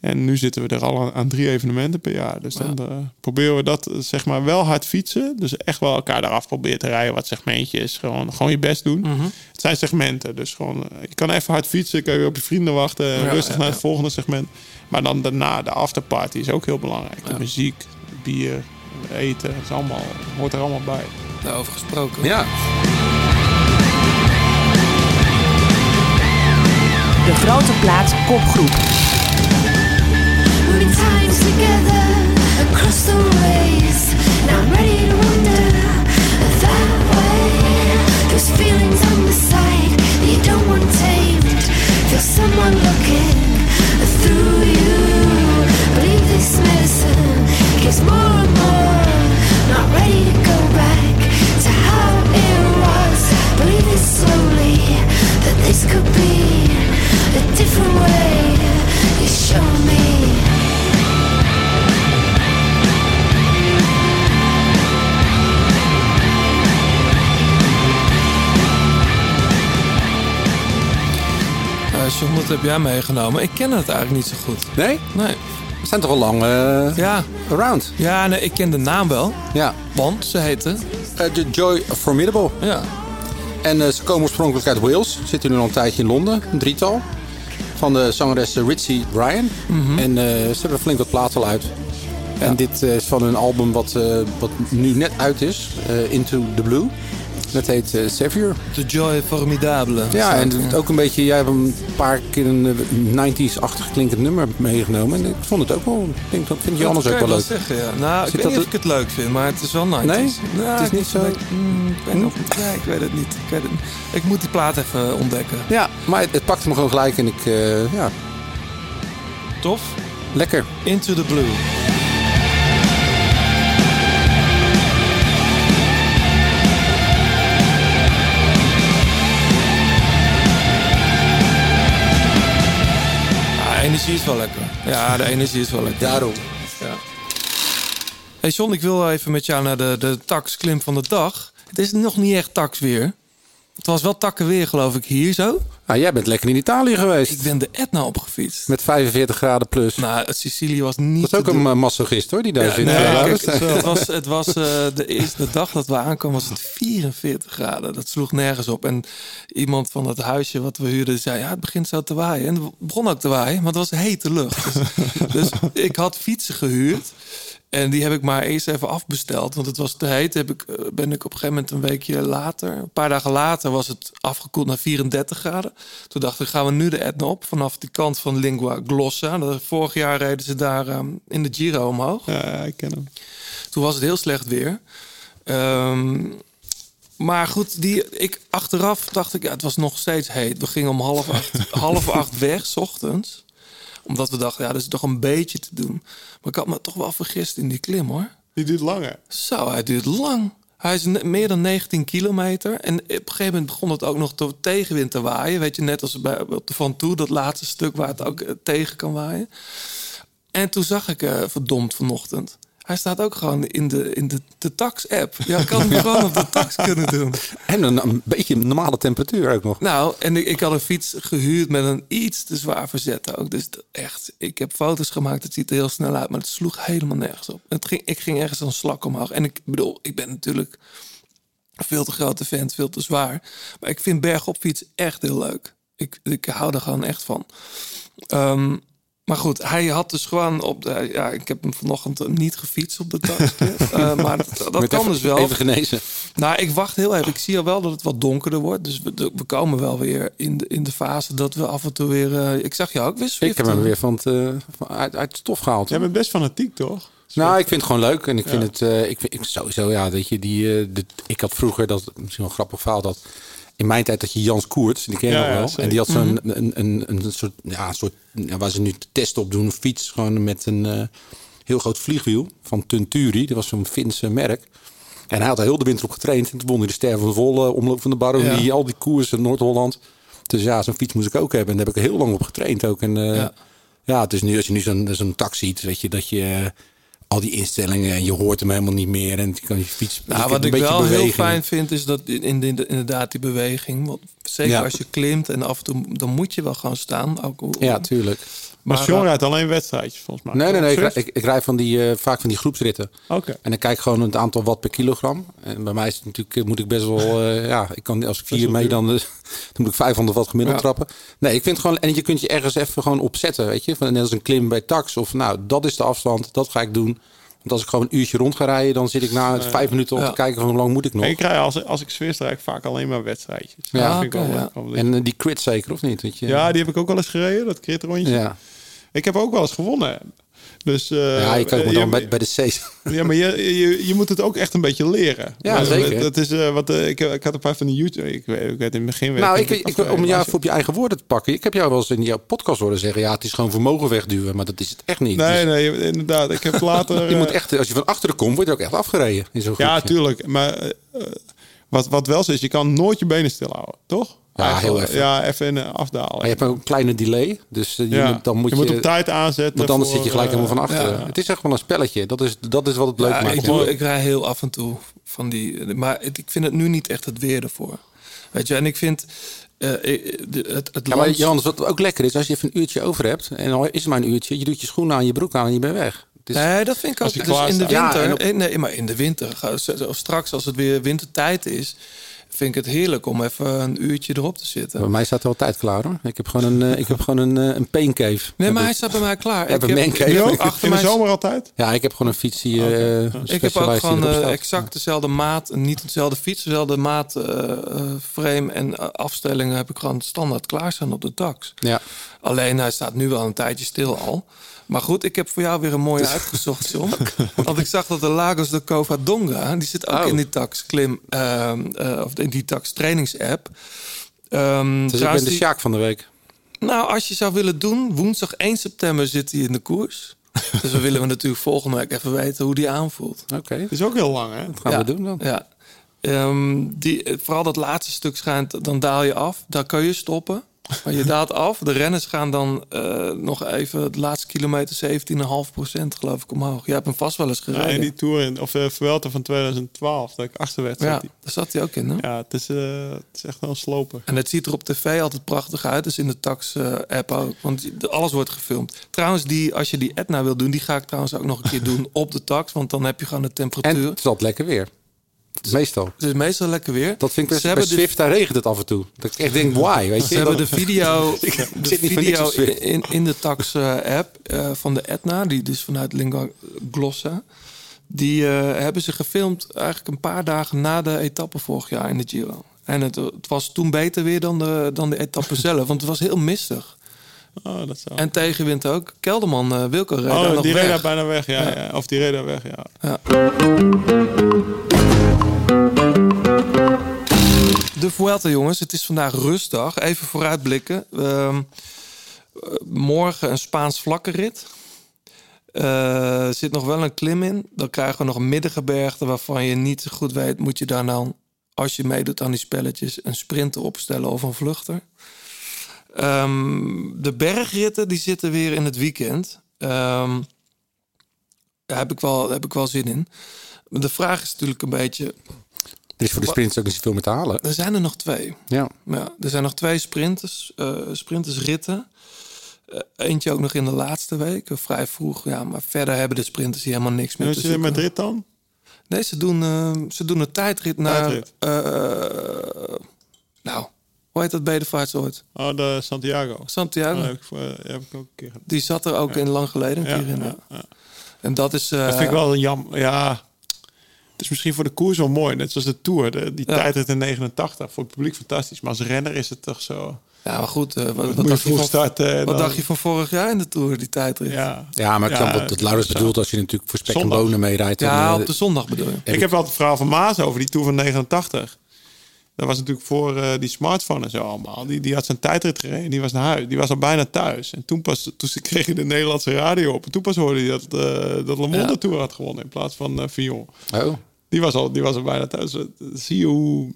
En nu zitten we er al aan, aan drie evenementen per jaar. Dus dan eh, proberen we dat eh, zeg maar wel hard fietsen. Dus echt wel elkaar eraf proberen te rijden. Wat segmentjes. Gewoon, gewoon je best doen. Het zijn segmenten. Dus gewoon, je kan even hard fietsen. Kan je op je vrienden wachten. Ja, rustig ja, naar het volgende segment. Maar dan daarna, de afterparty is ook heel belangrijk. De muziek, bier, eten. Het is allemaal, hoort er allemaal bij. Daarover gesproken. Ja, De Grote Plaats kopgroep. Moving times together across the ways. And I'm ready to wander that way. Those feelings on the side that you don't want tamed. Feel someone looking heb jij meegenomen? Ik ken het eigenlijk niet zo goed. nee? Nee. Zijn toch al lang eh, Ja, around. ja nee, ik ken de naam wel. Ja. Want ze heette... Eh, de Joy Formidable. Ja, En eh, ze komen oorspronkelijk uit Wales. Zitten nu al een tijdje in Londen, een drietal. Van de zangeres Ritchie Ryan. En eh, ze hebben flink wat platen al uit. En dit is van hun album wat, wat nu net uit is. Into the Blue. Dat heet eh, Savior. The Joy Formidable. Ja, en ook een beetje... Jij hebt een paar keer een eh, 90s-achtig klinkend nummer meegenomen. En ik vond het ook wel... Ik denk, dat vind je anders kan ook wel leuk. zeggen, ja. Nou, ik weet dat niet of ik het leuk vind, maar het is wel 90s. Nee? Nou, Het is niet zo- mm, ik, weet nog, nee, ik weet het niet. Ik, weet het niet. ik moet die plaat even ontdekken. Ja, maar het, het pakte me gewoon gelijk. En ik... eh, ja, Tof. lekker. Into the Blue. Energie is wel lekker. Ja, de energie is wel lekker. Daarom. Ja. Hey John, ik wil even met jou naar de, de taxklim van de dag. Het is nog niet echt tax weer. Het was wel takken weer, geloof ik, hier zo. Nou, jij bent lekker in Italië geweest. Ik ben de Etna opgefietst. Met 45 graden plus. Nou, Sicilië was niet dat is ook een masochist hoor, die daar Ja, zit. nee, kijk, het was, het was eh, de eerste dag dat we aankwamen was het 44 graden. Dat sloeg nergens op. En iemand van het huisje wat we huurden zei, ja, het begint zo te waaien. En het begon ook te waaien, maar het was hete lucht. Dus, dus ik had fietsen gehuurd. En die heb ik maar eerst even afbesteld, want het was te heet. Heb ik, eh, ben ik op een gegeven moment een weekje later, een paar dagen later, was het afgekoeld naar 34 graden. Toen dacht ik, gaan we nu de Etna op vanaf die kant van Lingua Glossa. Vorig jaar reden ze daar ehm, in de Giro omhoog. Ja, ik ken hem. Toen was het heel slecht weer. Ehm, maar goed, die, ik, achteraf dacht ik, ja, het was nog steeds heet. We gingen om half acht, half acht weg, s ochtends. Omdat we dachten, ja, dat is toch een beetje te doen. Maar ik had me toch wel vergist in die klim, hoor. Die duurt langer. Zo, hij duurt lang. Hij is meer dan 19 kilometer. En op een gegeven moment begon het ook nog te tegenwind te waaien. Weet je, net als bij op de Van Toe, dat laatste stuk waar het ook eh, tegen kan waaien. En toen zag ik eh, verdomd vanochtend. Hij staat ook gewoon in de, in de, de tax-app. Ja, had hem gewoon op de tax kunnen doen. En een, een beetje normale temperatuur ook nog. Nou, en ik, ik had een fiets gehuurd met een iets te zwaar verzet ook. Dus echt, ik heb foto's gemaakt. Het ziet er heel snel uit, maar het sloeg helemaal nergens op. Het ging, ik ging ergens een slak omhoog. En ik bedoel, ik ben natuurlijk Veel te grote vent, veel te zwaar. Maar ik vind bergopfiets echt heel leuk. Ik, ik hou er gewoon echt van. Ehm, maar goed, hij had dus gewoon op de... Ja, ik heb hem vanochtend niet gefietst op de dag. Eh, maar dat, kan even, dus wel. Even genezen. Nou, ik wacht heel even. Ik zie al wel dat het wat donkerder wordt. Dus we, we komen wel weer in de, in de fase dat we af en toe weer... eh, ik zag jou ook weer Ik heb hem weer van het, eh, van- uit, uit het stof gehaald. Jij bent best fanatiek, toch? Nou, ik vind het gewoon leuk. En ik vind het, eh, ik vind ik, sowieso, ja, weet je, die, eh, de, ik had vroeger, dat misschien wel een grappig verhaal, dat in mijn tijd dat je Jans Koerts, die ken je Ja, nog wel. en die had zo'n een, een, een, soort, ja, een soort, ja, waar ze nu testen op doen, een fiets, gewoon met een eh, heel groot vliegwiel van Tunturi. Dat was zo'n Finse merk. En hij had er heel de winter op getraind. En toen won hij de ster van de volle omloop van de baronie, al die koersen in Noord-Holland. Dus ja, zo'n fiets moest ik ook hebben. En daar heb ik er heel lang op getraind ook. En eh, Ja. het is nu, als je nu zo'n zo'n taxi ziet, weet je, dat je eh, al die instellingen en je hoort hem helemaal niet meer. En je kan je fiets. Nou, wat ik wel heel fijn vind, is dat in, in, de- inderdaad die beweging. Want zeker Ja. als je klimt en af en toe, dan moet je wel gaan staan. Ook, Ja, tuurlijk. Maar, Sean rijdt alleen wedstrijdjes, volgens mij. Nee, nee, nee. Ik, ik, ik rijd van die, eh, vaak van die groepsritten. Oké. En dan kijk ik gewoon het aantal watt per kilogram. En bij mij is het natuurlijk, eh, moet ik best wel, eh, ja, ik kan als ik vier mee, dan, dan moet ik 500 watt gemiddeld Ja. trappen. Nee, ik vind gewoon, en je kunt je ergens even gewoon opzetten, weet je. Van, net als een klim bij tax. Of nou, dat is de afstand, dat ga ik doen. Want als ik gewoon een uurtje rond ga rijden, dan zit ik na vijf minuten op Ja. te kijken van hoe lang moet ik nog. Ik rij als, als ik Zwift rijd, vaak alleen maar wedstrijdjes. Ja, ik wel. Wel. En eh, die crit zeker, of niet? Dat je, ja, die heb ik ook wel eens gereden, dat kritrondje. ja. Ik heb ook wel eens gewonnen. Dus, eh, ja, je kan ook eh, dan bij, bij de C's. Ja, maar je, je, je moet het ook echt een beetje leren. Ja, Maar zeker. Dat is eh, wat ik, ik had een paar van die YouTube. Ik, weet- ik weet in het begin. Nou, ik, ik, dat om jou op je eigen woorden te pakken. Ik heb jou wel eens in jouw podcast horen zeggen... ja, het is gewoon vermogen wegduwen. Maar dat is het echt niet. Nee, Dus nee, inderdaad. Ik heb later. je moet echt, als je van achteren komt, word je ook echt afgereden. In zo'n Ja, groepje. tuurlijk. Maar wat, wat wel zo is, je kan nooit je benen stilhouden, toch? Ja, heel even. Ja, even afdalen. Maar je hebt een kleine delay. Dus eh, je Ja, moet, dan moet je, je moet op tijd aanzetten. Want anders voor, zit je gelijk eh, helemaal van achteren. ja. Het is echt wel een spelletje. Dat is, dat is wat het leuk Ja, maakt. ik, doe, ik rij heel af en toe van die. Maar het- ik vind het nu niet echt het weer ervoor. Weet je, en ik vind. eh, het, het ja, maar Jans, wat ook lekker is, als je even een uurtje over hebt... en al is het maar een uurtje, je doet je schoenen aan, je broek aan en je bent weg. Het is, Nee, dat vind ik Als ook. je Dus in de winter. Ja, en op- nee, maar in de winter. Straks als het weer wintertijd is. Vind ik het heerlijk om even een uurtje erop te zitten. Bij mij staat er altijd klaar hoor. Ik heb gewoon een, eh, ik heb gewoon een, eh, een pain cave. Nee, maar hij staat bij mij klaar. Ik heb, Nu ook achter In de zomer altijd? Ja, ik heb gewoon een fiets die... eh, Ik heb ook gewoon exact dezelfde maat. en Niet dezelfde fiets, dezelfde maat, frame en afstellingen heb ik gewoon standaard klaarstaan op de tax. Ja. Alleen hij staat nu wel een tijdje stil al. Maar goed, ik heb voor jou weer een mooie uitgezocht, John. Want ik zag dat de Lagos de Covadonga, die zit ook Oh. in die tax klim, ehm, eh, of in die tax trainings-app. Ehm, Dus ik ben de die- Sjaak van de week. nou, als je zou willen doen, woensdag 1 september zit hij in de koers. dus we willen we natuurlijk volgende week even weten hoe die aanvoelt. Oké, is ook heel lang, hè? dat gaan ja, we doen dan. Ja. Ehm, die, eh, vooral dat laatste stuk schijnt, dan daal je af. Daar kun je stoppen. Maar je daalt af. De renners gaan dan eh, nog even de laatste kilometer 17,5 procent geloof ik omhoog. Je hebt hem vast wel eens Ja, gereden. in die Tour, in, of de Vuelta van 2012, dat ik achterwet ja, zat. die- daar zat hij ook in. Hè? Ja, het is, eh, het is echt wel een sloper. En het ziet er op tv altijd prachtig uit. Dus in de Tax-app ook. Want alles wordt gefilmd. Trouwens, die, als je die Etna wil doen... die ga ik trouwens ook nog een keer doen op de Tax. Want dan heb je gewoon de En temperatuur. het is altijd lekker weer. Meestal. Het is meestal lekker weer. Dat vind ik best, Ze bij hebben de- Swift, daar regent het af en toe. Dat ik echt denk, why? Weet je? Ze hebben de video, Ik de zit niet voor niks video in, in de Tax-app eh, van de Etna, die dus vanuit Lingua Glossa, die eh, hebben ze gefilmd eigenlijk een paar dagen na de etappe vorig jaar in de Giro. En het, het was toen beter weer dan de, dan de etappe zelf, want het was heel mistig. Oh, dat zou... En tegenwind ook. Kelderman, eh Wilco reed daar oh, nog die reed daar bijna weg, ja, ja. Of die reed daar weg, ja. De jongens. Het is vandaag rustdag. Even vooruitblikken. Ehm, eh, morgen een Spaans vlakke rit. Eh, Er zit nog wel een klim in. Dan krijgen we nog een middengebergte waarvan je niet goed weet... moet je daar nou, als je meedoet aan die spelletjes... een sprinter opstellen of een vluchter. Ehm, de bergritten die zitten weer in het weekend. Ehm, daar heb ik, wel, daar heb ik wel zin in. De vraag is natuurlijk een beetje... Er is voor de sprints ook niet zoveel meer te halen. Er zijn er nog twee. Ja. Ja, er zijn nog twee sprinters, eh sprintersritten. Eh, eentje ook nog in de laatste week, eh, vrij vroeg. Ja, maar verder hebben de sprinters hier helemaal niks En meer te je in. Madrid dan? Nee, ze doen, ze doen een tijdrit naar... Tijdrit. eh, nou, hoe heet dat bedevaarts ooit? Oh, de Santiago. Santiago. Oh, heb, ik, voor- heb ik ook een keer gedaan. Die zat er ook in lang geleden een Ja, keer in. ja, ja. ja. En dat is... eh, Dat vind ik wel een jam. Ja, het is misschien voor de koers wel mooi. Net zoals de Tour. De, die Ja. tijdrit in 89. Voor het publiek fantastisch. Maar als renner is het toch zo... Ja, maar goed. eh, wat, wat, dacht, je van, starten. wat dan- dacht je van vorig jaar in de Tour, die tijdrit? Ja. Ja, maar ik Ja, snap wat het Laurens bedoelt als je natuurlijk voor spek en bonen meerijdt. Ja, eh, op de zondag bedoel je. heb Ik heb wel het verhaal van Maas over die Tour van 89. Dat was natuurlijk voor eh, die smartphone en zo allemaal. Die, die had zijn tijdrit gereden. Die was naar huis. Die was al bijna thuis. En toen pas toen ze kreeg je de Nederlandse radio op. En toen pas hoorde hij dat, eh dat Le Monde Ja. Tour had gewonnen in plaats van eh Fillon. Oh, Die was al, die was al bijna thuis. Eh, Zie je hoe...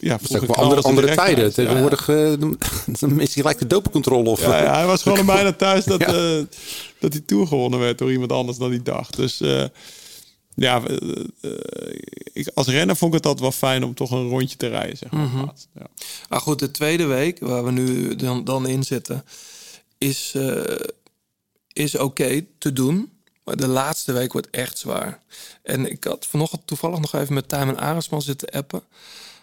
Ja, dat is ook vroeger wel knalden andere, andere tijden. Tegenwoordig eh, dan is hij gelijk de dopencontrole. Of, Ja, ja, hij was gewoon al bijna thuis dat, Ja. eh, dat die Tour gewonnen werd door iemand anders dan die dag. Dus eh, ja, eh, eh, ik, als renner vond ik het altijd wel fijn om toch een rondje te rijden. Zeg maar, Mhm. ja. Maar goed, de tweede week, waar we nu dan, dan in zitten, is, eh, is oké te doen. Maar de laatste week wordt echt zwaar. En ik had vanochtend toevallig nog even met Tijmen Arendsman zitten appen.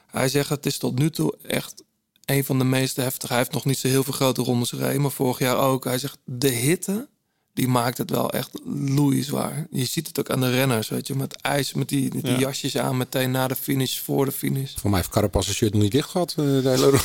Hij zegt, het is tot nu toe echt een van de meest heftige. Hij heeft nog niet zo heel veel grote rondes gereden, maar vorig jaar ook. Hij zegt, de hitte, die maakt het wel echt loeizwaar. Je ziet het ook aan de renners, weet je. Met ijs, met die, met die Ja. jasjes aan, meteen na de finish, voor de finish. Voor mij heeft Carapaz zijn shirt nog niet dicht gehad. eh, de hele.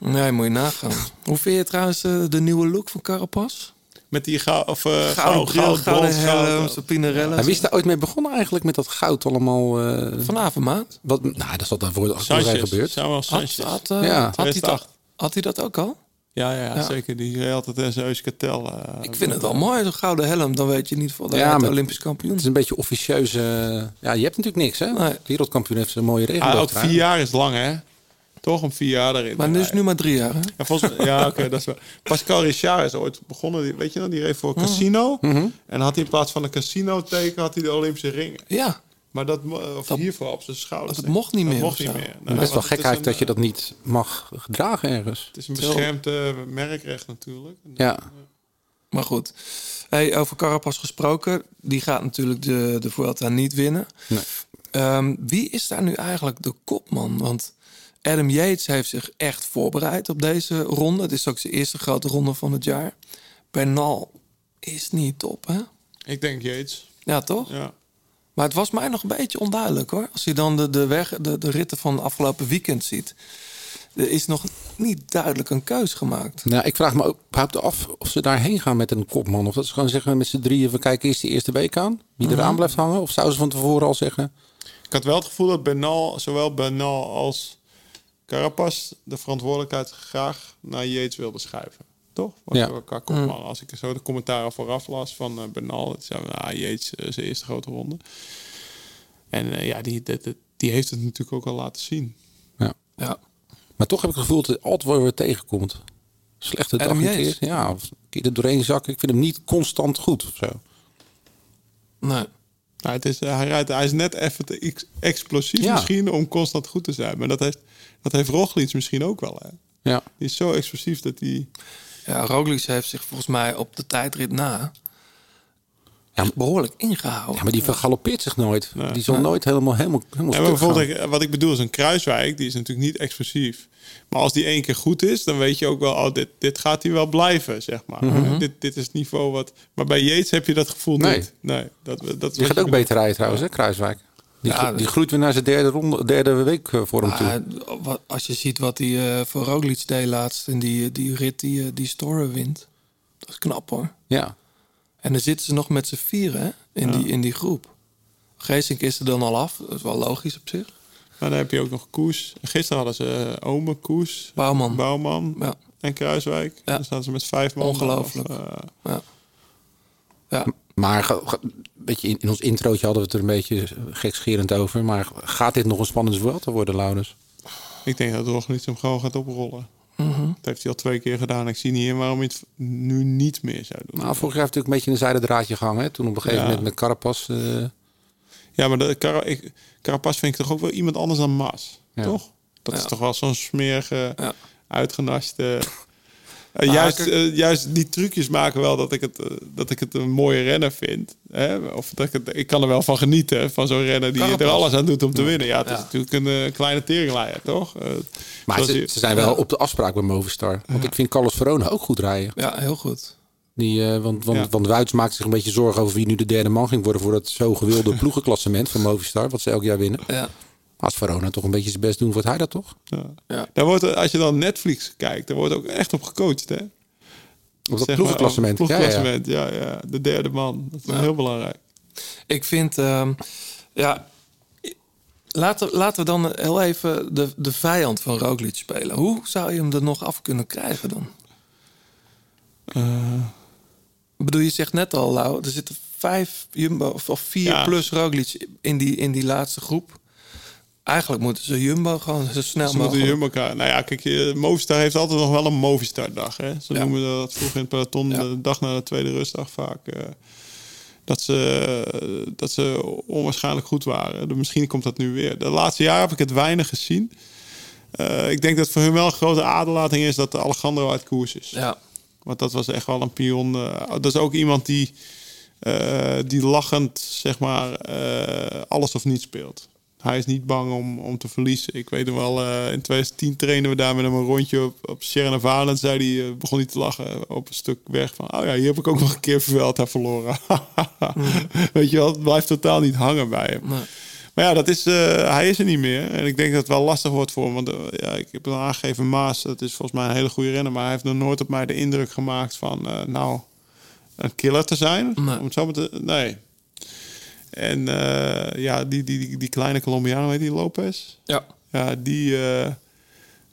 Nee, moet je nagaan. Hoe vind je trouwens eh, de nieuwe look van Carapaz? Met die ga, of, uh, Gouden goud, bril, goud, gouden helm, goud. Pinarello. Hij wist daar ooit mee begonnen eigenlijk met dat goud allemaal. eh, Vanavond, maat. wat, nou, dat zal daarvoor al gebeurd. Samuel Had, Sanchez. had, eh, Ja. had, hij dat, 2008. had hij dat ook al? Ja, ja, Ja. zeker. Die altijd in zijn Euskartel. eh, Ik vind het wel mooi, zo'n gouden helm. Dan weet je niet voor Ja, de maar- Olympisch kampioen. Het is een beetje officieuze. ja, je hebt natuurlijk niks, hè? Nee. Wereldkampioen heeft een mooie Ah, regenboog. ook vier jaar is lang, hè? Toch een vier jaar erin. Maar nu is nu maar drie jaar, hè? Ja, volgens, ja oké, dat is wel. Pascal Richard is ooit begonnen, die- weet je nog, die reed voor Casino. En had hij in plaats van een casino-teken, had hij de Olympische ringen. Ja, Maar dat, of Dat- hiervoor op zijn schouders. dat mocht niet meer Dat mocht of niet meer. Nee, Best wel gek is eigenlijk dat je dat niet mag dragen ergens. Het is een beschermd merkrecht natuurlijk. Ja, maar goed. Hey, over Carapaz gesproken. Die gaat natuurlijk de, de Vuelta niet winnen. Nee. Ehm, wie is daar nu eigenlijk de kopman? Want Adam Yates heeft zich echt voorbereid op deze ronde. Het is ook zijn eerste grote ronde van het jaar. Bernal is niet top, hè? Ik denk Yates. Ja, toch? Ja. Maar het was mij nog een beetje onduidelijk hoor. Als je dan de, de, weg, de, de ritten van afgelopen weekend ziet. Er is nog niet duidelijk een keus gemaakt. nou, ik vraag me ook überhaupt af of ze daarheen gaan met een kopman. Of dat ze gewoon zeggen met z'n drieën, we kijken eerst die eerste week aan. Wie eraan blijft hangen. Of zouden ze van tevoren al zeggen... Ik had wel het gevoel dat Bernal, zowel Bernal als Carapaz de verantwoordelijkheid graag naar Yates wilde schuiven. Toch? Ja. Qua kopman. Als ik zo de commentaren vooraf las van eh, Bernal, het zei ah, Yates eh, zijn eerste grote ronde. En eh, ja, die, die, die heeft het natuurlijk ook al laten zien. Ja. Ja. Maar toch heb ik het gevoel dat het altijd wel weer tegenkomt. Slechte dag een keer. Ja, of een keer er doorheen zakken. Ik vind hem niet constant goed of zo. Nee. Nou, het is, hij, rijdt, hij is net even te ex- explosief Ja. misschien om constant goed te zijn. Maar dat heeft, dat heeft Roglic misschien ook wel. Hè? Ja. Die is zo explosief dat hij... Ja, Roglic heeft zich volgens mij op de tijdrit na Ja, behoorlijk ingehouden. Ja, maar die vergalopeert zich nooit. Nee. die zal nooit helemaal, helemaal, helemaal Ja, maar stuk gaan. bijvoorbeeld, ik- wat ik bedoel is een Kruiswijk, die is natuurlijk niet explosief. Maar als die één keer goed is, dan weet je ook wel, oh, dit, dit gaat hij wel blijven, zeg maar. dit, dit is het niveau wat... Maar bij Yates heb je dat gevoel Nee. niet. Nee, dat, dat Die gaat ook beter rijden trouwens, hè, Kruiswijk. Die, Ja, die groeit weer naar zijn derde, ronde, derde week eh, voor hem toe. Wat- als je ziet wat hij eh, voor Roglic deed laatst in die, die rit die, eh, die Storer wint. Dat is knap hoor. Ja. En dan zitten ze nog met z'n vieren hè, in, die, in die groep. Geesink is er dan al af. Dat is wel logisch op zich. Maar dan heb je ook nog Koes. Gisteren hadden ze uh, Ome, Koes, Bouwman. Bouwman Ja. en Kruiswijk. Ja. Dan staan ze met vijf man. Ongelooflijk. Of, eh, Ja. Ja. Maar ge- ge- weet je, in, in ons introotje hadden we het er een beetje gekscherend over. Maar gaat dit nog een spannend te worden, Laurens? ik denk dat Roglic hem gewoon gaat oprollen. Mhm. Dat heeft hij al twee keer gedaan. Ik zie niet in waarom hij het nu niet meer zou doen. Nou, vorig jaar heeft hij ook een beetje een zijde draadje gehangen. Hè? Toen op een gegeven Ja. moment met Carapaz. eh, Ja, maar de, Cara, ik, Carapaz vind ik toch ook wel iemand anders dan Mas. Ja. Toch? Dat is toch wel zo'n smerige, uitgenaste... Juist, eh, juist die trucjes maken wel dat ik het, eh, dat ik het een mooie renner vind. Hè? Of dat ik, het, ik kan er wel van genieten, van zo'n renner die er alles aan doet om te winnen. Ja, het is natuurlijk een eh, kleine teringleier, toch? Maar ze, je- ze zijn wel op de afspraak bij Movistar. Want ik vind Carlos Verona ook goed rijden. Ja, heel goed. Die, eh, want want, Ja. want Wuits maakt zich een beetje zorgen over wie nu de derde man ging worden voor dat zo gewilde ploegenklassement van Movistar, wat ze elk jaar winnen. Ja. Als Verona toch een beetje zijn best doen, wordt hij dat toch? ja. Ja. Daar wordt, er- als je dan Netflix kijkt, daar wordt ook echt op gecoacht, hè? Op dat Zeg maar, ploegenklassement. op Ja, ja, ja. ploegklassement, ja, ja, De derde man. Dat is Ja. heel belangrijk. Ik vind, ehm, ja, laten, laten we dan heel even de, de vijand van Roglic spelen. Hoe zou je hem er nog af kunnen krijgen dan? Ik bedoel, je zegt net al, Lau, er zitten vijf Jumbo of, of vier Ja. plus Roglic in die, in die laatste groep. Eigenlijk moeten ze Jumbo gewoon zo snel Ze moeten mogelijk... Jumbo. Nou ja, kijk, eh, Movistar heeft altijd nog wel een Movistar-dag. Hè? Ze Ja. noemen dat vroeger in het peloton Ja. de dag na de tweede rustdag vaak. eh, dat, ze, dat ze onwaarschijnlijk goed waren. Dus misschien komt dat nu weer. De laatste jaren heb ik het weinig gezien. Eh, ik denk dat voor hun wel een grote aderlating is dat Alejandro uit koers is. Ja, Want dat was echt wel een pion. eh, dat is ook iemand die, eh, die lachend, zeg maar, eh, alles of niets speelt. Hij is niet bang om, om te verliezen. Ik weet nog wel, eh, in 2010 trainen we daar met hem een rondje op, op Sierra. En zei hij, eh, begon hij te lachen op een stuk weg van... Oh ja, hier heb ik ook nog een keer Vuelta verloren. Weet je wel, het blijft totaal niet hangen bij hem. nee. Maar ja, dat is, eh, hij is er niet meer. En ik denk dat het wel lastig wordt voor hem. Want ja, ik heb al aangegeven, Maas, dat is volgens mij een hele goede renner. Maar hij heeft nog nooit op mij de indruk gemaakt van, nou, een killer te zijn. Nee. Om het zo te, nee. En eh, ja, die, die, die, die kleine Colombiaan, weet die, Lopez? ja. Ja, die, eh,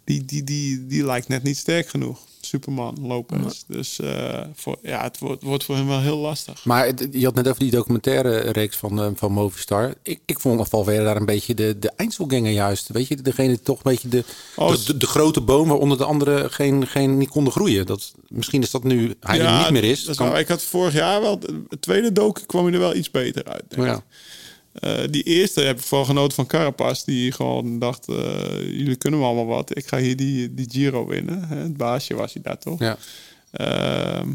die, die, die, die lijkt net niet sterk genoeg. Superman, Lopez. Dus eh, voor, ja, het wordt, wordt voor hem wel heel lastig. Maar het- je had net over die documentaire reeks van, eh, van Movistar. Ik, ik vond Valverde daar een beetje de, de Einzelganger juist. Weet je, degene die toch een beetje de, Oh, de, de, de grote boom waaronder de anderen geen, geen, niet konden groeien. Dat, misschien is dat nu hij er niet meer is. dat Kan- ik had vorig jaar wel, het tweede doken kwam hij er wel iets beter uit. Denk ik. ja. Eh, die eerste heb ik vooral genoten van Carapaz. Die gewoon dacht, eh, jullie kunnen me allemaal wat. Ik ga hier die, die Giro winnen. Hè, Het baasje was hij daar toch? Ja. Ehm,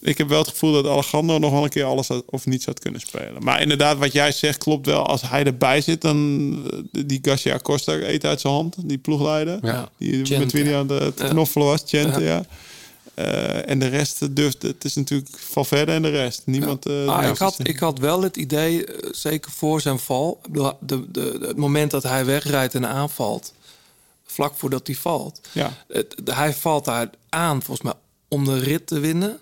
ik heb wel het gevoel dat Alejandro nog wel een keer alles had- of niets had kunnen spelen. Maar inderdaad, wat jij zegt klopt wel. Als hij erbij zit, dan eh, die Garcia Costa eet uit zijn hand. Die ploegleider. Ja. Die met wie hij aan het Ja. knoffelen was. Ja. Eh, en de rest durft, het is natuurlijk Valverde en de rest. Niemand. eh, Ah, ik, had, ik had wel het idee, eh, zeker voor zijn val, de, de, het moment dat hij wegrijdt en aanvalt, vlak voordat hij valt. Ja. Het, hij valt daar aan, volgens mij, om de rit te winnen.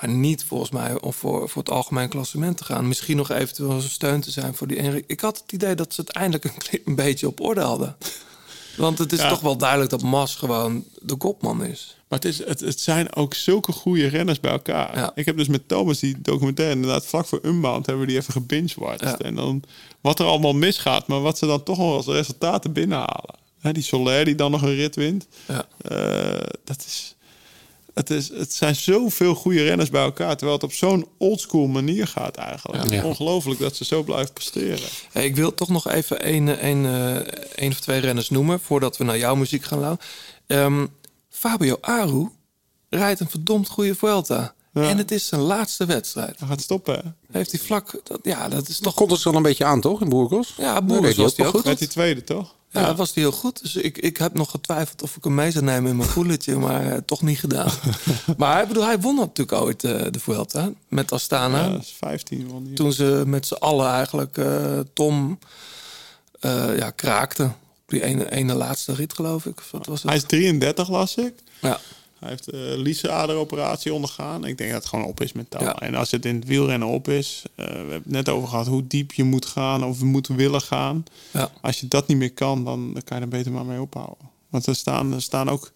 Maar niet volgens mij om voor, voor het algemeen klassement te gaan. Misschien nog eventueel een steun te zijn voor die Enrik. Ik had het idee dat ze het eindelijk een, een beetje op orde hadden. Want het is Ja. toch wel duidelijk dat Mas gewoon de kopman is. Maar het, is, het, het zijn ook zulke goede renners bij elkaar. Ja. Ik heb dus met Thomas die documentaire inderdaad vlak voor Unbound hebben we die even gebingewatcht. Ja. En dan wat er allemaal misgaat, maar wat ze dan toch nog als resultaten binnenhalen. Hè, die Soler die dan nog een rit wint. Ja. Eh, dat is, het, is, het zijn zoveel goede renners bij elkaar. Terwijl het op zo'n oldschool manier gaat eigenlijk. Ja. ongelooflijk dat ze zo blijven presteren. Hey, ik wil toch nog even één, één, eh, één of twee renners noemen... voordat we naar jouw muziek gaan, Lau. Ehm, Fabio Aru rijdt een verdomd goede Vuelta. Ja. En het is zijn laatste wedstrijd. Hij gaat stoppen. Hè? Heeft hij vlak... Dat, ja, dat is toch... Komt het wel een beetje aan, toch, in Burgos? Ja, Nee, hij was die ook goed. Met die tweede, toch? Ja, dat was hij heel goed. Dus ik, ik heb nog getwijfeld of ik hem mee zou nemen in mijn poeletje, maar eh, toch niet gedaan. maar hij, bedoel, hij won natuurlijk ooit eh, de Vuelta met Astana. Ja, dat is 15. won die. Toen ze met z'n allen eigenlijk eh, Tom ja, kraakten. Op die ene, ene laatste rit, geloof ik. Wat was het? Hij is 33, las ik. Ja. Hij heeft de Liese-aderoperatie ondergaan. Ik denk dat het gewoon op is mentaal. Ja. En als het in het wielrennen op is... eh, we hebben het net over gehad hoe diep je moet gaan... of moet willen gaan. Ja. Als je dat niet meer kan, dan, dan kan je er beter maar mee ophouden. Want er staan, er staan ook...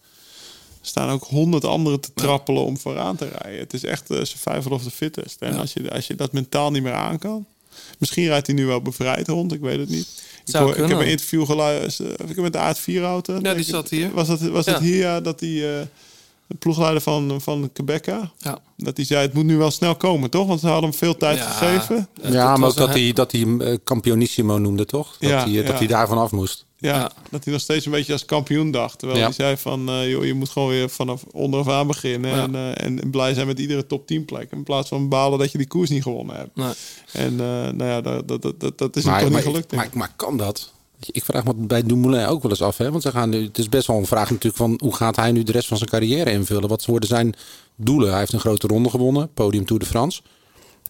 Staan ook honderd anderen te trappelen om vooraan te rijden. Het is echt uh, survival of the fittest. En Ja. als, je, als je dat mentaal niet meer aan kan... Misschien rijdt hij nu wel bevrijd rond, ik weet het niet. Ik, hoor- ik heb een interview geluisterd. Heb ik met de Aard Vierhouten? Ja, denk die zat hier. Was dat, was Ja. dat hier ja, dat die eh, de ploegleider van, van Quebeca... Ja. dat hij zei, het moet nu wel snel komen, toch? Want ze hadden hem veel tijd Ja. gegeven. Ja, maar ook dat hij, dat hij hem eh, Campionissimo noemde, toch? Dat, Ja, hij, eh, dat hij daarvan af moest. Ja, Ja. dat hij nog steeds een beetje als kampioen dacht. Terwijl Ja. hij zei van, eh, joh, je moet gewoon weer vanaf onderaf aan beginnen. Ja. En, eh, en, blij zijn met iedere top 10 plek. In plaats van balen dat je die koers niet gewonnen hebt. Nee. En eh, nou ja, dat, dat, dat, dat, is hem Maar, toch maar, niet gelukt. maar, maar kan dat? Ik vraag me bij Dumoulin ook wel eens af. Hè? Want ze gaan nu, het is best wel een vraag natuurlijk van hoe gaat hij nu de rest van zijn carrière invullen? Wat worden zijn doelen? Hij heeft een grote ronde gewonnen, podium Tour de France.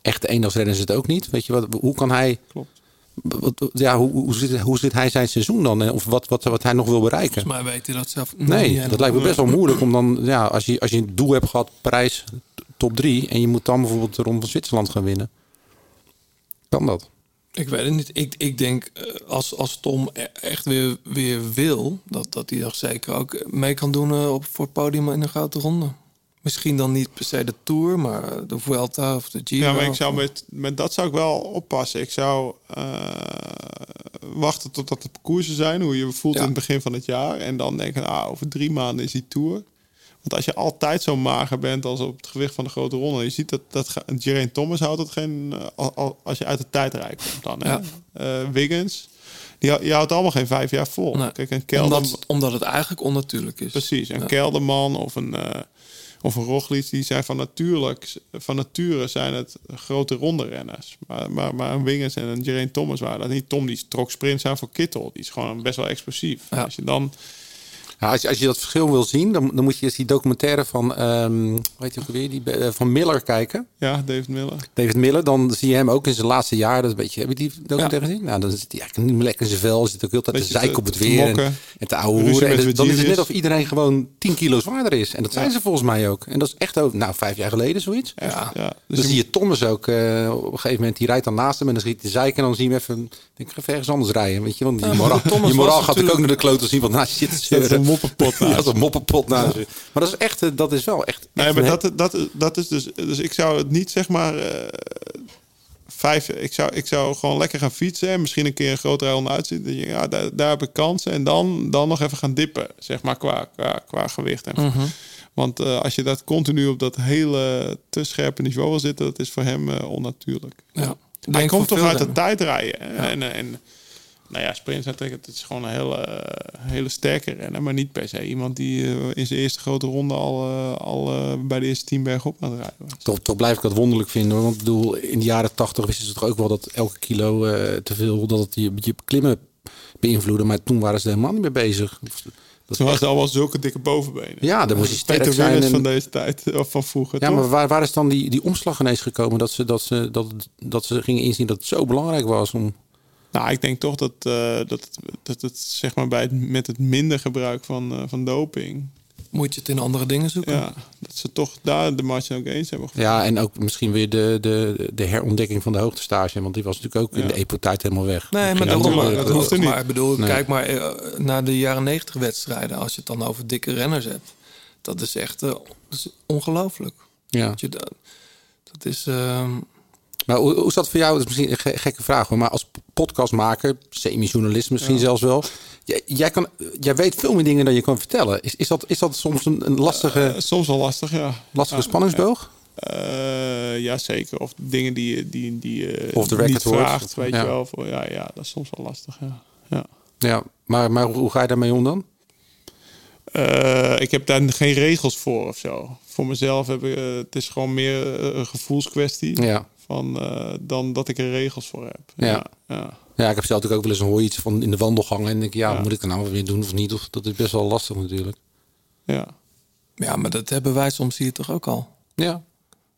Echte eendagsrenner is het ook niet. Weet je, wat, hoe kan hij... Klopt. Wat, ja, hoe, hoe, zit, hoe zit hij zijn seizoen dan? Of wat, wat, wat hij nog wil bereiken? Volgens mij weet hij dat zelf Nee, dat lijkt me best wel moeilijk om dan, ja, als je, als je een doel hebt gehad, prijs top 3 en je moet dan bijvoorbeeld de Ronde van Zwitserland gaan winnen. Kan dat? Ik weet het niet. Ik, ik denk eh, als, als Tom e- echt weer, weer wil, dat, dat hij toch zeker ook mee kan doen eh, op, voor het podium in een grote ronde. Misschien dan niet per se de Tour, maar de Vuelta of de Giro. Ja, maar ik zou met, met dat zou ik wel oppassen. Ik zou eh, wachten totdat de parcoursen zijn, hoe je je voelt Ja. in het begin van het jaar. En dan denken, ah, over drie maanden is die Tour. Want als je altijd zo mager bent als op het gewicht van de grote ronde. Je ziet dat, dat Geraint Thomas houdt het geen... al- al- als je uit de tijdrijk komt dan. Hè? Ja. Eh, Wiggins, die, houdt allemaal geen vijf jaar vol. Nee, Kijk, een Kelder, omdat, omdat het eigenlijk onnatuurlijk is. Precies, een Ja. Kelderman of een, eh of een Roglic, die zijn van, natuurlijk, van nature zijn het grote ronde renners. Maar, maar, maar een Wiggins en een Geraint Thomas waren dat niet. Tom die trok sprints aan voor Kittel. Die is gewoon best wel explosief. Ja. Als je dan... Als, je, als je dat verschil wil zien, dan, dan moet je eens die documentaire van, ehm weet je weer, die, eh, van Miller kijken. Ja, David Miller. David Miller, dan zie je hem ook in zijn laatste jaar. Dat een beetje, heb je die documentaire gezien? Nou, dan zit hij eigenlijk niet meer lekker in zijn vel. Zit ook heel tijd te zeiken op het weer. En, mokken. en te ouwe hoeren. En dus- dan is het net of iedereen gewoon 10 kilo zwaarder is. En dat zijn Ja. ze volgens mij ook. En dat is echt ook, nou, vijf jaar geleden zoiets. Echt, Ja. ja. Dus Dus zie je Thomas ook eh, op een gegeven moment, die rijdt dan naast hem en dan schiet hij zeiken en dan zie je hem even, denk ik, even ergens anders rijden, weet je, want die moraal, die moraal gaat ook naar de klote zien, want naast je zit te zeuren. Moppenpot. Dat is een moppenpot naast. Maar dat is echt, eh, dat is wel echt. Nee, echt maar dat, dat, dat is dus... Dus ik zou het niet, zeg maar... eh, vijf... Ik zou, ik zou gewoon lekker gaan fietsen. En misschien een keer een grotere ronde uitzien. Ja, daar, daar heb ik kansen. En dan, dan nog even gaan dippen, zeg maar, qua, qua, qua gewicht. En, Mhm. Want eh, als je dat continu op dat hele te scherpe niveau wil zitten... dat is voor hem onnatuurlijk. Ja. Hij komt toch uit de renners. tijdrijden. En, en, en nou ja, sprint het is gewoon een hele, eh, hele sterke renner. Maar niet per se iemand die eh, in zijn eerste grote ronde al, eh, al bij de eerste tien bergen op aan het rijden was. Toch, toch blijf ik dat wonderlijk vinden. hoor. Want ik bedoel, in de jaren tachtig wisten ze toch ook wel dat elke kilo te veel, dat het je, je klimmen beïnvloedde. Maar toen waren ze helemaal niet mee bezig. Dat Toen was echt- het allemaal zulke dikke bovenbenen. Ja, dan moest je sterk zijn. En- van deze tijd, of van vroeger, Ja, toch? maar waar, waar is dan die, die omslag ineens gekomen dat ze, dat, ze, dat, dat ze gingen inzien dat het zo belangrijk was om. Nou, ik denk toch dat, eh, dat, dat het zeg maar bij het, met het minder gebruik van, eh, van doping... Moet je het in andere dingen zoeken? Ja, dat ze toch daar de marge ook eens hebben gevonden. Ja, en ook misschien weer de, de, de herontdekking van de hoogtestage. Want die was natuurlijk ook in de EPO-tijd helemaal weg. Nee, maar daarom. maar, dat hoeft er niet. Maar ik bedoel, Nee. kijk maar eh, naar de jaren negentig wedstrijden. Als je het dan over dikke renners hebt. Dat is echt eh, ongelooflijk. Ja. Dat, je dat, dat is... ehm, Maar hoe, hoe is dat voor jou? Dat is misschien een ge- gekke vraag hoor. Maar als podcastmaker, semi-journalist misschien zelfs wel. Jij, jij, kan, jij weet veel meer dingen dan je kan vertellen. Is, is, dat, is dat soms een, een lastige, Eh, soms wel lastig, ja. lastige Ja, spanningsboog? Eh, ja, zeker. Of dingen die je die, die, Of de record niet vraagt, weet Ja. je wel. Voor, ja, ja, dat is soms wel lastig, ja. ja. Ja, maar, maar hoe, ga je daarmee om dan? Eh, ik heb daar geen regels voor of zo. Voor mezelf heb ik, het is gewoon meer een gevoelskwestie. Ja. Van, eh, dan dat ik er regels voor heb. Ja. Ja, ja. Ja, ik heb zelf natuurlijk ook wel eens een hoor iets van in de wandelgang. En denk ik, ja, Ja. moet ik er nou weer doen of niet? Of, dat is best wel lastig natuurlijk. ja. ja, maar dat hebben wij soms hier toch ook al. Ja,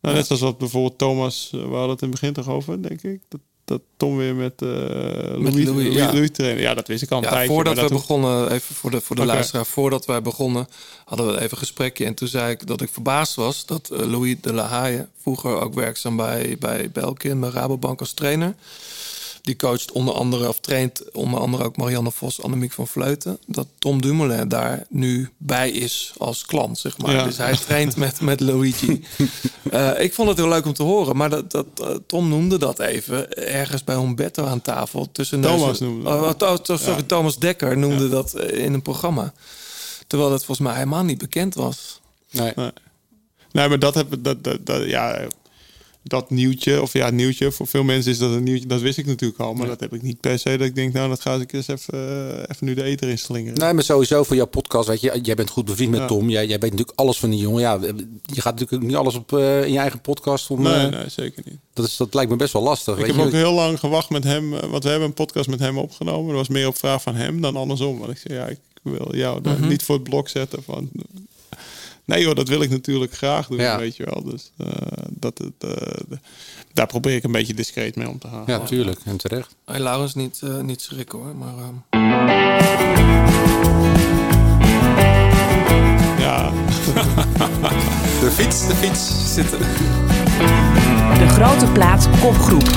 Nou, net zoals wat bijvoorbeeld Thomas, eh, we hadden het in het begin toch over, denk ik. Dat, dat Tom weer met, eh Louis, Louis, Louis, ja. Louis trainen. Ja, dat wist ik al een Ja, tijdje. voordat we begonnen, even voor de, voor de Oké. luisteraar, voordat wij begonnen, hadden we even een gesprekje. En toen zei ik dat ik verbaasd was dat eh, Louis de La Haye, vroeger ook werkzaam bij, bij België en bij Rabobank als trainer. Die coacht onder andere, of traint onder andere ook Marianne Vos, Annemiek van Vleuten. Dat Tom Dumoulin daar nu bij is als klant, zeg maar. Ja. Dus hij traint met, met Luigi. Eh, ik vond het heel leuk om te horen. Maar dat, dat, eh, Tom noemde dat even ergens bij Humberto aan tafel. Tussen Thomas neus- noemde dat. Oh, oh, oh, sorry, Ja. Thomas Dekker noemde dat eh, in een programma. Terwijl dat volgens mij helemaal niet bekend was. nee. Nee. Nee, maar dat heb dat, dat, dat ja. Dat nieuwtje, of ja, nieuwtje, voor veel mensen is dat een nieuwtje, dat wist ik natuurlijk al, maar dat heb ik niet per se dat ik denk, nou, dat ga ik eens even, eh, even nu de eter in slingeren. Nee, maar sowieso voor jouw podcast, weet je, jij bent goed bevriend met Ja. Tom. Jij, jij weet natuurlijk alles van die jongen. Ja, je gaat natuurlijk niet alles op eh, in je eigen podcast. Om, nee, eh, nee, zeker niet. Dat, is, dat lijkt me best wel lastig. Ik weet heb je. ook heel lang gewacht met hem, eh, want we hebben een podcast met hem opgenomen. Dat was meer op vraag van hem dan andersom. Want ik zei, ja, ik wil jou Mhm. niet voor het blok zetten van... Nee hoor, dat wil ik natuurlijk graag doen, Ja. weet je wel. Dus eh, dat, het, eh, d- daar probeer ik een beetje discreet mee om te gaan. Ja, tuurlijk. En terecht. Hey, Laurens, niet, eh, niet schrikken hoor. Maar, ehm, Ja. De fiets, de fiets. zitten. De grote plaat kopgroep.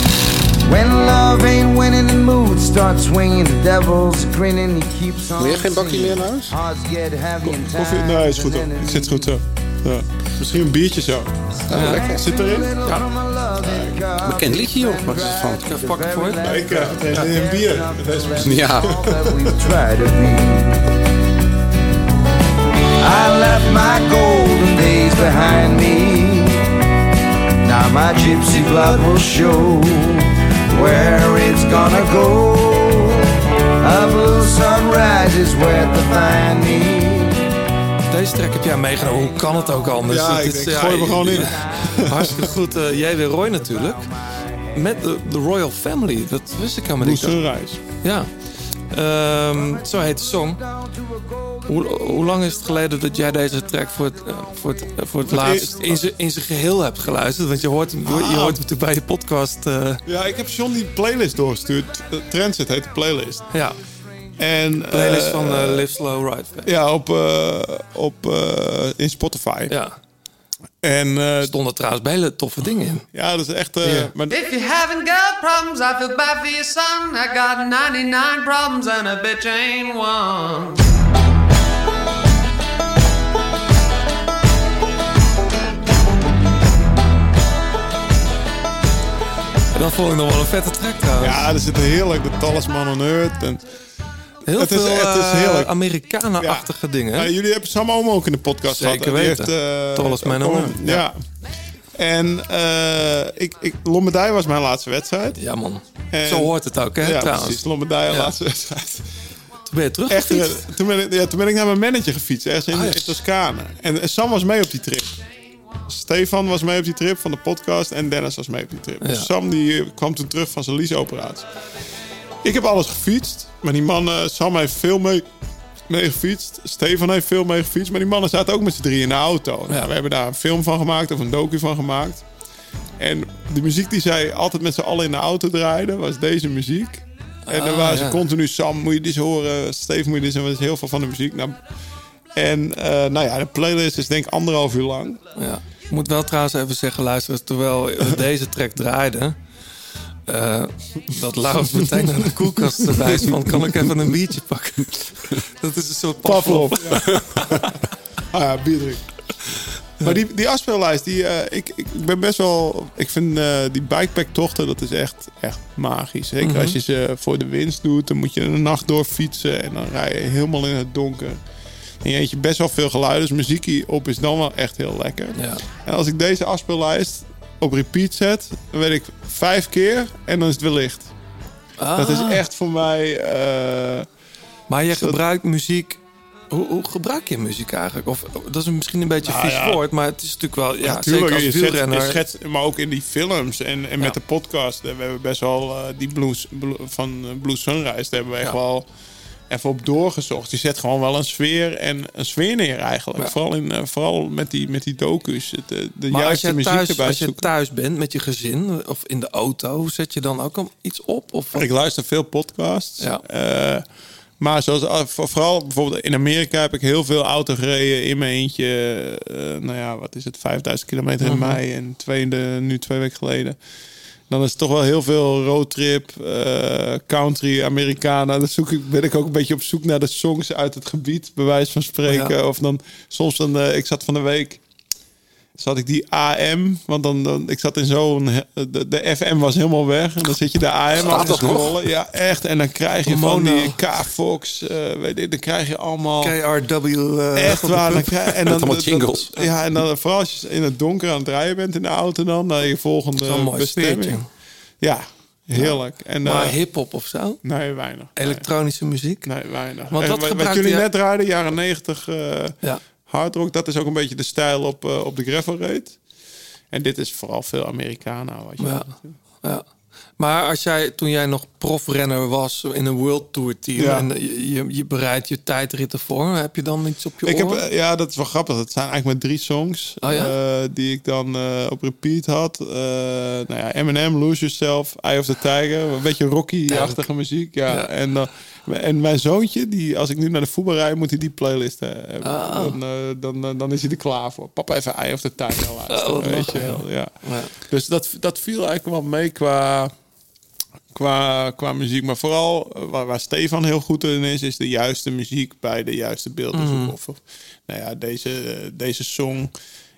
When love ain't winning, the mood starts swinging. The devil's grinning, he keeps on. Wil je geen bakje meer naar huis? Hearts get heavy and Koffie? Nee, is goed hoor. Ik zit goed zo. Ja. Misschien een biertje zo. Ja, lekker. Zit erin? Ja. Bekend liedje, joh. Wat is het van? Even pakken voor je. Nee, ik krijg het in een bier. Ja. I left my golden days behind me. Now my gypsy blood will show where it's gonna go. A blue sunrise is where to find me. Deze track heb jij meegenomen. Hoe kan het ook anders? Ja, Het ik is, denk, gooi er gewoon in. Hartstikke goed. eh jij weer Roy natuurlijk. Met de, de Royal Family. Dat wist ik helemaal Blue niet. Sunrise. Ja. Ehm, zo heet de song. Hoe, hoe lang is het geleden dat jij deze track voor het, eh, voor het, eh, voor het Voor het laatst in zijn- in zijn geheel hebt geluisterd? Want je hoort, hem- je hoort hem natuurlijk bij je podcast. eh, Ja, ik heb John die playlist doorgestuurd. Eh, Transit heet de playlist. ja, En, playlist eh, van eh, Live Slow Ride Fast. Ja, op, eh, op, eh, in Spotify. Ja, En eh, er stonden trouwens bij hele toffe dingen in. ja, dat is echt... eh, maar, If you haven't got problems, I feel bad for your son. I got 99 problems and a bitch ain't one. En dat vond ik nog wel een vette track trouwens. ja, er zit een heerlijk de Talisman on Earth. En, Heel het is- veel het is eh, heerlijk. Amerikanen-achtige dingen. Ja, jullie hebben Sam Omo ook in de podcast Zeker gehad. Die weten. Heeft, eh, Talisman on Earth, Ja. ja. En eh, ik, ik, Lombardij was mijn laatste wedstrijd. Ja man, En- zo hoort het ook hè ja, trouwens. precies. Lombardij, Ja. laatste wedstrijd. Toen ben je terug Echt, toen, ben ik, ja, toen ben ik naar mijn manager gefietst, ergens in, Ah, ja. in Toscane. En eh, Sam was mee op die trip. Stefan was mee op die trip van de podcast en Dennis was mee op die trip. Dus Ja. Sam die eh, kwam toen terug van zijn liesoperatie. Ik heb alles gefietst, maar die man, eh, Sam heeft veel mee, mee gefietst. Stefan heeft veel mee gefietst, maar die mannen zaten ook met z'n drie in de auto. Nou, Ja. we hebben daar een film van gemaakt of een docu van gemaakt. En de muziek die zij altijd met z'n allen in de auto draaiden, was deze muziek. En dan Ah, waren ze ja. continu, Sam, moet je dit horen? Steven, moet je dit horen? Dat is heel veel van de muziek. Nou, en eh, nou ja, de playlist is denk ik anderhalf uur lang. Ja. Ik moet wel trouwens even zeggen, luister, terwijl we deze track draaide... eh, dat Laurens meteen naar de koelkast wijst van... kan ik even een biertje pakken? dat is een soort Pavlov. Pavlov. ah ja, bier drinken. Maar die, die afspeellijst, die, eh, ik, ik ben best wel... Ik vind die bikepack-tochten, dat is echt, echt magisch. Zeker Mhm. als je ze voor de winst doet, dan moet je een nacht door fietsen... en dan rij je helemaal in het donker. En je eet je best wel veel geluiden, dus muziek hierop is dan wel echt heel lekker. Ja. En als ik deze afspeellijst op repeat zet, dan weet ik vijf keer en dan is het weer licht. Dat is Ah. echt voor mij... eh, Maar je gebruikt muziek... Hoe, hoe gebruik je muziek eigenlijk? Of dat is misschien een beetje een Nou vies ja. woord, maar het is natuurlijk wel... Ja, Natuurlijk, zeker als je, wielrenner... je schetst, maar ook in die films en, en met Ja. de podcast. eh, We hebben best wel eh, die blues, blu- van Blue Sunrise. Daar hebben we echt Ja. wel even op doorgezocht. Je zet gewoon wel een sfeer en een sfeer neer eigenlijk. Ja. Vooral, in, eh, vooral met die, met die docu's. Het, eh, de Maar als juiste muziek thuis, erbij als je zoeken. thuis bent met je gezin of in de auto, zet je dan ook iets op? Of wat? Ik luister veel podcasts. Ja. Eh, maar zoals, voor- vooral bijvoorbeeld in Amerika heb ik heel veel auto gereden in mijn eentje. nou ja, wat is het? 5000 kilometer in Mhm. mei en twee, in de, nu twee weken geleden. Dan is het toch wel heel veel roadtrip, eh, country, Americana. Dan zoek ik, ben ik ook een beetje op zoek naar de songs uit het gebied, bij wijze van spreken. Ja. Of dan soms dan, eh, ik zat van de week zat ik die AM, want dan, dan ik zat in zo'n de, de FM was helemaal weg en dan zit je de AM af te scrollen. Ja, echt. En dan krijg je van Mono. die K-Fox, eh, weet je, dan krijg je allemaal KRW. eh, echt waar. Dan krijg, en dan allemaal dat- jingles. ja, en dan vooral als je in het donker aan het rijden bent in de auto dan naar je volgende bestemming. Ja, heerlijk. En Maar eh, hip-hop of zo? nee, weinig. Elektronische muziek? Nee, weinig. Want En dat wat- jullie je- net draaiden, jaren 90 eh Ja. Hardrock, dat is ook een beetje de stijl op, eh, op de gravel rate. En dit is vooral veel Americana. Wat je Ja. ja. Maar als jij, toen jij nog profrenner was in een World Tour team Ja. en je, je, bereidt je tijdritten voor, heb je dan iets op je Ik oor? eh, ja, dat is wel grappig. Het zijn eigenlijk maar drie songs Oh ja? eh, die ik dan eh, op repeat had. Eh nou ja, Eminem, Lose Yourself, Eye of the Tiger. Een beetje Rocky-achtige muziek. Ja. Ja. En, dan en mijn zoontje, die, als ik nu naar de voetbal rijd, moet hij die playlist hebben. Oh. Dan, dan, dan is hij er klaar voor. Papa even Eye of the Tiger luisteren. Oh, wat weet je lachen, wel. Ja. Ja. Dus dat, dat viel eigenlijk wel mee qua, qua, qua muziek. Maar vooral eh, waar, waar Stefan heel goed in is, is de juiste muziek bij de juiste beelden. Of, of- nou ja, deze, deze song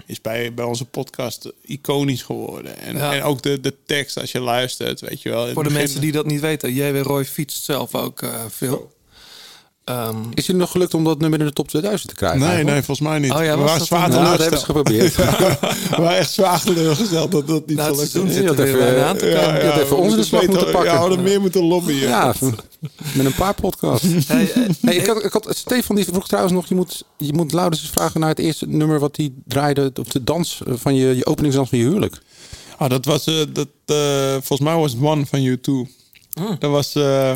is bij, bij onze podcast iconisch geworden. En, Ja. en ook de, de tekst als je luistert, weet je wel. Voor de begin- mensen die dat niet weten, J.W. Roy fietst zelf ook eh, veel. Ehm, Is het nog gelukt om dat nummer in de top 2000 te krijgen? Nee, eigenlijk? nee, volgens mij niet. Oh ja, we was waren zwaar Nou, dat hebben teleurgesteld. ze geprobeerd. we waren echt zwaar teleurgesteld dat dat niet Nou, gelukt is. zit er had even- aan te komen. je had even we ons in de slag moeten pakken. Ja, we hadden meer moeten lobbyen. Ja, met een paar podcasts. hey, eh, Nee, ik had, ik had, Stefan die vroeg trouwens nog, je moet, je moet Laurens eens vragen naar het eerste nummer wat hij draaide op de dans eh, van je, je openingsdans van je huwelijk. Ah, dat was, eh, dat, eh, volgens mij was het One van U2. Dat was, eh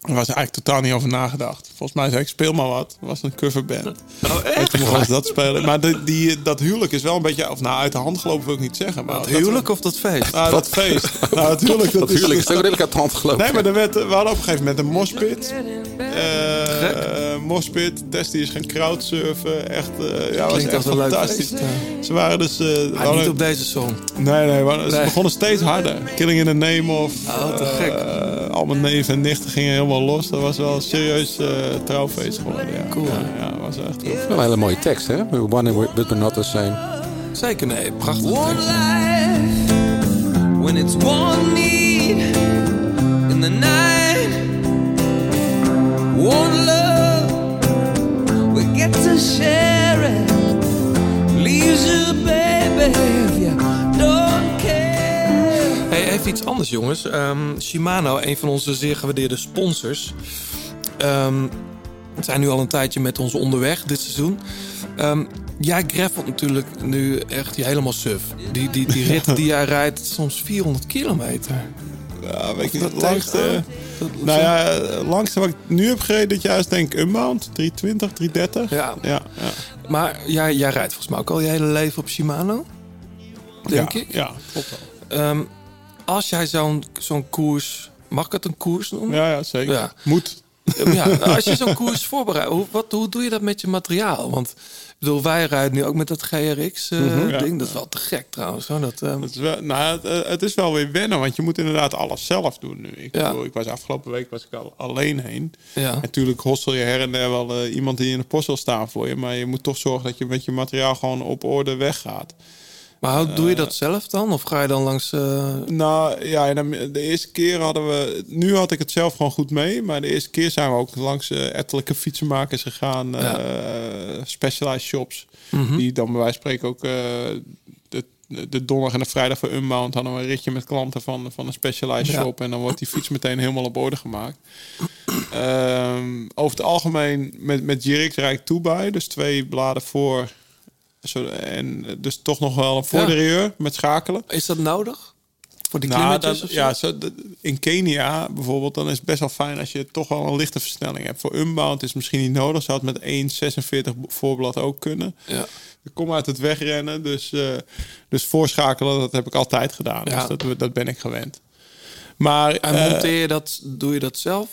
daar was eigenlijk totaal niet over nagedacht. Volgens mij zei ik, speel maar wat. Dat was een coverband. oh, En echt? toen mochten ze dat spelen. Maar de, die, dat huwelijk is wel een beetje, of nou uit de hand gelopen wil ik niet zeggen. Maar Het dat- huwelijk of dat feest? Nou, dat feest. Nou, het huwelijk, dat, Dat huwelijk is ook redelijk uit de hand gelopen. Nee, maar er werd, we hadden op een gegeven moment een. Eh moshpit. Tess die is gaan crowdsurfen. Echt, eh ja, was Klinkt echt leuk fantastisch. feest. Ze waren dus... eh, Ah, hadden- niet op deze song. Nee, nee, maar ze Nee. begonnen steeds harder. Killing in the Name of... Oh, te gek. eh, al mijn neven en nichten gingen helemaal los. Dat was wel een serieus eh, trouwfeest geworden. Ja. Cool. Ja, ja, was echt. Wel een hele mooie tekst, hè? One but we're not the same. Zeker, nee. Prachtig One tekst. life when it's one need in the night. One love get to share it. Leaves you, baby, don't care. Hey, even iets anders, jongens. Ehm, Shimano, een van onze zeer gewaardeerde sponsors. Ehm, zijn nu al een tijdje met ons onderweg dit seizoen. Ehm, jij greffelt natuurlijk nu echt helemaal suf. Die, die, die rit die jij rijdt, soms 400 kilometer. Ja, weet. Het langste, tegen- dat- nou ja, het langste wat ik nu heb gereden dit jaar is denk ik Unbound. 320, 330. Ja. ja, ja. Maar jij, jij rijdt volgens mij ook al je hele leven op Shimano. Denk ja, ik. Ja, klopt wel. Ehm, als jij zo'n zo'n koers... Mag ik het een koers noemen? Ja, ja, zeker. Ja. Moet. Ja, als je zo'n koers voorbereidt, hoe, wat, hoe doe je dat met je materiaal? Want ik bedoel, wij rijden nu ook met dat GRX-ding. Mhm. Ja. Dat is wel te gek trouwens. Hoor. Dat, ehm, Het is, wel, nou, het, eh, het is wel weer wennen, want je moet inderdaad alles zelf doen nu. Ik, Ja. bedoel, ik was afgelopen week was ik al alleen heen. ja. Natuurlijk hostel je her en der wel eh, iemand die in de post wil staan voor je. Maar je moet toch zorgen dat je met je materiaal gewoon op orde weggaat. Maar hoe doe je dat zelf dan? Of ga je dan langs... eh, Nou ja, de eerste keer hadden we... Nu had ik het zelf gewoon goed mee. Maar de eerste keer zijn we ook langs eh ettelijke fietsenmakers gegaan. Ja. eh, specialized shops. mhm. Die dan bij wijze van spreken ook... de, de donderdag en de vrijdag voor Unbound hadden we een ritje met klanten van, van een specialized Ja. shop. En dan wordt die fiets meteen helemaal op orde gemaakt. Ehm, over het algemeen met, met GRX rijd ik toe bij. Dus twee bladen voor. Zo, en dus toch nog wel een voorderieur met schakelen. Is dat nodig? Voor die Nou, dan- ja, zo, in Kenia bijvoorbeeld, dan is het best wel fijn als je toch wel een lichte versnelling hebt. Voor Unbound is het misschien niet nodig. Zou het met 1,46 voorblad ook kunnen. Ja. Ik kom uit het wegrennen, dus, eh, dus voorschakelen, dat heb ik altijd gedaan. Ja. Dus dat, dat ben ik gewend. Maar En eh, monteer je dat, doe je dat zelf?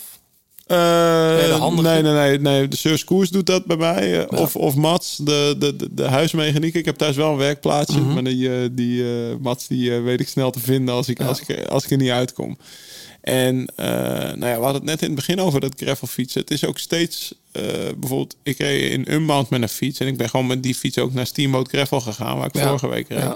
Handige? nee, nee, nee, nee. De Seurs Koers doet dat bij mij. eh, Of, of Mats, de, de, de, de huismechaniek. Ik heb thuis wel een werkplaatsje. Mhm. Maar die, eh, die Mats die, weet ik snel te vinden als ik, als ik, als ik er niet uitkom. En nou ja, we hadden het net in het begin over dat gravelfietsen. Het is ook steeds... bijvoorbeeld, ik reed in Unbound met een fiets. En ik ben gewoon met die fiets ook naar Steamboat Gravel gegaan. Waar ik Ja. vorige week reed.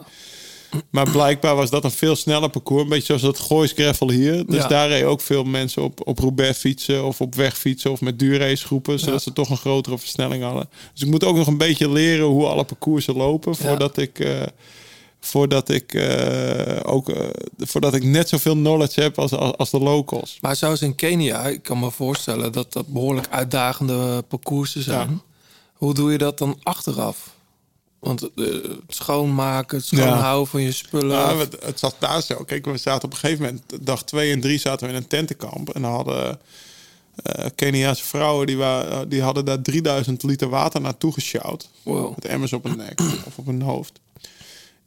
Maar blijkbaar was dat een veel sneller parcours. Een beetje zoals dat Goois Gravel hier. Dus Ja. daar reden ook veel mensen op, op Roubaix fietsen of op weg fietsen of met duurracegroepen. Zodat ze toch een grotere versnelling hadden. Dus ik moet ook nog een beetje leren hoe alle parcoursen lopen. Voordat ik, eh, voordat ik, eh, ook, eh, voordat ik net zoveel knowledge heb als, als, als de locals. Maar zoals in Kenia, ik kan me voorstellen dat dat behoorlijk uitdagende parcoursen zijn. Hoe doe je dat dan achteraf? Want eh, schoonmaken, het schoonhouden van je spullen. Ja, het, het zat daar zo. Kijk, we zaten op een gegeven moment, dag twee en drie zaten we in een tentenkamp. En dan hadden eh Keniaanse vrouwen, die, waren, die hadden daar 3000 liter water naartoe gesjouwd. Wow. Met emmers op hun nek of op hun hoofd.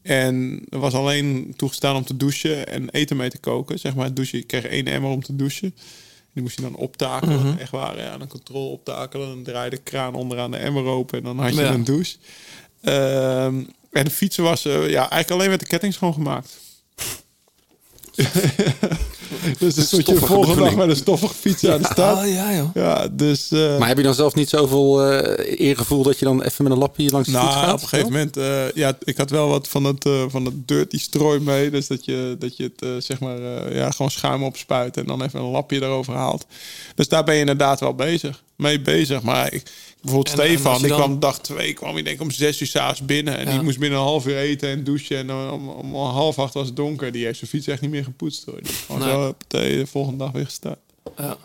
En er was alleen toegestaan om te douchen en eten mee te koken. Zeg maar, douchen. Je kreeg één emmer om te douchen. Die moest je dan optakelen. Mhm. Echt waar, ja, een controle optakelen. Dan draaide de kraan onderaan de emmer open en dan had je Ja. een douche. Ehm, en de fietsen was eh, ja, eigenlijk alleen met de ketting schoongemaakt. dus dan stond je de volgende dag met een stoffige fiets aan de stad. Oh ja, joh. Ja, dus... eh, Maar heb je dan zelf niet zoveel eh eergevoel dat je dan even met een lapje langs de fiets nou, gaat? op een gegeven moment, eh, ja, ik had wel wat van het, eh, van het dirty strooi mee. Dus dat je, dat je het, eh, zeg maar, eh, ja, gewoon schuim opspuit en dan even een lapje erover haalt. Dus daar ben je inderdaad wel bezig, mee bezig. Maar ik, bijvoorbeeld En- Stefan, die dan- kwam dag twee, kwam hij denk ik om zes uur s'avonds binnen. En Ja. die moest binnen een half uur eten en douchen. En dan om, om half acht was het donker. Die heeft zijn fiets echt niet meer gepoetst hoor. Die is gewoon Nee. zo, de volgende dag weer gestart. Ja.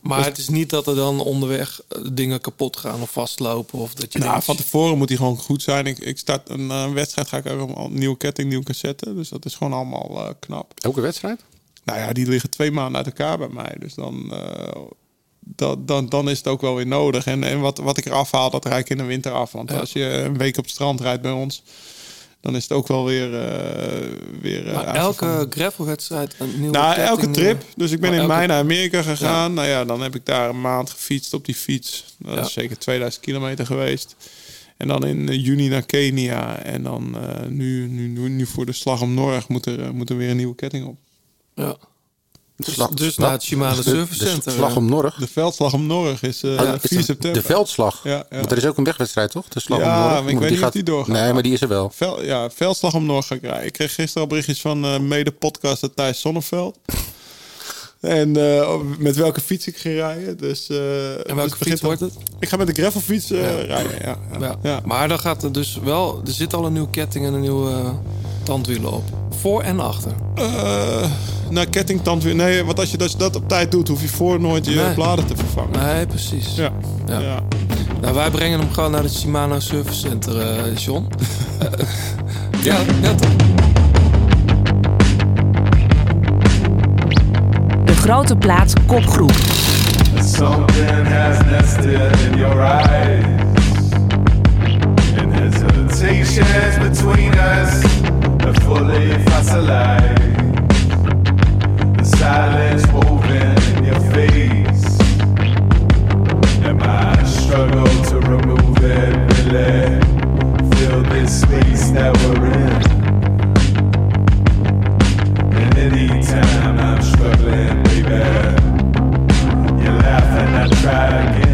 Maar het is niet dat er dan onderweg eh, dingen kapot gaan of vastlopen. Of dat je Nou, denkt, van tevoren moet hij gewoon goed zijn. Ik, ik start een eh, wedstrijd, ga ik ook allemaal nieuwe ketting, nieuwe cassette. Dus dat is gewoon allemaal eh, knap. Elke wedstrijd? Nou ja, die liggen twee maanden uit elkaar bij mij. Dus dan, eh, dat, dan, dan is het ook wel weer nodig. En, en wat, wat ik eraf haal, dat rijd ik in de winter af. Want Ja. als je een week op het strand rijdt bij ons, dan is het ook wel weer, eh weer eh, Maar elke gravelwedstrijd een nieuwe Nou, ketting, elke trip. eh, Dus ik ben in elke- mei naar Amerika gegaan. Nou ja, dan heb ik daar een maand gefietst op die fiets. Dat Ja. is zeker 2000 kilometer geweest. En dan in juni naar Kenia. En dan nu, nu, nu, nu voor de slag om Norg moet er, moet er weer een nieuwe ketting op. Ja. Dus, Slag- dus naar het Shimano de- Service de. Slag om Norg. De veldslag om Norg is eh is 4 het september. De veldslag. Ja, ja. Want er is ook een wegwedstrijd, toch? De slag Ja, om Norg. maar ik weet niet of gaat- die doorgaat. Nee, maar die is er wel. Vel, ja, veldslag om Norg ga ik rijden. Ik kreeg gisteren al berichtjes van eh mede-podcaster Thijs Zonneveld. En eh, met welke fiets ik ga rijden. Dus, eh, En dus welke begint fiets wordt het? Ik ga met de gravelfiets eh, Ja. rijden, ja. ja. Ja. ja. Maar dan gaat er dus wel... Er zit al een nieuwe ketting en een nieuwe eh, tandwielen op. Voor en achter. Eh, nou, kettingtand weer. Nee, want als je dat, dat op tijd doet, hoef je voor nooit je Nee. bladen te vervangen. Nee, precies. Ja. Ja. Ja. Nou, wij brengen hem gewoon naar het Shimano Service Center, eh, John. Ja, ja, toch? De grote plaats kopgroep. Something has nested in your eyes. Hesitations between us are fully fossilized. The silence woven in your face. And my struggle to remove it really fill this space that we're in. And anytime I'm struggling, baby. You laugh and I try again.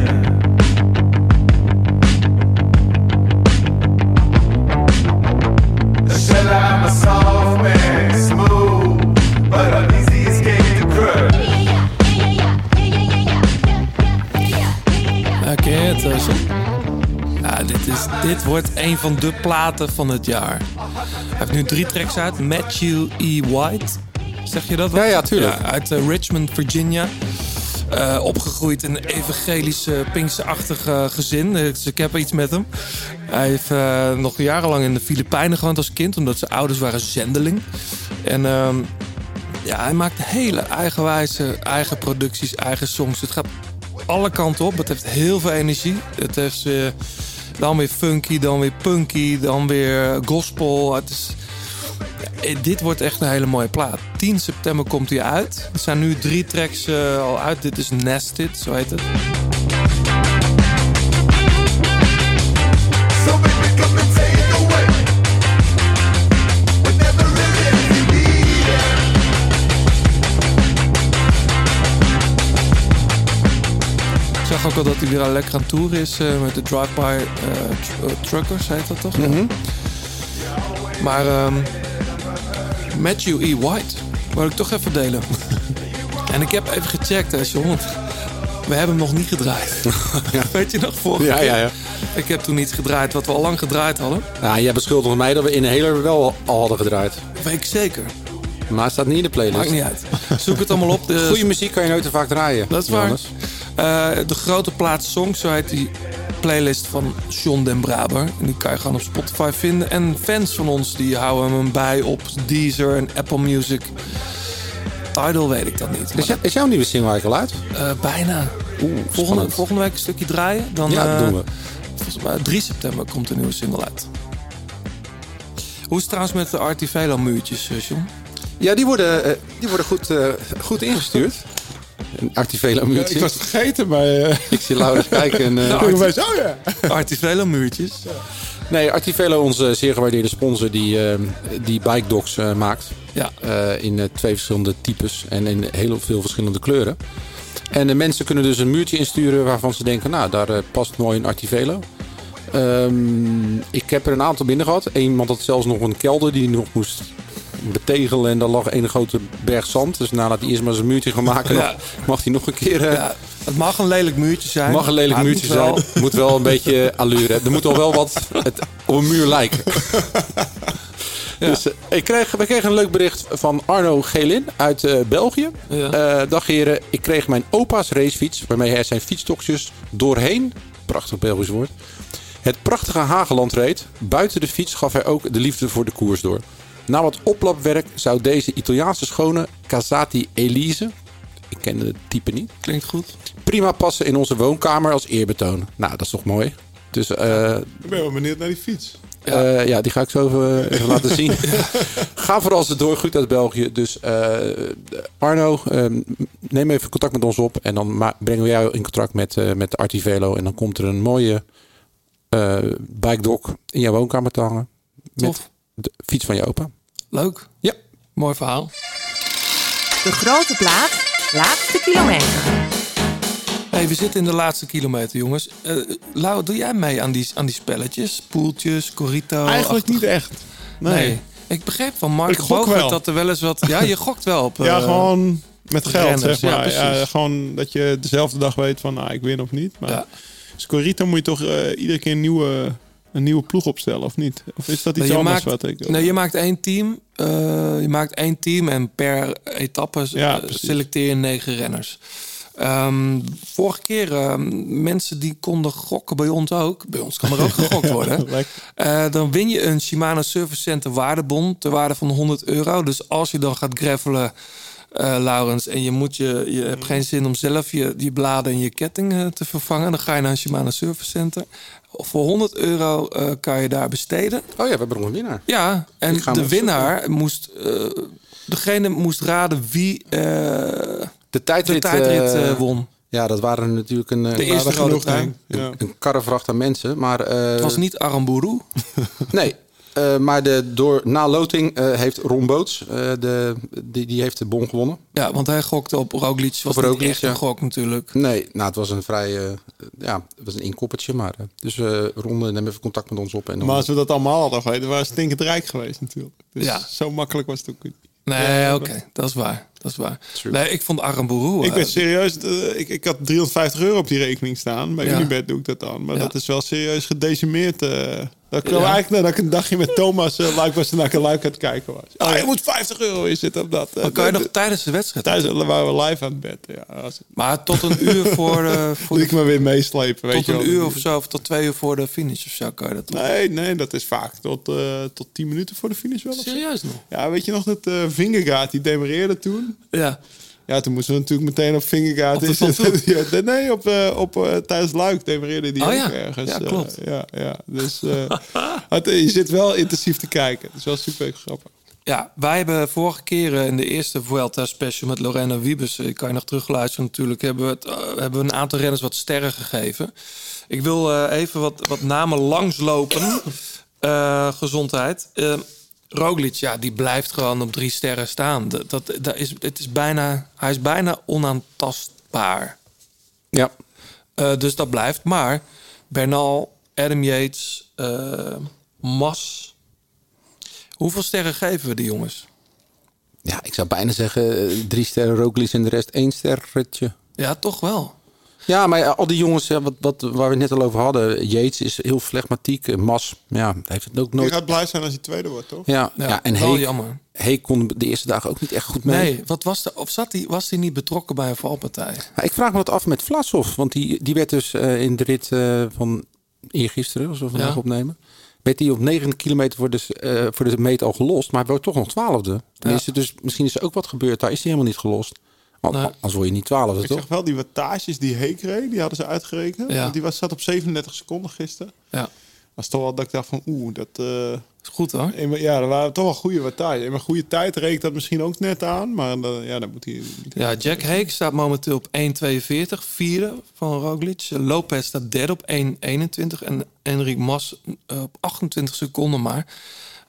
Dit, wordt een van de platen van het jaar. Hij heeft nu drie tracks uit. Matthew E. White. Zeg je dat wat? Ja, ja, tuurlijk. Uit eh, Richmond, Virginia. Eh, opgegroeid in een evangelische, Pinkse-achtige gezin. Dus ik heb iets met hem. Hij heeft eh, nog jarenlang in de Filipijnen gewoond als kind. Omdat zijn ouders waren zendeling. En ehm, ja, hij maakt hele eigenwijze, eigen producties, eigen songs. Het gaat alle kanten op. Het heeft heel veel energie. Het heeft eh, dan weer funky, dan weer punky, dan weer gospel. Het is dit wordt echt een hele mooie plaat. 10 september komt hij uit. Er zijn nu drie tracks eh, al uit. Dit is Nested, zo heet het. Ik zag ook al dat hij weer al lekker aan tour is eh, met de Drive-By eh, tr- eh, Truckers, heet dat toch? Mhm. Maar ehm, Matthew E. White wil ik toch even delen. en ik heb even gecheckt, hè, John. We hebben hem nog niet gedraaid. Weet je nog, vorige Ja, keer? ja, ja. Ik heb toen iets gedraaid wat we al lang gedraaid hadden. Ja, jij beschuldigt mij dat we in Heler wel al hadden gedraaid. Weet ik zeker. Maar het staat niet in de playlist. Maakt niet uit. Zoek het allemaal op. De, Goede muziek kan je nooit te vaak draaien. Dat is waar. Eh, de grote plaats songs, zo heet die playlist van John den Braber. En die kan je gewoon op Spotify vinden. En fans van ons die houden hem bij op Deezer en Apple Music. Tidal weet ik dat niet. Is, jou- is jouw nieuwe single eigenlijk al uit? Eh, bijna. volgende, volgende week een stukje draaien. Dan, Ja, dat eh, doen we. Volgens mij 3 september komt een nieuwe single uit. Hoe is het trouwens met de Artivelo muurtjes, eh, John? Ja, die worden, die worden goed, goed ingestuurd. Een Activela Ja, muurtje. ik was het vergeten, maar... eh, Ik zie Laurens kijken. En, ben opeens, oh ja. Artivelo muurtjes. Nee, Artivelo, onze zeer gewaardeerde sponsor die, eh, die bike dogs eh, maakt. Ja. In twee verschillende types en in heel veel verschillende kleuren. En de mensen kunnen dus een muurtje insturen waarvan ze denken, nou, daar past mooi een Artivelo. Ehm, ik heb er een aantal binnen gehad. Iemand had zelfs nog een kelder die nog moest betegelen en daar lag een grote berg zand. Dus nadat hij eerst maar zijn muurtje gaan maken, Ja. mag hij nog een keer... eh, Ja, het mag een lelijk muurtje zijn. mag een lelijk muurtje moet wel- zijn. Moet wel een beetje allure. Er moet al wel wat het, op een muur lijken. Dus, eh, ik kreeg, we kregen een leuk bericht van Arno Gelin uit eh, België. Ja. Dag heren, ik kreeg mijn opa's racefiets, waarmee hij zijn fietsstokjes doorheen, prachtig Belgisch woord, het prachtige Hageland reed. Buiten de fiets gaf hij ook de liefde voor de koers door. Na wat oplapwerk zou deze Italiaanse schone Casati Elise, ik ken de type niet, Klinkt goed. prima passen in onze woonkamer als eerbetoon. Nou, dat is toch mooi. Dus eh, Ik ben wel benieuwd naar die fiets. ja. ja, die ga ik zo even, even laten zien. Ga vooral ze door, goed uit België. Dus eh, Arno, eh, neem even contact met ons op. En dan ma- brengen we jou in contact met, eh, met de Artivelo. En dan komt er een mooie eh bike dock in jouw woonkamer te hangen. Met Tof. De fiets van je opa. Leuk. Ja. Mooi verhaal. De grote plaat, laatste kilometer. Hey, we zitten in de laatste kilometer, jongens. Eh Lau, doe jij mee aan die, aan die spelletjes? Poeltjes, Corito? Eigenlijk niet echt. Nee. Nee. Ik begreep van Mark Ik gok Bogert wel. dat er wel eens wat... Ja, je gokt wel op... ja, eh, gewoon met geld, renners, zeg ja, maar. Ja, precies. gewoon dat je dezelfde dag weet van, nou, ik win of niet. Maar Ja. Scorito moet je toch eh, iedere keer een nieuwe, een nieuwe ploeg opstellen, of niet? Of is dat iets je anders maakt, wat ik... nee, je maakt één team. eh, je maakt één team en per etappe Ja, eh, selecteer je negen renners. Ehm, vorige keer, ehm, mensen die konden gokken bij ons ook. Bij ons kan er ook gegokt worden. Eh, dan win je een Shimano Service Center waardebon ter waarde van 100 euro. Dus als je dan gaat gravelen, eh Laurens, en je, moet je, je hebt geen zin om zelf je, die bladen en je ketting eh, te vervangen, dan ga je naar een Shimano Service Center. Voor 100 euro eh, kan je daar besteden. Oh ja, we hebben nog een winnaar. Ja, en de winnaar moest. eh, degene moest raden wie eh, De tijdrit, de tijdrit won. Ja, dat waren natuurlijk een, De eerste ik. Ja. een, een karrevracht aan mensen. Maar, eh, Het was niet Aramburu. Nee, eh, maar de, door, na loting eh, heeft Ron Boots, eh, de, die, die heeft de bon gewonnen. Ja, want hij gokte op Roglic. Was Op niet Roglic, echt ja. een gok natuurlijk. Nee, nou, het was een vrij, ja, het was een inkoppertje. Maar, dus eh Ron, neem even contact met ons op. En dan, Maar als we dat allemaal hadden geweten, waren we stinkend rijk geweest natuurlijk. Dus Ja. zo makkelijk was het ook niet. Nee, Ja, oké, dat is waar. Dat is waar. True. Nee, ik vond Aramburu. Ik ben serieus, ik, ik had 350 euro op die rekening staan. Bij Ja. Unibet doe ik dat dan. Maar Ja. dat is wel serieus gedecimeerd. eh dat kwam Ja. eigenlijk nadat ik een dagje met Thomas uh, Luik was naar een Luik aan het kijken was. Ah, je moet 50 euro inzetten op dat. maar kan je nog tijdens de wedstrijd? Thuis waren we live aan het bed. Ja, Maar tot een uur voor, eh, voor ik me weer meeslepen. Weet tot je een uur of zo, of tot twee uur voor de finish of zo, kan je dat doen? Nee, nee, dat is vaak tot, eh tot 10 minuten voor de finish wel. Serieus nog? Ja, weet je nog dat eh Vingegaard, die demareerde toen? Ja. Ja, toen moesten we natuurlijk meteen op. Ja, nee, op, eh, op eh, tijdens Luik die Oh ook ja. ergens. Ja, eh, klopt. ja, ja. Dus het- je zit wel intensief te kijken. Het is wel super grappig. Ja, wij hebben vorige keer eh, in de eerste Vuelta special met Lorena Wiebes, ik kan je nog terugluisteren natuurlijk, hebben we, het, hebben we een aantal renners wat sterren gegeven. Ik wil even wat, wat namen langslopen. Gezondheid. Roglic, ja, die blijft gewoon op drie sterren staan. Dat, dat, dat is, het is bijna, hij is bijna onaantastbaar. Ja. Eh, dus dat blijft. Maar Bernal, Adam Yates, eh, Mas. Hoeveel sterren geven we die jongens? Ja, ik zou bijna zeggen eh, drie sterren Roglic en de rest één sterretje. Ja, toch wel. Ja, maar al die jongens ja, wat, wat, waar we het net al over hadden. Yates is heel flegmatiek. Eh, Mas, ja, heeft het ook Die nooit... gaat blij zijn als hij tweede wordt, toch? Ja, ja, en Heek, jammer. Heek kon de eerste dagen ook niet echt goed mee. Nee, wat was de, of zat hij, was hij niet betrokken bij een valpartij? Ik vraag me dat af met Vlasov. Want die, die werd dus eh, in de rit eh, van eergisteren, als we vandaag Ja. opnemen... werd hij op 9 kilometer voor de, eh, voor de meet al gelost. Maar hij wordt toch nog twaalfde. Tenminste, dus misschien is er ook wat gebeurd. Daar is hij helemaal niet gelost. Als word je niet twaalfde, Ik toch? zeg wel, die wattages die Heek reed, die hadden ze uitgerekend. Ja. Want die was, zat op 37 seconden gisteren. Ja, was toch wel dat ik dacht van, oeh, dat... eh, is goed hoor. in mijn- ja, dat waren toch wel goede wattages. In mijn goede tijd reed ik dat misschien ook net aan. Maar dan, ja, dan moet hij... moet hij- Ja, Jack Heek staat momenteel op 1,42, vierde van Roglic. Lopez staat derde op 1,21 en Enric Mas eh, op 28 seconden maar.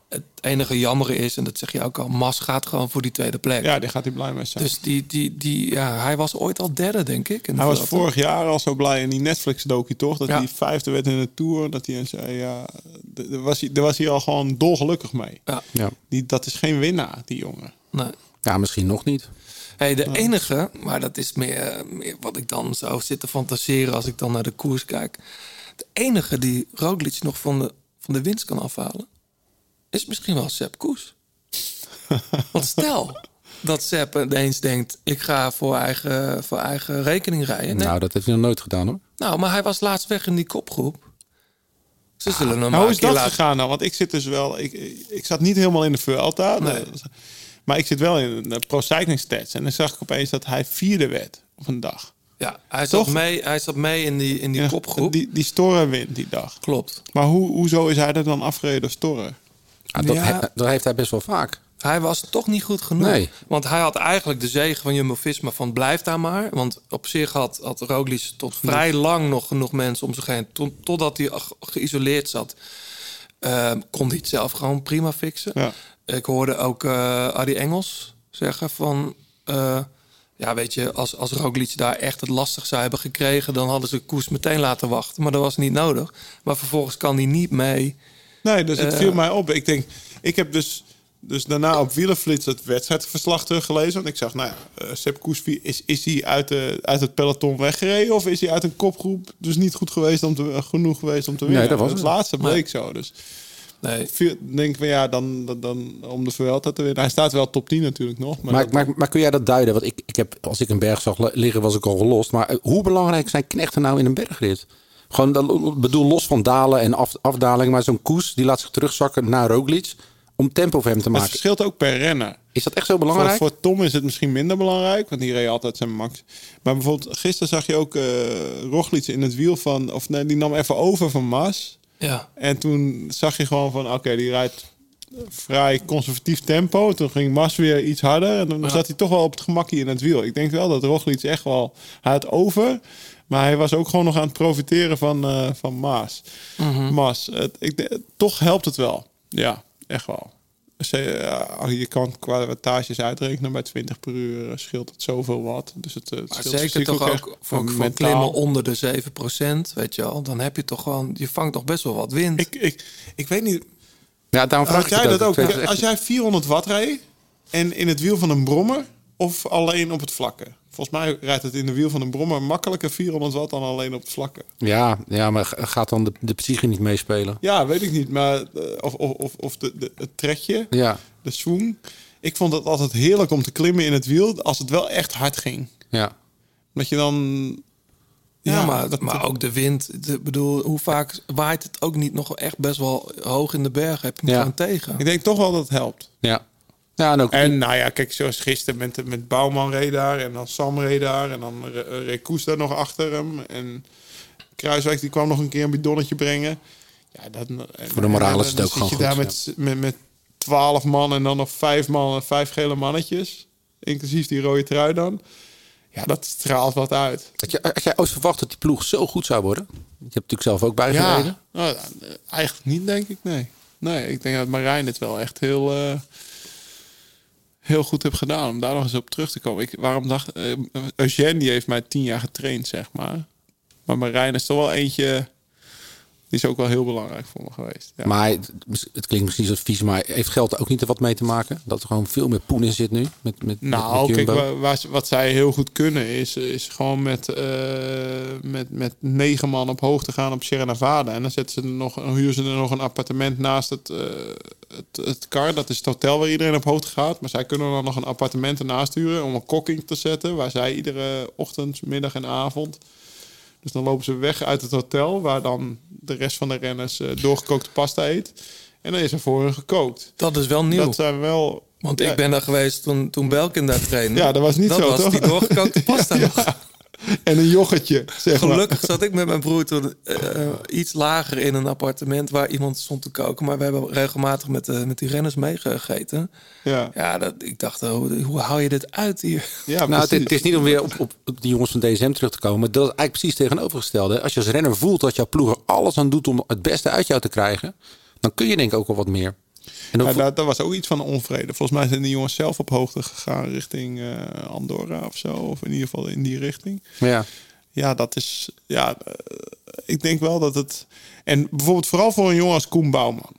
Het enige jammere is, en dat zeg je ook al, Mas gaat gewoon voor die tweede plek. Ja, die gaat hij blij mee zijn. Dus die, die, die, ja, hij was ooit al derde, denk ik. hij was vorig jaar al zo blij in die Netflix-docu, toch? Dat Ja. hij vijfde werd in de Tour. Dat hij en zei, ja... Daar was hij, daar was hij al gewoon dolgelukkig mee. Ja. Ja. Die, dat is geen winnaar, die jongen. Nee. ja, misschien nog niet. Hey, de enige, maar dat is meer, meer wat ik dan zo zit te fantaseren als ik dan naar de koers kijk. De enige die Roglic nog van de, van de winst kan afhalen, is misschien wel Sepp Koes. Want stel dat Sepp ineens denkt, ik ga voor eigen, voor eigen rekening rijden. Nee. Nou, dat heeft hij nog nooit gedaan hoor. Nou, maar hij was laatst weg in die kopgroep. Ze zullen hem Nou, maar hoe is dat laten- gegaan nou? Want ik zit dus wel... Ik, ik zat niet helemaal in de Vuelta. Nee. Maar ik zit wel in de Pro Cycling Stats. En dan zag ik opeens dat hij vierde werd op een dag. Ja, hij Toch? zat, mee, hij zat mee in die, in die Ja, kopgroep. Die, die Storre wint die dag. Klopt. Maar hoe, hoezo is hij er dan afgereden door Storre? Ja, dat, Ja. he- dat heeft hij best wel vaak. Hij was toch niet goed genoeg. Nee. Want hij had eigenlijk de zegen van Jumbo-Visma van blijf daar maar. Want op zich had, had Roglic tot vrij lang nog genoeg mensen om zich heen. Tot, totdat hij ge- geïsoleerd zat. eh, kon hij het zelf gewoon prima fixen. Ja. Ik hoorde ook eh Adi Engels zeggen van... eh, ja, weet je, als, als Roglic daar echt het lastig zou hebben gekregen... dan hadden ze Koers meteen laten wachten. Maar dat was niet nodig. Maar vervolgens kan hij niet mee. Nee, dus het Eh. viel mij op. Ik denk, ik heb dus, dus daarna op Wielerflits het wedstrijdverslag teruggelezen. Want ik zag, nou ja, uh, Sepp is, is hij uit, de, uit het peloton weggereden? Of is hij uit een kopgroep dus niet goed geweest om te, genoeg geweest om te winnen? Nee, dat was het het. laatste bleek zo. Dus Nee, denk van ja, dan, dan, dan om de Vuelta te winnen. Hij staat wel top 10 natuurlijk nog. Maar, Maar, maar, maar kun jij dat duiden? Want ik, ik heb, als ik een berg zag li- liggen, was ik al gelost. Maar eh, hoe belangrijk zijn knechten nou in een bergrit? Gewoon, bedoel, los van dalen en af, afdaling. Maar zo'n koers, die laat zich terugzakken naar Roglic. Om tempo voor hem te het maken. verschilt ook per renner. Is dat echt zo belangrijk? Voor, voor Tom is het misschien minder belangrijk, want die reed altijd zijn max. Maar bijvoorbeeld, gisteren zag je ook eh Roglic in het wiel van... Of nee, die nam even over van Mas. ja. En toen zag je gewoon van, oké, die rijdt vrij conservatief tempo. Toen ging Mas weer iets harder. En dan zat hij toch wel op het gemakkie in het wiel. Ik denk wel dat Roglic echt wel... Hij had over, maar hij was ook gewoon nog aan het profiteren van, eh, van Maas. Mas, het, ik, denk- toch helpt het wel. Ja, echt wel. Ja, je kan qua wattages uitrekenen bij 20 per uur eh, scheelt het zoveel wat. Dus het, eh, het Maar zeker toch ook echt voor, mentaal. klimmen onder de 7%, weet je wel. Dan heb je toch gewoon, je vangt toch best wel wat wind. Ik, ik, ik weet niet, Ja, daarom vraag ik jij dat ook? Als jij 400 watt reed en in het wiel van een brommer of alleen op het vlakke? Volgens mij rijdt het in de wiel van een brommer makkelijker 400 watt dan alleen op het vlakke. Ja, ja, maar ga- gaat dan de, de psyche niet meespelen? Ja, weet ik niet. Maar, eh, of of, of, of de, de, het trekje, Ja, de swing. Ik vond het altijd heerlijk om te klimmen in het wiel als het wel echt hard ging. ja. Dat je dan... ja, maar, dat- maar ook de wind. Ik bedoel, hoe vaak waait het ook niet nog echt best wel hoog in de bergen? Heb je hem Ja. tegen? Ik denk toch wel dat het helpt. Ja. Ja, en ook En nou ja, kijk, zoals gisteren met, met Bouwman reed daar en dan Sam reed daar en dan re- reed Koes daar nog achter hem. En Kruiswijk die kwam nog een keer een bidonnetje brengen. Ja, dat, Voor de moraal is het ook zit je gewoon daar goed, met, met, met twaalf man en dan nog vijf man, vijf gele mannetjes. Inclusief die rode trui dan. Ja, dat straalt wat uit. Had, je, had jij ooit verwacht dat die ploeg zo goed zou worden? Je hebt natuurlijk zelf ook bijgereden. Ja, nou, eh, eigenlijk niet, denk ik. Nee. Nee, ik denk dat Marijn het wel echt heel, eh, heel goed heeft gedaan. Om daar nog eens op terug te komen. Ik, waarom dacht... eh Eugène die heeft mij tien jaar getraind, zeg maar. Maar Marijn is toch wel eentje... Is ook wel heel belangrijk voor me geweest. Ja. Maar het, het klinkt misschien zo vies, maar heeft geld ook niet er wat mee te maken? Dat er gewoon veel meer poen in zit nu? Met, met, Nou, met kijk, waar, ze- wat zij heel goed kunnen is, is gewoon met, eh, met, met negen man op hoogte gaan op Sierra Nevada. En dan zetten ze er nog, huren ze er nog een appartement naast het, eh, het, het kar. Dat is het hotel waar iedereen op hoogte gaat. Maar zij kunnen dan nog een appartement ernaast huren om een kokking te zetten. Waar zij iedere ochtend, middag en avond. Dus dan lopen ze weg uit het hotel, waar dan de rest van de renners eh, doorgekookte pasta eet. En dan is er voor hun gekookt. Dat is wel nieuw. Dat zijn wel. Want Ja. ik ben daar geweest toen, toen Belkin daar trainde. Ja, dat was niet dat zo, was toch? die doorgekookte pasta nog. En een yoghurtje, zeg maar. Gelukkig zat ik met mijn broer toen eh, iets lager in een appartement waar iemand stond te koken. Maar we hebben regelmatig met, de, met die renners meegegeten. Ja, Ja, dat, ik dacht, oh, hoe, hoe hou je dit uit hier? ja nou, het, is niet om weer op, op, op die jongens van DSM terug te komen. Dat is eigenlijk precies tegenovergestelde. Als je als renner voelt dat jouw ploeg er alles aan doet om het beste uit jou te krijgen, dan kun je denk ik ook wel wat meer. En Ja, daar, daar was ook iets van onvrede. Volgens mij zijn die jongens zelf op hoogte gegaan richting eh, Andorra of zo. Of in ieder geval in die richting. ja. Ja, dat is. Ja, eh, ik denk wel dat het. En bijvoorbeeld vooral voor een jongen als Koen Bouwman.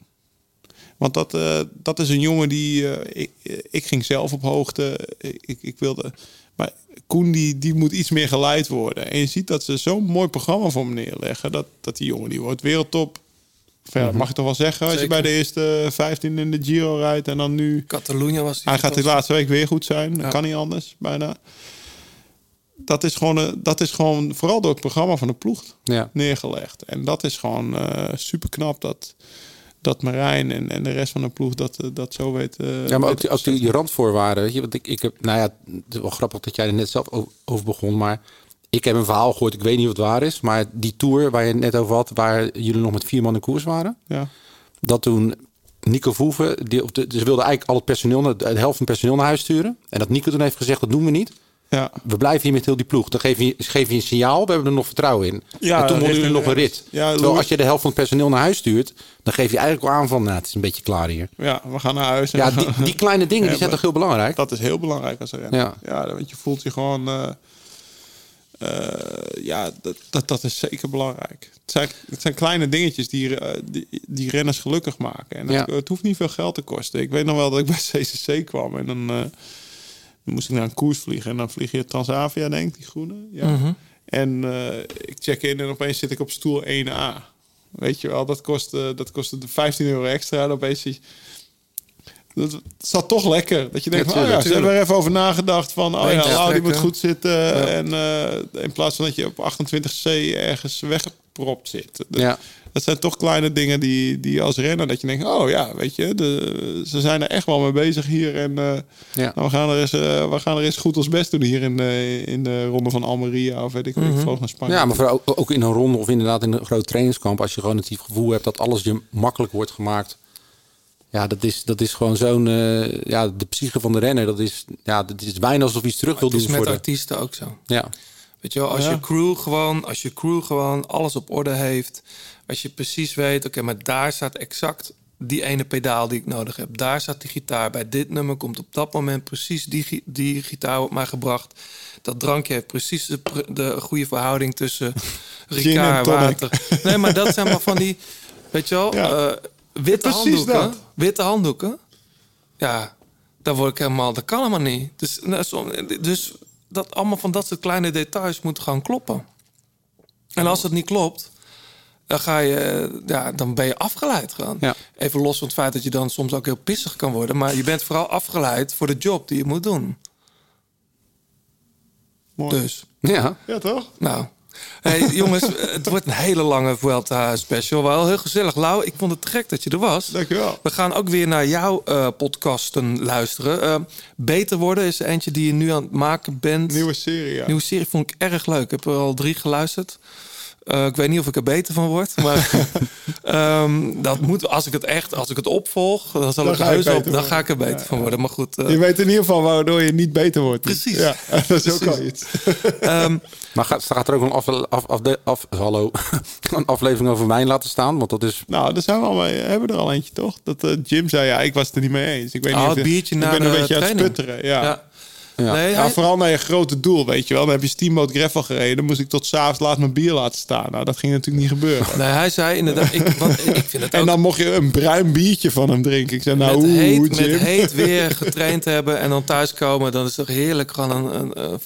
Want dat, eh, dat is een jongen die. ik, ik ging zelf op hoogte. Ik, ik wilde. Maar Koen die, die moet iets meer geleid worden. En je ziet dat ze zo'n mooi programma voor hem neerleggen. Dat, dat die jongen die wordt wereldtop. Verder mag ik toch wel zeggen. Als je Mhm. Bij de eerste 15 in de Giro rijdt. En dan nu. Catalonië was Hij gaat de laatste week weer goed zijn. Dat kan niet anders, bijna. Dat is, gewoon, eh, dat is gewoon vooral door het programma van de ploeg Ja. neergelegd. En dat is gewoon super knap dat, dat Marijn en, en de rest van de ploeg dat, eh, dat zo weet. eh, Ja, maar ook die, ook die, die randvoorwaarden. Weet je, want ik, ik heb, nou ja, het is wel grappig dat jij er net zelf over begon. Maar ik heb een verhaal gehoord, ik weet niet wat waar is. Maar die tour waar je het net over had, waar jullie nog met vier man in koers waren. Ja. Dat toen Nico Voeven, die, of de, ze wilden eigenlijk al het personeel, naar- de helft van het personeel naar huis sturen. En dat Nico toen heeft gezegd, dat doen we niet. Ja. We blijven hier met heel die ploeg. Dan geef je, geef je een signaal, we hebben er nog vertrouwen in. Ja, en toen wonnen jullie nog een rit. Ja, Terwijl als je de helft van het personeel naar huis stuurt, dan geef je eigenlijk al aan van, nou, het is een beetje klaar hier. Ja, we gaan naar huis. Ja, die, die kleine dingen, die zijn toch heel belangrijk? Dat is heel belangrijk als renner. Ja. Ja, want je voelt je gewoon... eh, eh, ja, dat, dat, dat is zeker belangrijk. Het zijn, het zijn kleine dingetjes die, eh, die, die renners gelukkig maken. En het, Ja. het hoeft niet veel geld te kosten. Ik weet nog wel dat ik bij CCC kwam en dan, eh, dan moest ik naar een koers vliegen. En dan vlieg je Transavia, denk ik, die groene. Ja. Mhm. En ik check in en opeens zit ik op stoel 1A. Weet je wel, dat kost, eh, dat kostte 15 euro extra. En opeens je- dat zat toch lekker. Dat je denkt, Ja, oh ja, ze hebben er even over nagedacht van, oh ja, Lau, die moet goed zitten. En eh, in plaats van dat je op 28C ergens weggepropt zit. Dat, Ja. dat zijn toch kleine dingen die, die als renner, dat je denkt, oh ja, weet je, de, ze zijn er echt wel mee bezig hier. En eh, Ja. nou, we, gaan er eens, eh, we gaan er eens goed ons best doen hier in, de in de ronde van Almeria. Of weet ik, Mhm. ik vloog naar Spanje. Ja, maar vooral ook, ook in een ronde of inderdaad in een groot trainingskamp. Als je gewoon het gevoel hebt dat alles je makkelijk wordt gemaakt. Ja, dat is, dat is gewoon zo'n... eh, ja, de psyche van de renner. Dat is, ja, dat is bijna alsof hij iets terug wil is doen met voor de... artiesten ook zo. Ja, Weet je wel, als Ja. je crew gewoon, als je crew gewoon alles op orde heeft, als je precies weet, oké, maar daar staat exact die ene pedaal die ik nodig heb. Daar staat die gitaar. Bij dit nummer komt op dat moment precies die, die gitaar op mij gebracht. Dat drankje heeft precies de, de goede verhouding tussen en Ricard, tonic. water. Nee, maar dat zijn maar van die, weet je wel, Ja. eh, witte Precies handdoeken. dat. Witte handdoeken. Ja, daar word ik helemaal, dat kan helemaal niet. Dus, nou, dus dat allemaal van dat soort kleine details moeten gewoon kloppen. En als het niet klopt, dan ga je, ja, dan ben je afgeleid gewoon. Ja. Even los van het feit dat je dan soms ook heel pissig kan worden, maar je bent vooral afgeleid voor de job die je moet doen. Mooi. Dus, ja. Ja, toch? nou. Hey, jongens, het wordt een hele lange Vuelta special. Wel heel gezellig. Lau, ik vond het te gek dat je er was. Dankjewel. We gaan ook weer naar jouw eh, podcasten luisteren. Eh, Beter worden is eentje die je nu aan het maken bent. Nieuwe serie, ja. Nieuwe serie vond ik erg leuk. Ik heb er al drie geluisterd. Eh, ik weet niet of ik er beter van word. Maar Ehm, dat moet, als ik het echt, als ik het opvolg, dan zal Dan ik heus op, beter dan worden. ga ik er beter van worden. Maar goed, eh, Je weet in ieder geval waardoor je niet beter wordt. Precies. Ja, dat is ook al iets. ehm, Maar gaat, gaat er ook een, af, af, af, af- hallo, een aflevering over wijn laten staan? Want dat is... Nou, daar zijn we al mee, hebben we er al eentje, toch? Dat eh, Jim zei, ja, ik was het er niet mee eens. Ik weet Oh, niet of het je- biertje ik na ben de een beetje aan het training. sputteren. Ja. ja. Ja. Nee, Ja, hij- vooral naar je grote doel, weet je wel. Dan heb je Steamboat Gravel gereden. Dan moest ik tot s'avonds laat mijn bier laten staan. Nou, dat ging natuurlijk niet gebeuren. nee, hij zei inderdaad, ik, wat, ik vind het ook En dan mocht je een bruin biertje van hem drinken. Ik zei, nou, met, oeh, heet, Jim. met heet weer getraind hebben en dan thuiskomen, dan is het toch heerlijk gewoon een, een, een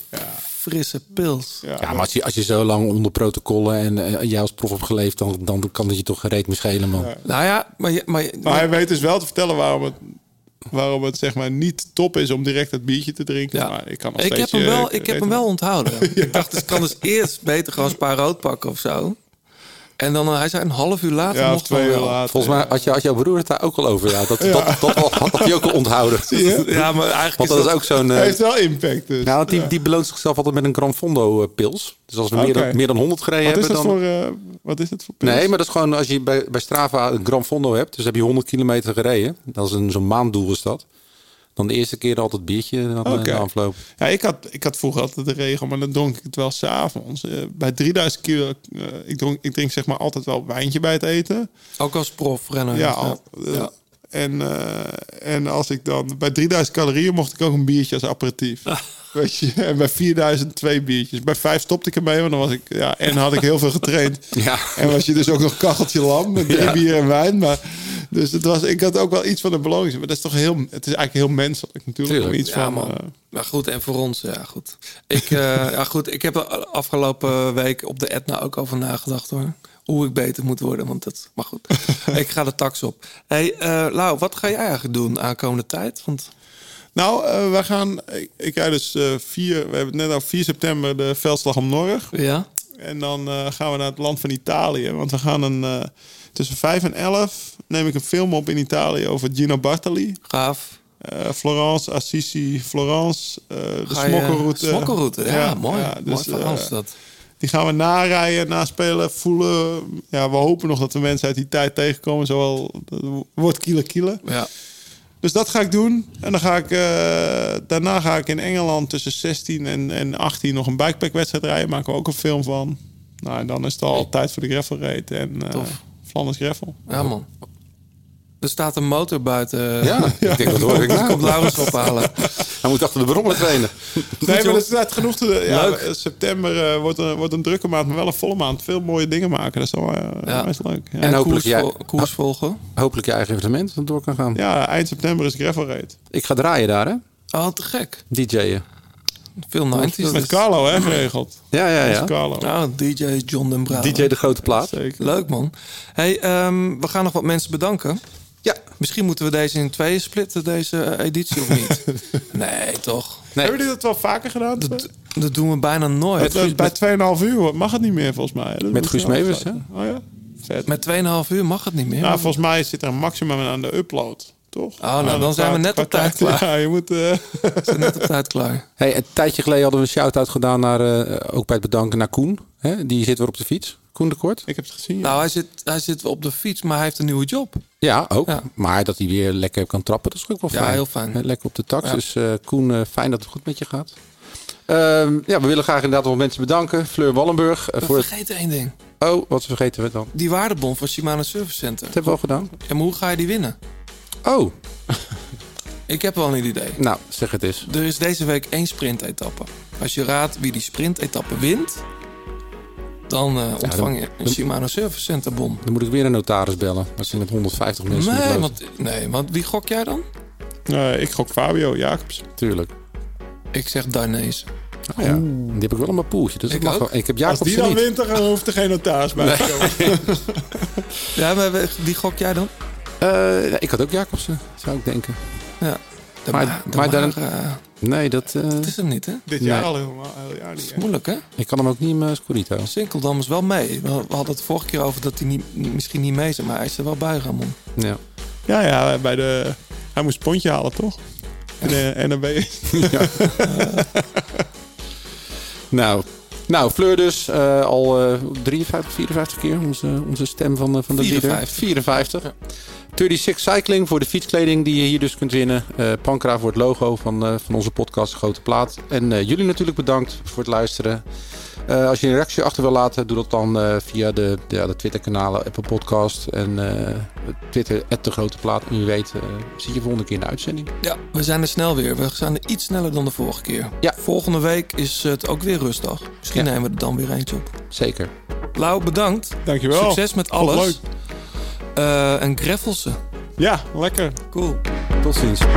frisse pils. Ja, maar als je, als je zo lang onder protocollen en eh, jij als prof hebt geleefd, dan, dan kan het je toch gereed meer schelen, man. Nou ja, maar, je- maar, Maar hij weet dus wel te vertellen waarom het, waarom het zeg maar niet top is om direct het biertje te drinken. Ja. Maar ik kan nog ik heb hem wel, ik heb hem wel onthouden. Ik dacht, dus ik kan dus eerst beter gewoon spa rood pakken of zo. En dan, eh, hij zei een half uur later Ja, mocht twee wel uur wel. later. Volgens mij had, je, had jouw broer het daar ook al over. Ja. Dat, dat, dat, dat, had hij ook al onthouden. Ja, maar eigenlijk Want is dat dat, is ook zo'n... eh, Hij heeft wel impact dus. nou, want die, die beloont zichzelf altijd met een Gran Fondo eh, pils. Dus als we meer, dan, meer dan 100 gereden wat is hebben, dat dan... voor, eh, wat is het voor pils? Nee, maar dat is gewoon als je bij, bij Strava een Gran Fondo hebt. Dus heb je 100 kilometer gereden. Dat is een, zo'n maanddoel is dat. Dan de eerste keer altijd biertje dan, afloop. Ja, ik had, ik had vroeger altijd de regel, maar dan dronk ik het wel s'avonds. Uh, bij 3000 kilo, eh, ik, dronk, ik drink zeg maar altijd wel wijntje bij het eten. ook als prof rennen. Ja, al- eh, En, eh, en als ik dan bij 3000 calorieën mocht ik ook een biertje als aperitief. Weet je, en bij 4000 twee biertjes. Bij vijf stopte ik ermee, want dan was ik, ja, en had ik heel veel getraind. Ja. En was je dus ook nog kacheltje lam met drie Ja. bier en wijn. Maar, dus het was, ik had ook wel iets van een beloning. Maar dat is toch heel, het is eigenlijk heel menselijk natuurlijk. Tuurlijk. Om iets Ja, van, man. eh, Maar goed, en voor ons, ja goed. Ik, eh, ja, goed, ik heb er afgelopen week op de Etna ook over nagedacht hoor. Hoe ik beter moet worden, want dat... Maar goed, ik ga de tax op. hey, eh Lau, wat ga jij eigenlijk doen aankomende tijd? Want Nou, we gaan. Ik, dus eh 4. We hebben net al 4 september de veldslag om Norg. ja, En dan eh, gaan we naar het land van Italië. Want we gaan een. Eh, tussen 5 en 11 neem ik een film op in Italië over Gino Bartali. gaaf. Eh, Florence, Assisi, Florence. eh, de je- smokkelroute. Smokkelroute, ja, mooi. ja, mooi dus, verhaal eh, is dat. die gaan we narijden, naspelen, voelen. Ja, we hopen nog dat we mensen uit die tijd tegenkomen. Zowel wordt kiele kiele. Ja. Dus dat ga ik doen. En dan ga ik, eh, daarna ga ik in Engeland tussen 16 en, en 18 nog een bikepackwedstrijd rijden. Maken we ook een film van. Nou, en dan is het al tijd voor de gravel race en eh Tof. Flanders gravel. ja, man. Er staat een motor buiten. Ja, ik denk dat hoor ik Ik nou. kom Laurens ophalen. Hij moet achter de brommer trainen. Nee, maar dat is net genoeg te Ja, Leuk. september eh, wordt, een, wordt een drukke maand, maar wel een volle maand. Veel mooie dingen maken. Dat is wel Ja. best leuk. Ja. En hopelijk, koers, jij, vol- koers volgen. hopelijk je eigen evenement dat door kan gaan. ja, eind september is gravel race. Ik ga draaien daar, hè? Oh, te gek. DJ'en. Veel 90s. Met Carlo, hè, geregeld. Ja, ja, ja. Carlo. Oh, DJ John den Braber. DJ de grote plaat. Zeker. Leuk man. Hey, ehm, we gaan nog wat mensen bedanken. Ja. Misschien moeten we deze in tweeën splitten, deze eh, editie of niet? nee, toch? Nee. Hebben jullie dat wel vaker gedaan? Dat, dat doen we bijna nooit. Met, bij 2,5 uur mag het niet meer volgens mij. Dat Met Guus Meeuwis, afsluiten. Oh ja? Vet. Met 2,5 uur mag het niet meer. Nou, volgens mij zit er een maximum aan de upload, toch? Oh, nou, dan zijn we net op tijd klaar. Ja, je moet... eh, We zijn net op tijd klaar. Hey, een tijdje geleden hadden we een shout-out gedaan naar, eh, ook bij het bedanken naar Koen. Hè? Die zit weer op de fiets. Koen de Kort. ik heb het gezien. ja. Nou, hij zit, hij zit op de fiets, maar hij heeft een nieuwe job. Ja, ook. Ja. Maar dat hij weer lekker kan trappen, dat is ook wel Ja, fijn. heel fijn. Lekker op de tax. Ja. Dus eh, Koen, eh, fijn dat het goed met je gaat. Ehm, ja, we willen graag inderdaad nog mensen bedanken. Fleur Wallenburg. We voor het... vergeten één ding. Oh, wat vergeten we dan? Die waardebon van Shimano Service Center. Dat hebben we al gedaan. Ja, maar hoe ga je die winnen? Oh, Ik heb wel een idee. nou, zeg het eens. Er is deze week één sprintetappe. Als je raadt wie die sprintetappe wint, dan eh, ontvang je een Shimano Service Center bon. Dan moet ik weer een notaris bellen. Als je met 150 mensen moet Nee want, nee, want wie gok jij dan? Eh, ik gok Fabio Jacobs. Tuurlijk. Ik zeg Dainese. Oh, ja. Die heb ik wel in mijn poeltje. Dus Ik mag wel. Ik heb Als die dan niet. wint, dan hoeft er geen notaris bij te komen. Ja, maar wie gok jij dan? Eh, ik had ook Jacobsen, zou ik denken. Ja. De Maar- ma- de maar dan- eh, Nee, dat, eh, het is hem niet, hè? Dit Nee. jaar al helemaal. Jaar niet. Moeilijk, hè? ik kan hem ook niet in mijn Scorito. Sinkeldam is wel mee. We we hadden het vorige keer over dat hij niet, misschien niet mee is, maar hij is er wel bij, Ramon. Ja. Ja, ja, bij de... Hij moest pontje halen, toch? En, eh, en dan ben je... Nou, Nou, Fleur dus. eh, al eh 53, 54 keer onze, onze stem van, de- van de leader. 54. 54. 36 Cycling voor de fietskleding die je hier dus kunt winnen. Eh Pankra voor het logo van, eh, van onze podcast Grote Plaat. En eh, jullie natuurlijk bedankt voor het luisteren. Eh, als je een reactie achter wil laten, doe dat dan eh, via de, de, ja, de Twitter-kanalen Apple Podcast en eh, Twitter, de Grote Plaat. En wie weet, eh, zie je volgende keer in de uitzending. Ja, we zijn er snel weer. We zijn er iets sneller dan de vorige keer. Ja. Volgende week is het ook weer rustdag. Misschien Ja. nemen we er dan weer eentje op. Zeker. Lau, bedankt. Dankjewel. Succes met alles. leuk. Eh, en Greffelse. Ja, lekker. Cool. Tot ziens. Thank